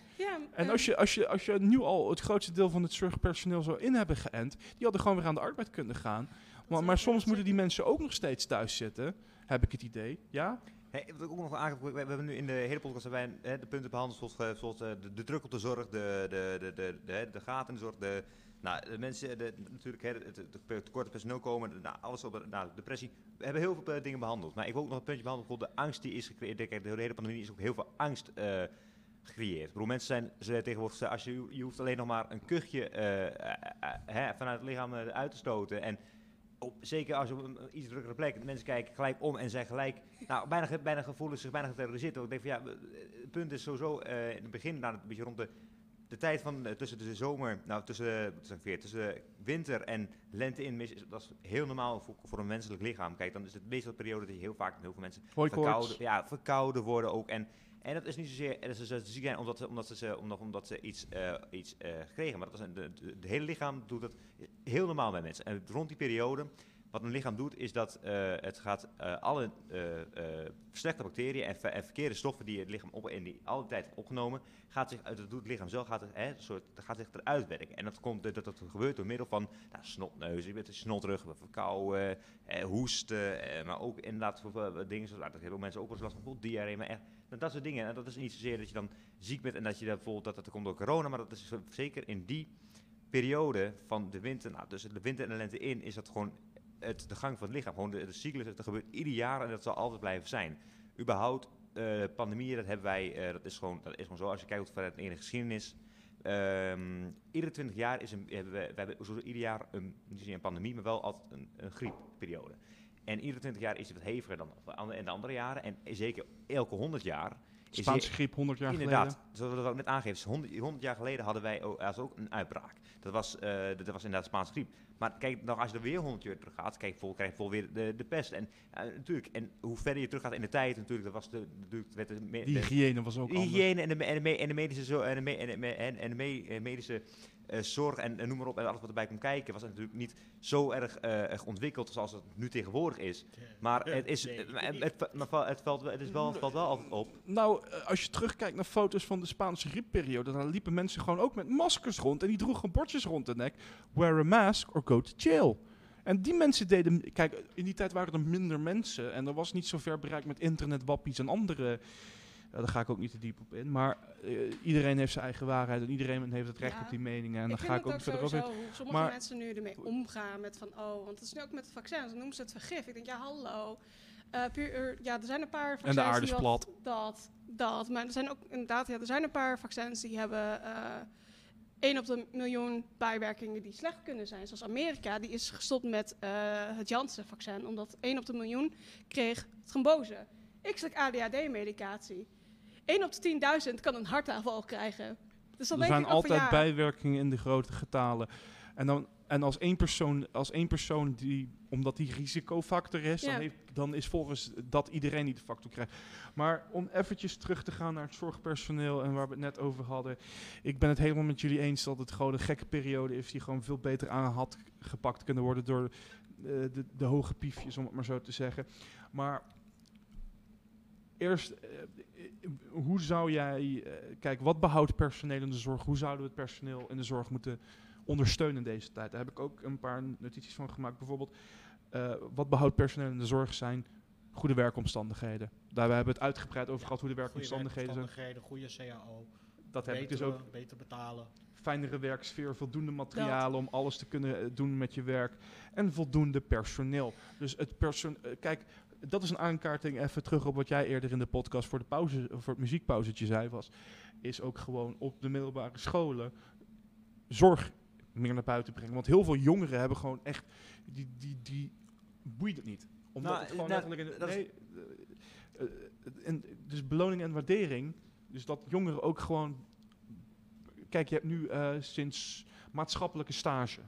En als je, als, je, als je nu al het grootste deel van het zorgpersoneel zou in hebben geënt, die hadden gewoon weer aan de arbeid kunnen gaan. Maar, maar soms moeten die mensen ook nog steeds thuis zitten, heb ik het idee. Ja? Hey, ook nog we, hebben nu in de hele podcast hè, de punten behandeld zoals, eh, eh, de, druk op de zorg, de, de, de, de, de, gaten in de zorg, de, nou, de mensen, de, natuurlijk het, tekort aan personeel komen, nou, alles op, nou, depressie. We hebben heel veel eh, dingen behandeld. Maar ik wil ook nog een puntje behandelen, bijvoorbeeld de angst die is gecreëerd. De hele pandemie is ook heel veel angst gecreëerd. Ik bedoel, mensen zijn ze tegenwoordig, als je, je hoeft alleen nog maar een kuchje vanuit het lichaam uit te stoten. En op, zeker als je op een iets drukkere plek, mensen kijken gelijk om en zijn gelijk, nou, bijna, bijna gevoelens zich bijna geterroriseerd. Ik denk van ja, het punt is sowieso eh, in het begin, nou, een beetje rond de, de tijd van eh, tussen de zomer, nou, tussen, ik weer, tussen winter en lente in, is, dat is heel normaal voor, voor een menselijk lichaam. Kijk, dan is het meestal de periode dat je heel vaak met heel veel mensen verkouden, ja, verkouden worden ook. En, en dat is niet zozeer zijn omdat ze, omdat ze, omdat, ze iets, eh, iets eh, gekregen Maar dat een, hele lichaam doet dat heel normaal bij mensen. En rond die periode, wat een lichaam doet, is dat eh, het gaat eh, alle eh, slechte bacteriën en, ver- en verkeerde stoffen die het lichaam op en die alle tijd opgenomen, gaat zich het doet het lichaam zelf gaat het, hè, soort, dat gaat zich eruit werken. En dat, komt, dat, dat gebeurt door middel van nou, snotneus, snotterug, verkouden, hoesten, maar ook inderdaad voor, dingen zoals, nou, dat hebben mensen ook wel eens last van, bijvoorbeeld diarree, maar echt, nou, dat soort dingen. En dat is niet zozeer dat je dan ziek bent en dat je dat bijvoorbeeld dat het komt door corona, maar dat is zeker in die periode van de winter, nou, tussen de winter en de lente in, is dat gewoon het, de gang van het lichaam. Gewoon de, de cyclus, dat gebeurt ieder jaar en dat zal altijd blijven zijn. Überhaupt, eh pandemieën, dat hebben wij, eh, dat, is gewoon, dat is gewoon zo. Als je kijkt vanuit de geschiedenis, ehm, iedere 20 jaar is een, hebben we, we hebben sowieso ieder jaar een, niet een pandemie, maar wel altijd een, een griepperiode. En iedere 20 jaar is het wat heviger dan de andere- in de andere jaren. En zeker elke 100 jaar is Spaanse griep 100 jaar Inderdaad, geleden. zoals we dat net aangeven, 100, 100 jaar geleden hadden wij ook, als ook een uitbraak. Dat was, eh, dat was inderdaad Spaanse griep. Maar kijk, nog als je er weer 100 jaar terug gaat, kijk, vol, krijg je vol weer de, de pest. En eh, natuurlijk, en hoe verder je terug gaat in de tijd, natuurlijk, dat was de, natuurlijk, werd de, de- hygiëne was ook hygiëne en de, en de, en de medische, zo, en de, en de, en, en de me- medische eh, zorg en, en noem maar op, en alles wat erbij komt kijken, was natuurlijk niet zo erg, eh, erg ontwikkeld zoals het nu tegenwoordig is. Maar het, is, Nee. het, het, maar va- het, valt, wel- het, is wel, het valt wel altijd op. Nou, eh, als je terugkijkt naar foto's van de Spaanse griepperiode, dan liepen mensen gewoon ook met maskers rond en die droegen bordjes rond de nek. Wear a mask or go to jail. En die mensen deden, kijk, in die tijd waren er minder mensen en er was niet zo ver bereikt met internet, wappies en andere Ja, daar ga ik ook niet te diep op in. Maar eh, iedereen heeft zijn eigen waarheid en iedereen heeft het recht Ja. op die meningen. En daar vind ga ik ook niet verder op in. hoe sommige Maar- mensen nu ermee omgaan met van, oh, want het is nu ook met het vaccin, dan noemen ze het vergif. Ik denk, ja, hallo. Eh, puur, ja, er zijn een paar vaccins En de aarde is die plat. Dat, dat. Maar er zijn ook inderdaad, ja, er zijn een paar vaccins die hebben 1 op de miljoen bijwerkingen die slecht kunnen zijn. Zoals Amerika, die is gestopt met het Janssen-vaccin, omdat 1 op de miljoen kreeg trombose. Ik slik ADHD-medicatie. 1 op de 10.000 kan een hartaanval krijgen. Dus dan Er denk zijn ik altijd ja, bijwerkingen in de grote getalen. En, dan, en als één persoon, als één persoon die, omdat die risicofactor is, Ja. dan, heeft, dan is volgens dat iedereen die de factor krijgt. Maar om eventjes terug te gaan naar het zorgpersoneel en waar we het net over hadden. Ik ben het helemaal met jullie eens dat het gewoon een gekke periode is die gewoon veel beter aan had gepakt kunnen worden door eh, de, de hoge piefjes, om het maar zo te zeggen. Maar eerst, eh, hoe zou jij, eh, kijk, wat behoudt personeel in de zorg? Hoe zouden we het personeel in de zorg moeten ondersteunen in deze tijd? Daar heb ik ook een paar notities van gemaakt. Bijvoorbeeld, eh, wat behoudt personeel in de zorg zijn goede werkomstandigheden. Daar hebben we het uitgebreid over gehad hoe de werkomstandigheden zijn. Goede goede CAO. Dat heb ik dus ook Beter betalen. fijnere werksfeer, voldoende materialen om alles te kunnen doen met je werk en voldoende personeel. Dus het persoon, eh, kijk, dat is een aankaarting even terug op wat jij eerder in de podcast voor de pauze, voor het muziekpauzetje zei was, is ook gewoon op de middelbare scholen zorg meer naar buiten brengen. Want heel veel jongeren hebben gewoon echt die die die boeit het niet. Omdat Nou, het gewoon nou, letterlijk in de, dat is- nee, eh, eh, en dus beloning en waardering. Dus dat jongeren ook gewoon Kijk, je hebt nu eh, sinds maatschappelijke stage.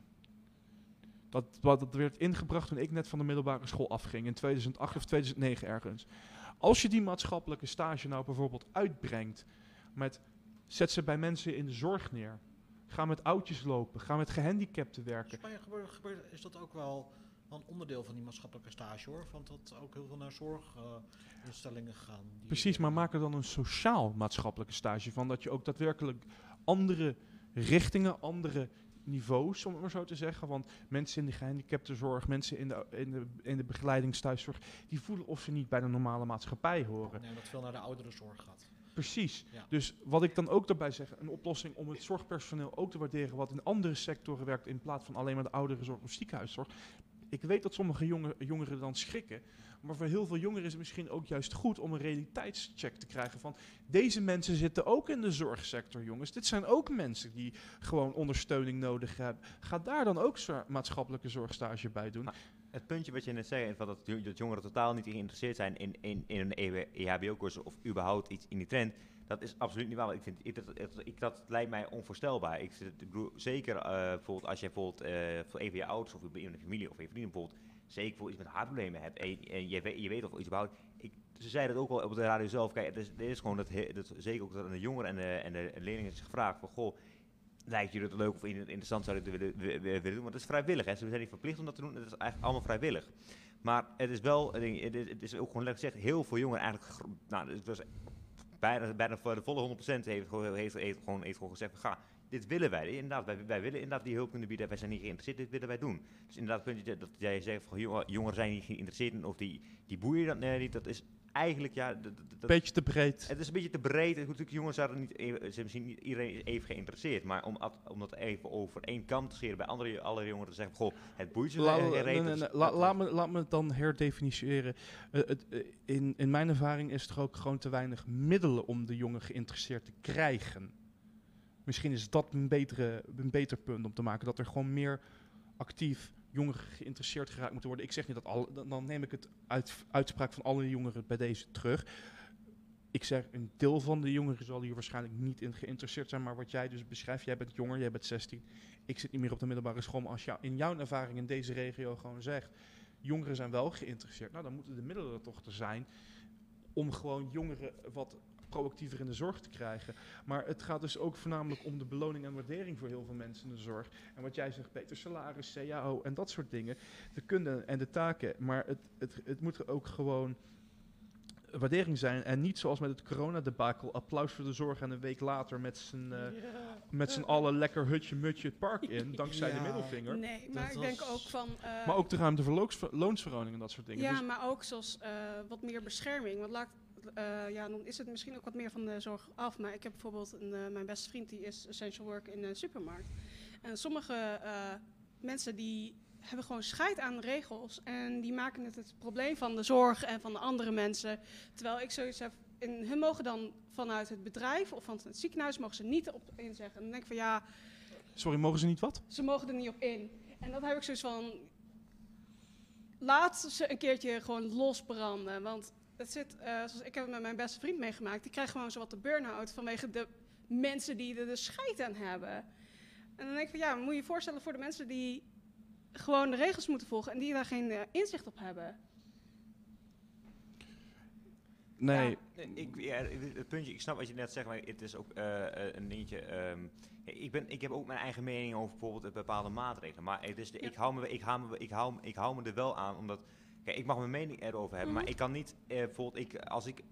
Dat, wat, dat werd ingebracht toen ik net van de middelbare school afging, in 2008 of 2009 ergens. Als je die maatschappelijke stage nou bijvoorbeeld uitbrengt met zet ze bij mensen in de zorg neer. Ga met oudjes lopen, ga met gehandicapten werken. Gebeurt, gebeurt- is dat ook wel een onderdeel van die maatschappelijke stage hoor. Want dat ook heel veel naar zorginstellingen gaan. die- Precies, maar maak er dan een sociaal-maatschappelijke stage van. Dat je ook daadwerkelijk andere richtingen, andere niveaus, om het maar zo te zeggen. Want mensen in de gehandicaptenzorg, mensen in de, in de, in de begeleidingsthuiszorg, die voelen of ze niet bij de normale maatschappij horen. Nee, dat veel naar de ouderenzorg gaat. Precies. Ja. Dus wat ik dan ook daarbij zeg, een oplossing om het zorgpersoneel ook te waarderen wat in andere sectoren werkt in plaats van alleen maar de ouderenzorg of ziekenhuiszorg. Ik weet dat sommige jonge, jongeren dan schrikken, maar voor heel veel jongeren is het misschien ook juist goed om een realiteitscheck te krijgen van deze mensen zitten ook in de zorgsector, jongens. Dit zijn ook mensen die gewoon ondersteuning nodig hebben. Ga daar dan ook zo maatschappelijke zorgstage bij doen. Het puntje wat je net zei, van dat, dat jongeren totaal niet geïnteresseerd zijn in, in, in een E EHBO-cursus of überhaupt iets in die trend, dat is absoluut niet waar. Ik vind, ik, dat, ik, dat lijkt mij onvoorstelbaar. Ik, bedoel, zeker eh, bijvoorbeeld als je bijvoorbeeld eh, voor een van je ouders of in de familie of een vrienden bijvoorbeeld, zeker voor iets met hartproblemen hebt en, en je, weet, je weet of iets überhaupt. Ik, ze zeiden het ook al op de radio zelf. Kijk, het is, is gewoon dat, zeker ook dat de jongeren en de, en de leerlingen zich vragen van goh. Lijkt jullie het leuk of in- interessant zou het willen, willen, doen? Want het is vrijwillig. Hè. Ze zijn niet verplicht om dat te doen. Het is eigenlijk allemaal vrijwillig. Maar het is wel, het is, het is ook gewoon lekker gezegd, heel veel jongeren eigenlijk, nou, het was bijna, bijna voor de volle 100% heeft, gewoon- heeft, heeft, gewoon, heeft gewoon gezegd, ga, dit willen wij. Inderdaad, wij, wij willen inderdaad die hulp kunnen bieden. Wij zijn niet geïnteresseerd, dit willen wij doen. Dus inderdaad, het puntje dat jij zegt, van, jongen- jongeren zijn niet geïnteresseerd in of die, die boeien dat nee, niet. Dat is eigenlijk, ja, dat, dat- dat- Beetje te breed. het is een beetje te breed. Goed, Natuurlijk, jongens zijn niet, even- zijn misschien niet iedereen is even geïnteresseerd. Maar om, om dat even over één kant te scheren bij andere, alle jongeren te zeggen, goh, het boeit ze La- nee, nee, nee, dat- laat, me, laat me het dan herdefiniëren. Eh, het, eh, in, in mijn ervaring is er ook gewoon te weinig middelen om de jongen geïnteresseerd te krijgen. Misschien is dat een, betere, een beter punt om te maken. Dat er gewoon meer actief jongeren geïnteresseerd geraakt moeten worden. Ik zeg niet dat alle, dan, neem ik het uit, uitspraak van alle jongeren bij deze terug. Ik zeg, een deel van de jongeren zal hier waarschijnlijk niet in geïnteresseerd zijn. Maar wat jij dus beschrijft, jij bent jonger, jij bent 16. Ik zit niet meer op de middelbare school. Maar als jou in jouw ervaring in deze regio gewoon zegt, jongeren zijn wel geïnteresseerd. Nou, dan moeten de middelen er toch er zijn om gewoon jongeren wat proactiever in de zorg te krijgen. Maar het gaat dus ook voornamelijk om de beloning en waardering voor heel veel mensen in de zorg. En wat jij zegt, beter salaris, CAO en dat soort dingen. De kunde en de taken. Maar het, het, het moet er ook gewoon waardering zijn. En niet zoals met het coronadebakel, applaus voor de zorg en een week later met z'n eh, met z'n allen lekker hutje-mutje het park in, dankzij de middelvinger. Nee, maar Dat ik denk ook van... eh, Maar ook de ruimte voor loons- loonsverhouding en dat soort dingen. Ja, Dus maar ook zoals eh, wat meer bescherming. Want laat, eh, ja, dan is het misschien ook wat meer van de zorg af. Maar ik heb bijvoorbeeld een, eh, mijn beste vriend, die is essential work in een supermarkt. En sommige eh, mensen die hebben gewoon scheid aan regels. En die maken het het probleem van de zorg en van de andere mensen. Terwijl ik zoiets heb, en hun mogen dan vanuit het bedrijf of van het ziekenhuis mogen ze niet op inzeggen. En dan denk ik van ja, Sorry, mogen ze niet wat? ze mogen er niet op in. En dan heb ik zoiets van, laat ze een keertje gewoon losbranden. Want het zit, eh, zoals ik heb het met mijn beste vriend meegemaakt, die krijgt gewoon zo wat de burn-out vanwege de mensen die er de scheid aan hebben. En dan denk ik van ja, moet je je voorstellen voor de mensen die gewoon de regels moeten volgen en die daar geen eh, inzicht op hebben. Nee. Ja, ik, ja, het puntje, ik snap wat je net zegt, maar het is ook eh, een dingetje. ehm, ik, ben, ik heb ook mijn eigen mening over bijvoorbeeld bepaalde maatregelen. Maar het is de, Ja. ik, hou me, ik, hou me, ik, hou, ik hou me er wel aan, omdat... Kijk, ik mag mijn mening erover hebben, Mhm. maar ik kan niet... eh, bijvoorbeeld, ik, als ik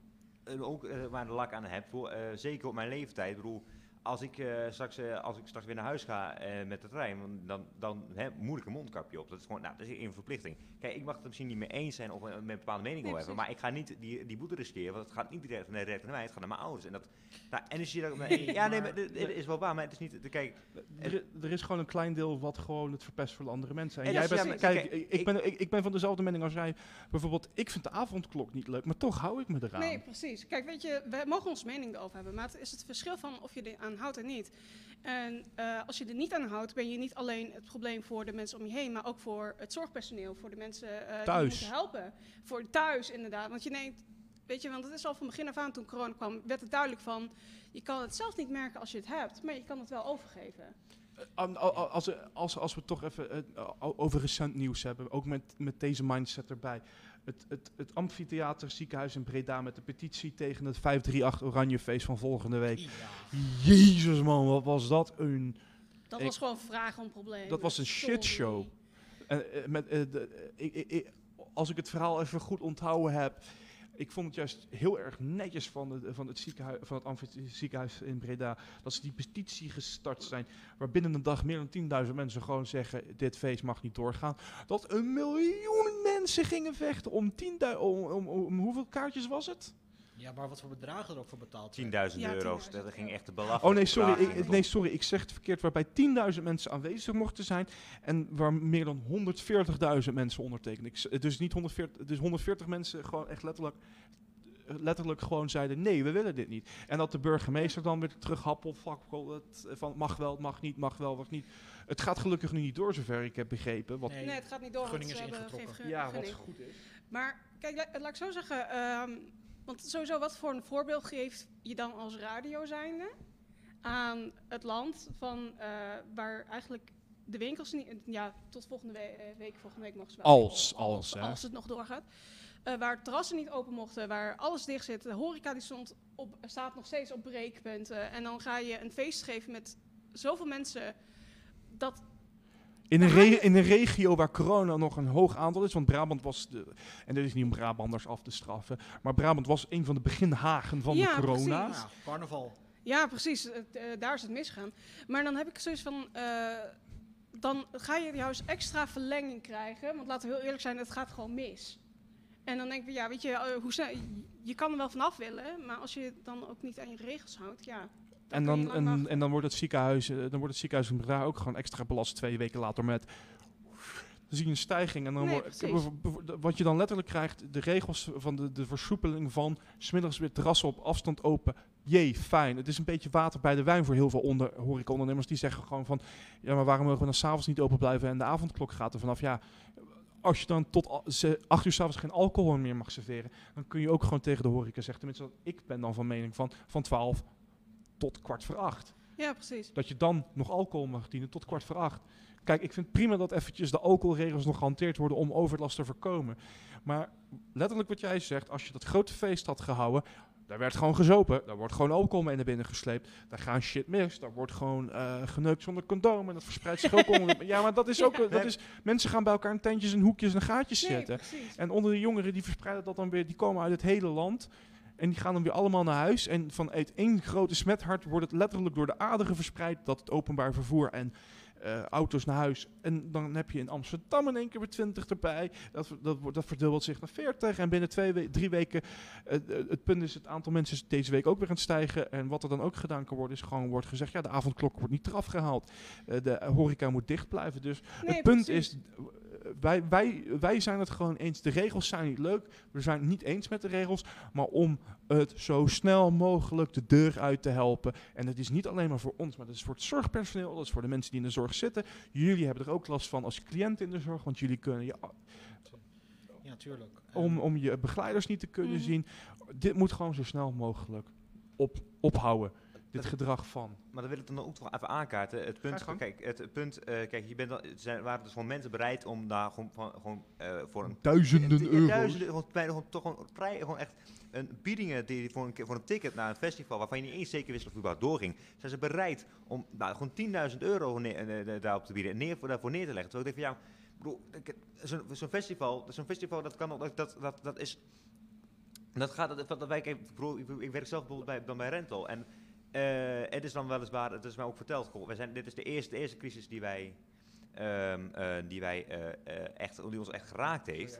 eh, ook eh, maar de lak aan heb, voor, eh, zeker op mijn leeftijd, bedoel... Als ik, eh, straks, eh, als ik straks weer naar huis ga eh, met de trein, dan, dan hè, moet ik een mondkapje op. Dat is gewoon, nou, dat is een verplichting. Kijk, ik mag het er misschien niet mee eens zijn of met een bepaalde mening Nee, over hebben, maar ik ga niet die, die boete riskeren, want het gaat niet direct, nee, direct naar mij, het gaat naar mijn ouders. En, dat, nou, en dan zie je dat, ja, nee, maar dit- dit is wel waar, maar het is niet, de, kijk, Er, er is gewoon een klein deel wat gewoon het verpest voor de andere mensen. En En jij bent, ja, maar kijk, kijk, ik, ik ben, ik, ik ben van dezelfde mening als jij. Bijvoorbeeld, ik vind de avondklok niet leuk, maar toch hou ik me eraan. Nee, precies. Kijk, weet je, we mogen onze mening erover hebben, maar het is het verschil van of je er aan houdt en niet. En eh, als je er niet aan houdt, ben je niet alleen het probleem voor de mensen om je heen, maar ook voor het zorgpersoneel, voor de mensen eh die moeten helpen. Voor thuis, inderdaad. Want je neemt, weet je, want het is al van begin af aan toen corona kwam, werd het duidelijk van, je kan het zelf niet merken als je het hebt, maar je kan het wel overgeven. Al- Als, als, als we toch even eh, over recent nieuws hebben, ook met, met deze mindset erbij. Het, het, het amfitheater ziekenhuis in Breda met de petitie tegen het 538 Oranjefeest van volgende week. Ja. Jezus man, wat was dat een... Dat was gewoon vragen om problemen. Dat was een shitshow. En, eh, met, eh, de, ik, ik, ik- als ik het verhaal even goed onthouden heb. Ik vond het juist heel erg netjes van, de, van het ziekenhuis, van het ziekenhuis in Breda. Dat ze die petitie gestart zijn. Waar binnen een dag meer dan 10.000 mensen gewoon zeggen: dit feest mag niet doorgaan. Dat een miljoen mensen gingen vechten om 10.000. Om, om, om, hoeveel kaartjes was het? Ja, maar wat voor bedragen er ook voor betaald 10.000 werden. Ja, euro's, 10.000 dat ging echt te belachelijk. Oh nee, sorry. Ik, nee, sorry. Ik zeg het verkeerd. Waarbij 10.000 mensen aanwezig mochten zijn. En waar meer dan 140.000 mensen ondertekenden. Ik, dus niet 140, dus 140 mensen gewoon echt letterlijk, letterlijk gewoon zeiden: nee, we willen dit niet. En dat de burgemeester dan weer terughappelt van, mag wel, het mag niet, mag wel, mag niet. Het gaat gelukkig nu niet door, zover ik heb begrepen. Wat, Nee. Nee, het gaat niet door, gunning is ingetrokken. ja, wat goed is. Maar kijk, la- laat ik zo zeggen. ehm, want sowieso, wat voor een voorbeeld geeft je dan als radio zijnde aan het land van eh, waar eigenlijk de winkels niet, ja, tot volgende we- eh, week, volgende week wel. Als, als, hè. als het nog doorgaat. Eh, waar terrassen niet open mochten, waar alles dicht zit. De horeca die stond op, staat nog steeds op breekpunten. En dan ga je een feest geven met zoveel mensen. Dat In een, Maar re- je- in een regio waar corona nog een hoog aantal is, want Brabant was, de, en dit is niet om Brabanders af te straffen, maar Brabant was een van de beginhagen van Ja, de corona. precies. Ja, carnaval. Ja, precies. Eh, daar is het misgaan. Maar dan heb ik zoiets van. eh, dan ga je juist extra verlenging krijgen. Want laten we heel eerlijk zijn, het gaat gewoon mis. En dan denk ik, ja, weet je, eh, hoe je kan er wel vanaf willen, maar als je het dan ook niet aan je regels houdt, ja. En dan, lang en, dan wordt het ziekenhuis, eh, dan wordt het ziekenhuis in Breda ook gewoon extra belast twee weken later met. Dan zie je een stijging en dan Nee, wat je dan letterlijk krijgt, de regels van de, de versoepeling van smiddags weer terrassen op afstand open. Jee, fijn. Het is een beetje water bij de wijn voor heel veel onder, horecaondernemers. Die zeggen gewoon van, ja, maar waarom mogen we dan s'avonds niet open blijven en de avondklok gaat er vanaf? Ja, als je dan tot acht uur s'avonds geen alcohol meer mag serveren, dan kun je ook gewoon tegen de horeca zeggen. Tenminste, ik ben dan van mening van, van 12 tot kwart voor acht. Ja, precies. Dat je dan nog alcohol mag dienen tot kwart voor acht. Kijk, ik vind prima dat eventjes de alcoholregels nog gehanteerd worden om overlast te voorkomen. Maar letterlijk wat jij zegt, als je dat grote feest had gehouden, daar werd gewoon gezopen. Daar wordt gewoon alcohol mee naar binnen gesleept. Daar gaan shit mis. Daar wordt gewoon eh geneukt zonder condoom. En dat verspreidt zich ook onder. Ja, maar dat is ook. Ja. Dat is, mensen gaan bij elkaar in tentjes en hoekjes en gaatjes Nee, zitten. precies. En onder de jongeren die verspreiden dat dan weer, die komen uit het hele land. En die gaan dan weer allemaal naar huis. En van uit één grote smethart wordt het letterlijk door de aderen verspreid dat het openbaar vervoer en eh, auto's naar huis. En dan heb je in Amsterdam in één keer weer 20 erbij. Dat, dat, dat verdubbelt zich naar 40. En binnen twee, we- drie weken, eh, eh, het punt is, het aantal mensen is deze week ook weer aan het stijgen. En wat er dan ook gedaan kan worden, is gewoon wordt gezegd, ja, de avondklok wordt niet eraf gehaald. Eh, de horeca moet dicht blijven. Dus Nee, het punt precies. is, wij, wij, wij zijn het gewoon eens. De regels zijn niet leuk. We zijn het niet eens met de regels. Maar om het zo snel mogelijk de deur uit te helpen. En het is niet alleen maar voor ons, maar dat is voor het zorgpersoneel. Dat is voor de mensen die in de zorg zitten. Jullie hebben er ook last van als cliënt in de zorg. Want jullie kunnen je, Ja, tuurlijk. om, om je begeleiders niet te kunnen Mhm. zien. Dit moet gewoon zo snel mogelijk op, ophouden. Dit gedrag van. Maar dan wil ik dan ook toch even aankaarten. Het punt, kijk, het punt, eh, kijk, je bent dan, er zijn, waren dus gewoon mensen bereid om daar gewoon, van, gewoon eh, voor een Duizenden euro's. Duizenden, gewoon, toch gewoon, vrij, gewoon echt een biedingen die voor een, voor een ticket naar een festival waarvan je niet eens zeker wist of het überhaupt doorging, zijn ze bereid om nou, gewoon 10.000 euro neer, eh, daarop te bieden en neer, voor, daarvoor neer te leggen. Terwijl ik denk van ja, bedoel, zo'n zo'n festival, zo'n festival dat kan nog- dat, dat, dat, dat is, dat gaat, dat, dat, dat wij, ik, ik, ik werk zelf bijvoorbeeld bij, dan bij Rental en het is dan weliswaar, het is mij ook verteld, goh, wij zijn, dit is de eerste, de eerste crisis die wij, ehm, eh, die wij eh, eh, echt, die ons echt geraakt heeft.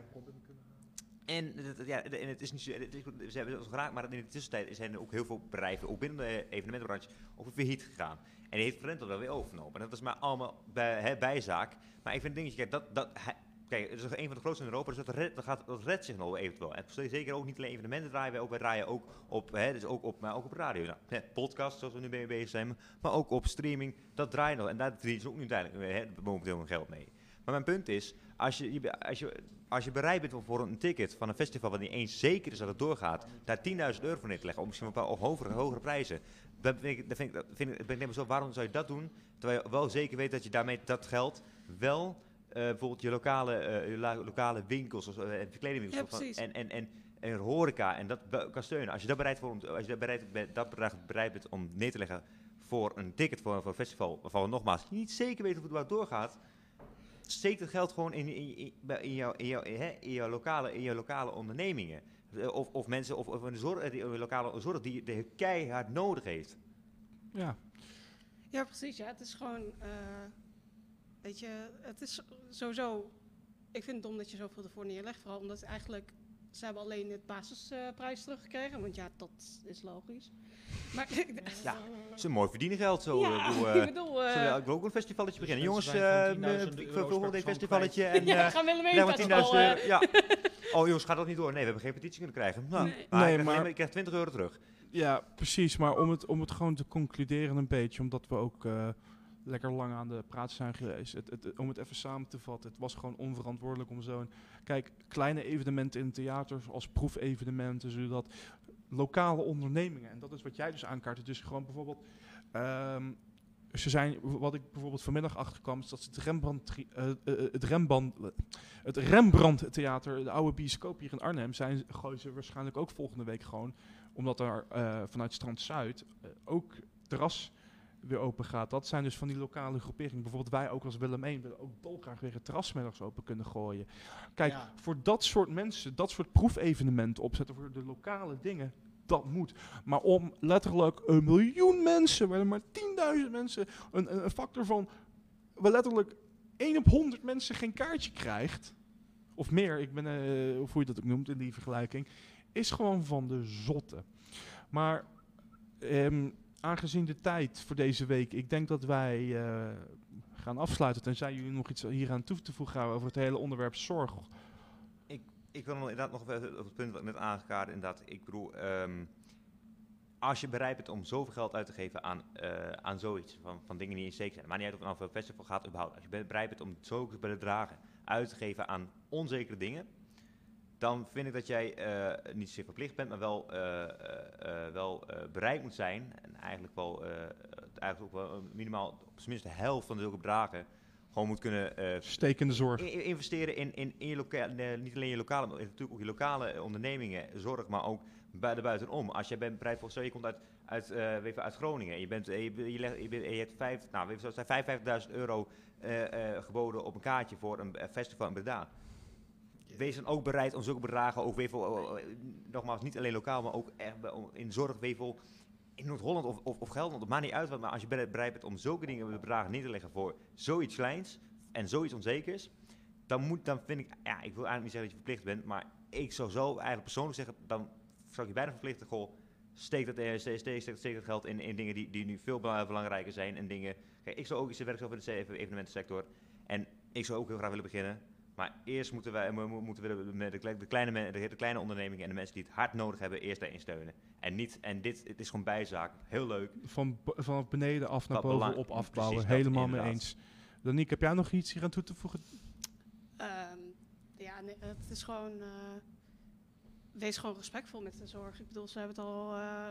En, het- het- ja, en het is niet zo, het is, ze hebben ons geraakt, maar in de tussentijd zijn er ook heel veel bedrijven, ook binnen de evenementenbranche, ook weer failliet gegaan. En die heeft Rental wel weer overgenomen. En dat is maar allemaal bij, hè, bijzaak. Maar ik vind het dingetje, kijk, dat, dat, hij- kijk, het is een van de grootste in Europa, dus dat, red, dat, gaat, redt zich nog eventueel. En zeker ook niet alleen evenementen draaien wij ook, wij draaien ook op, hè, dus ook op, maar ook op radio. Nou, podcast, zoals we nu mee bezig zijn, maar ook op streaming, dat draait nog. En daar verdienen ze ook nu uiteindelijk momenteel hun geld mee. Maar mijn punt is, als je, als je, als je bereid bent om voor een ticket van een festival waar niet eens zeker is dat het doorgaat, daar 10.000 euro voor neer te leggen, of misschien een paar hogere, hogere prijzen, dan vind ik, dan vind ik, ik, zo, waarom zou je dat doen, terwijl je wel zeker weet dat je daarmee dat geld wel bijvoorbeeld je lokale, eh, je lokale winkels of, eh, en verkledingwinkels Ja, en, en, en, en horeca en dat kan steunen. Als je dat bereid, voor, om als je dat bereid, bent- dat bedrag bereid bent om neer te leggen voor een ticket voor, voor een festival, waarvan we nogmaals niet zeker weten of het waar doorgaat, steek het geld gewoon in, in, in, in, jouw, in, jouw, hè, in, jouw lokale, in jouw lokale ondernemingen. Eh, Of, of mensen, of, of een zorg, eh, die, een lokale zorg die de keihard nodig heeft. Ja, Ja, precies. Ja, het is gewoon, eh, weet je, het is sowieso. Ik vind het dom dat je zoveel ervoor neerlegt, vooral omdat eigenlijk ze hebben alleen het basisprijs teruggekregen, want ja, dat is logisch. Maar Ja, Het is een mooi verdienen geld zo. ja, eh, ik bedoel, ik eh, bedoel, eh, we- ik wil ook een festivalletje beginnen. Dus Jongens, mensen zijn eh, gewoon 10.000 ik euro's wil per dit festivalletje en ja, gaan ja, maar 10.000 euro. Ja. Oh jongens, gaat dat niet door? Nee, we hebben geen petitie kunnen krijgen. Nou, Nee. maar, Nee, ik, krijg maar- alleen ik krijg 20 euro terug. Ja, precies. Maar om het, om het gewoon te concluderen een beetje, omdat we ook eh, lekker lang aan de praat zijn geweest. Het, het, om het even samen te vatten, het was gewoon onverantwoordelijk om zo'n... Kijk, kleine evenementen in theaters als proefevenementen, zodat lokale ondernemingen, en dat is wat jij dus aankaart, dus gewoon bijvoorbeeld... ehm, ze zijn, wat ik bijvoorbeeld vanmiddag achterkwam, is dat ze het Rembrandt, eh, het Rembrandt, het Rembrandt Theater, de oude bioscoop hier in Arnhem, zijn, gooien ze waarschijnlijk ook volgende week gewoon omdat er vanuit Strand Zuid ook terras weer open gaat. Dat zijn dus van die lokale groeperingen. Bijvoorbeeld wij ook als Willem 1 willen ook dolgraag weer het terrasmiddags open kunnen gooien. Kijk, Ja. voor dat soort mensen, dat soort proefevenementen opzetten voor de lokale dingen, dat moet. Maar om letterlijk een miljoen mensen, waar er maar 10.000 mensen, een, een, factor van, waar letterlijk 1 op 100 mensen geen kaartje krijgt, of meer, ik ben, of hoe je dat ook noemt in die vergelijking, is gewoon van de zotte. Maar ehm, aangezien de tijd voor deze week, ik denk dat wij eh, gaan afsluiten. Tenzij jullie nog iets hier aan toe te voegen hebben over het hele onderwerp zorg. Ik wil nog inderdaad nog even op het punt wat ik net aangekaart. Inderdaad, ik bedoel, ehm, als je bereid bent om zoveel geld uit te geven aan, eh, aan zoiets, van, van dingen die niet zeker zijn, maar niet uit of nou een festival gaat überhaupt. Als je be- bereid bent om zoveel bedragen uit te geven aan onzekere dingen, dan vind ik dat jij eh, niet zozeer verplicht bent, maar wel, eh, eh, wel bereid moet zijn. En eigenlijk wel, eigenlijk ook wel minimaal op zijn minst de helft van zulke bedragen gewoon moet kunnen eh, Steek in de zorg. Investeren in, in, in je lokale, niet alleen je lokale, maar natuurlijk ook je lokale ondernemingen, zorg, maar ook bij de buitenom. Als je bent bereid voor, stel je komt uit, uit, je, uit Groningen, je, bent, je, je, je, bent- je hebt vijf, nou, weet je, zo, zijn 55.000 euro geboden op een kaartje voor een festival in Breda. Wees dan ook bereid om zulke bedragen ook weer voor, eh, eh, nogmaals, niet alleen lokaal, maar ook in zorg voor in Noord-Holland of, of, of Gelderland, het maakt niet uit, maar als je bere- bereid bent om zulke dingen bedragen neer te leggen voor zoiets kleins en zoiets onzekers, dan, moet, dan vind ik, ja, ik wil eigenlijk niet zeggen dat je verplicht bent, maar ik zou zo eigenlijk persoonlijk zeggen, dan zou ik je bijna verplichten, goh, steek dat, eh, steek, steek, steek, dat geld in, in dingen die, die nu veel bela- belangrijker zijn en dingen, kijk, ik zou ook, ik werk zelf in de even- evenementensector en ik zou ook heel graag willen beginnen, maar eerst moeten wij mo- moeten we de, met de, de, kleine, de, de kleine ondernemingen en de mensen die het hard nodig hebben, eerst daarin steunen. En, niet, en dit het is gewoon bijzaak. Heel leuk. Van, vanaf beneden af naar boven op afbouwen. Helemaal mee eens. Danique, heb jij nog iets hier aan toe te voegen? Ehm, ja, nee, het is gewoon. eh, wees gewoon respectvol met de zorg. Ik bedoel, ze hebben het al, eh,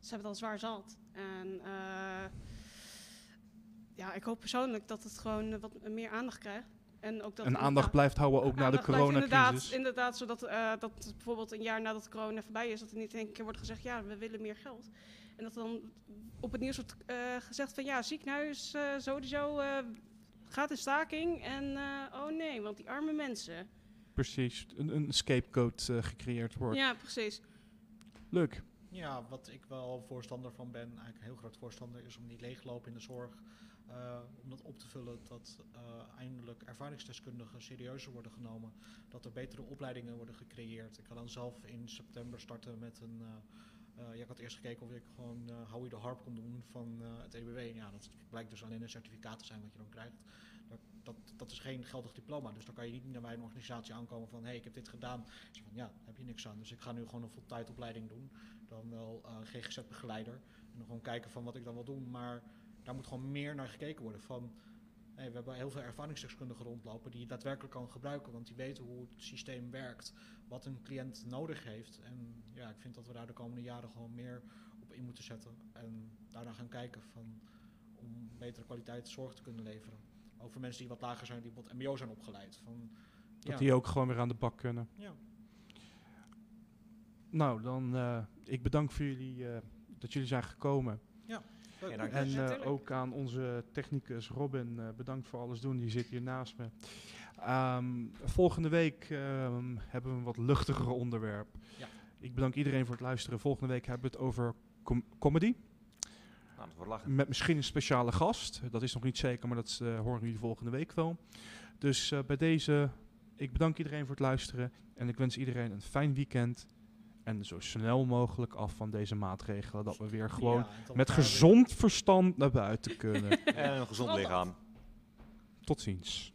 ze hebben het al zwaar zat. En eh, ja, ik hoop persoonlijk dat het gewoon eh, wat meer aandacht krijgt. En ook dat En aandacht blijft houden ook na de coronacrisis. Inderdaad, inderdaad zodat eh, dat bijvoorbeeld een jaar nadat corona voorbij is, dat er niet in één keer wordt gezegd, ja, we willen meer geld. En dat dan op het nieuws wordt eh, gezegd van, ja, ziekenhuis eh sowieso eh, gaat in staking. En eh, oh nee, want die arme mensen. Precies, een, een scapegoat eh, gecreëerd wordt. Ja, precies. Leuk. Ja, wat ik wel voorstander van ben, eigenlijk een heel groot voorstander, is om die leegloop in de zorg, eh, om dat op te vullen, dat eh, eindelijk ervaringsdeskundigen serieuzer worden genomen, dat er betere opleidingen worden gecreëerd. Ik ga dan zelf in september starten met een, eh, ik had eerst gekeken of ik gewoon eh Howie de Harp kon doen van het EBW. Ja, dat blijkt dus alleen een certificaat te zijn wat je dan krijgt. Dat, dat, dat is geen geldig diploma, dus dan kan je niet naar bij een organisatie aankomen van hé, hey, ik heb dit gedaan. Dus van ja, daar heb je niks aan. Dus ik ga nu gewoon een voltijdopleiding doen dan wel GGZ-begeleider. En gewoon kijken van wat ik dan wil doen. Maar daar moet gewoon meer naar gekeken worden. Van, hey, we hebben heel veel ervaringsdeskundigen rondlopen die je daadwerkelijk kan gebruiken. Want die weten hoe het systeem werkt, wat een cliënt nodig heeft. En ja, ik vind dat we daar de komende jaren gewoon meer op in moeten zetten. En daarna gaan kijken van, om betere kwaliteit zorg te kunnen leveren. Ook voor mensen die wat lager zijn, die wat mbo zijn opgeleid. Van, Dat ja, die ook gewoon weer aan de bak kunnen. ja. Nou, dan eh, ik bedank voor jullie eh, dat jullie zijn gekomen. Ja, En eh, ook aan onze technicus Robin, eh, bedankt voor alles doen. Die zit hier naast me. Ehm, volgende week ehm, hebben we een wat luchtiger onderwerp. Ja. Ik bedank iedereen voor het luisteren. Volgende week hebben we het over com- comedy. Nou, dat. Met misschien een speciale gast. Dat is nog niet zeker, maar dat eh, horen jullie volgende week wel. Dus bij deze, ik bedank iedereen voor het luisteren. En ik wens iedereen een fijn weekend. En zo snel mogelijk af van deze maatregelen. Dat we weer gewoon Ja, met gezond verstand naar buiten kunnen. En een gezond lichaam. Tot ziens.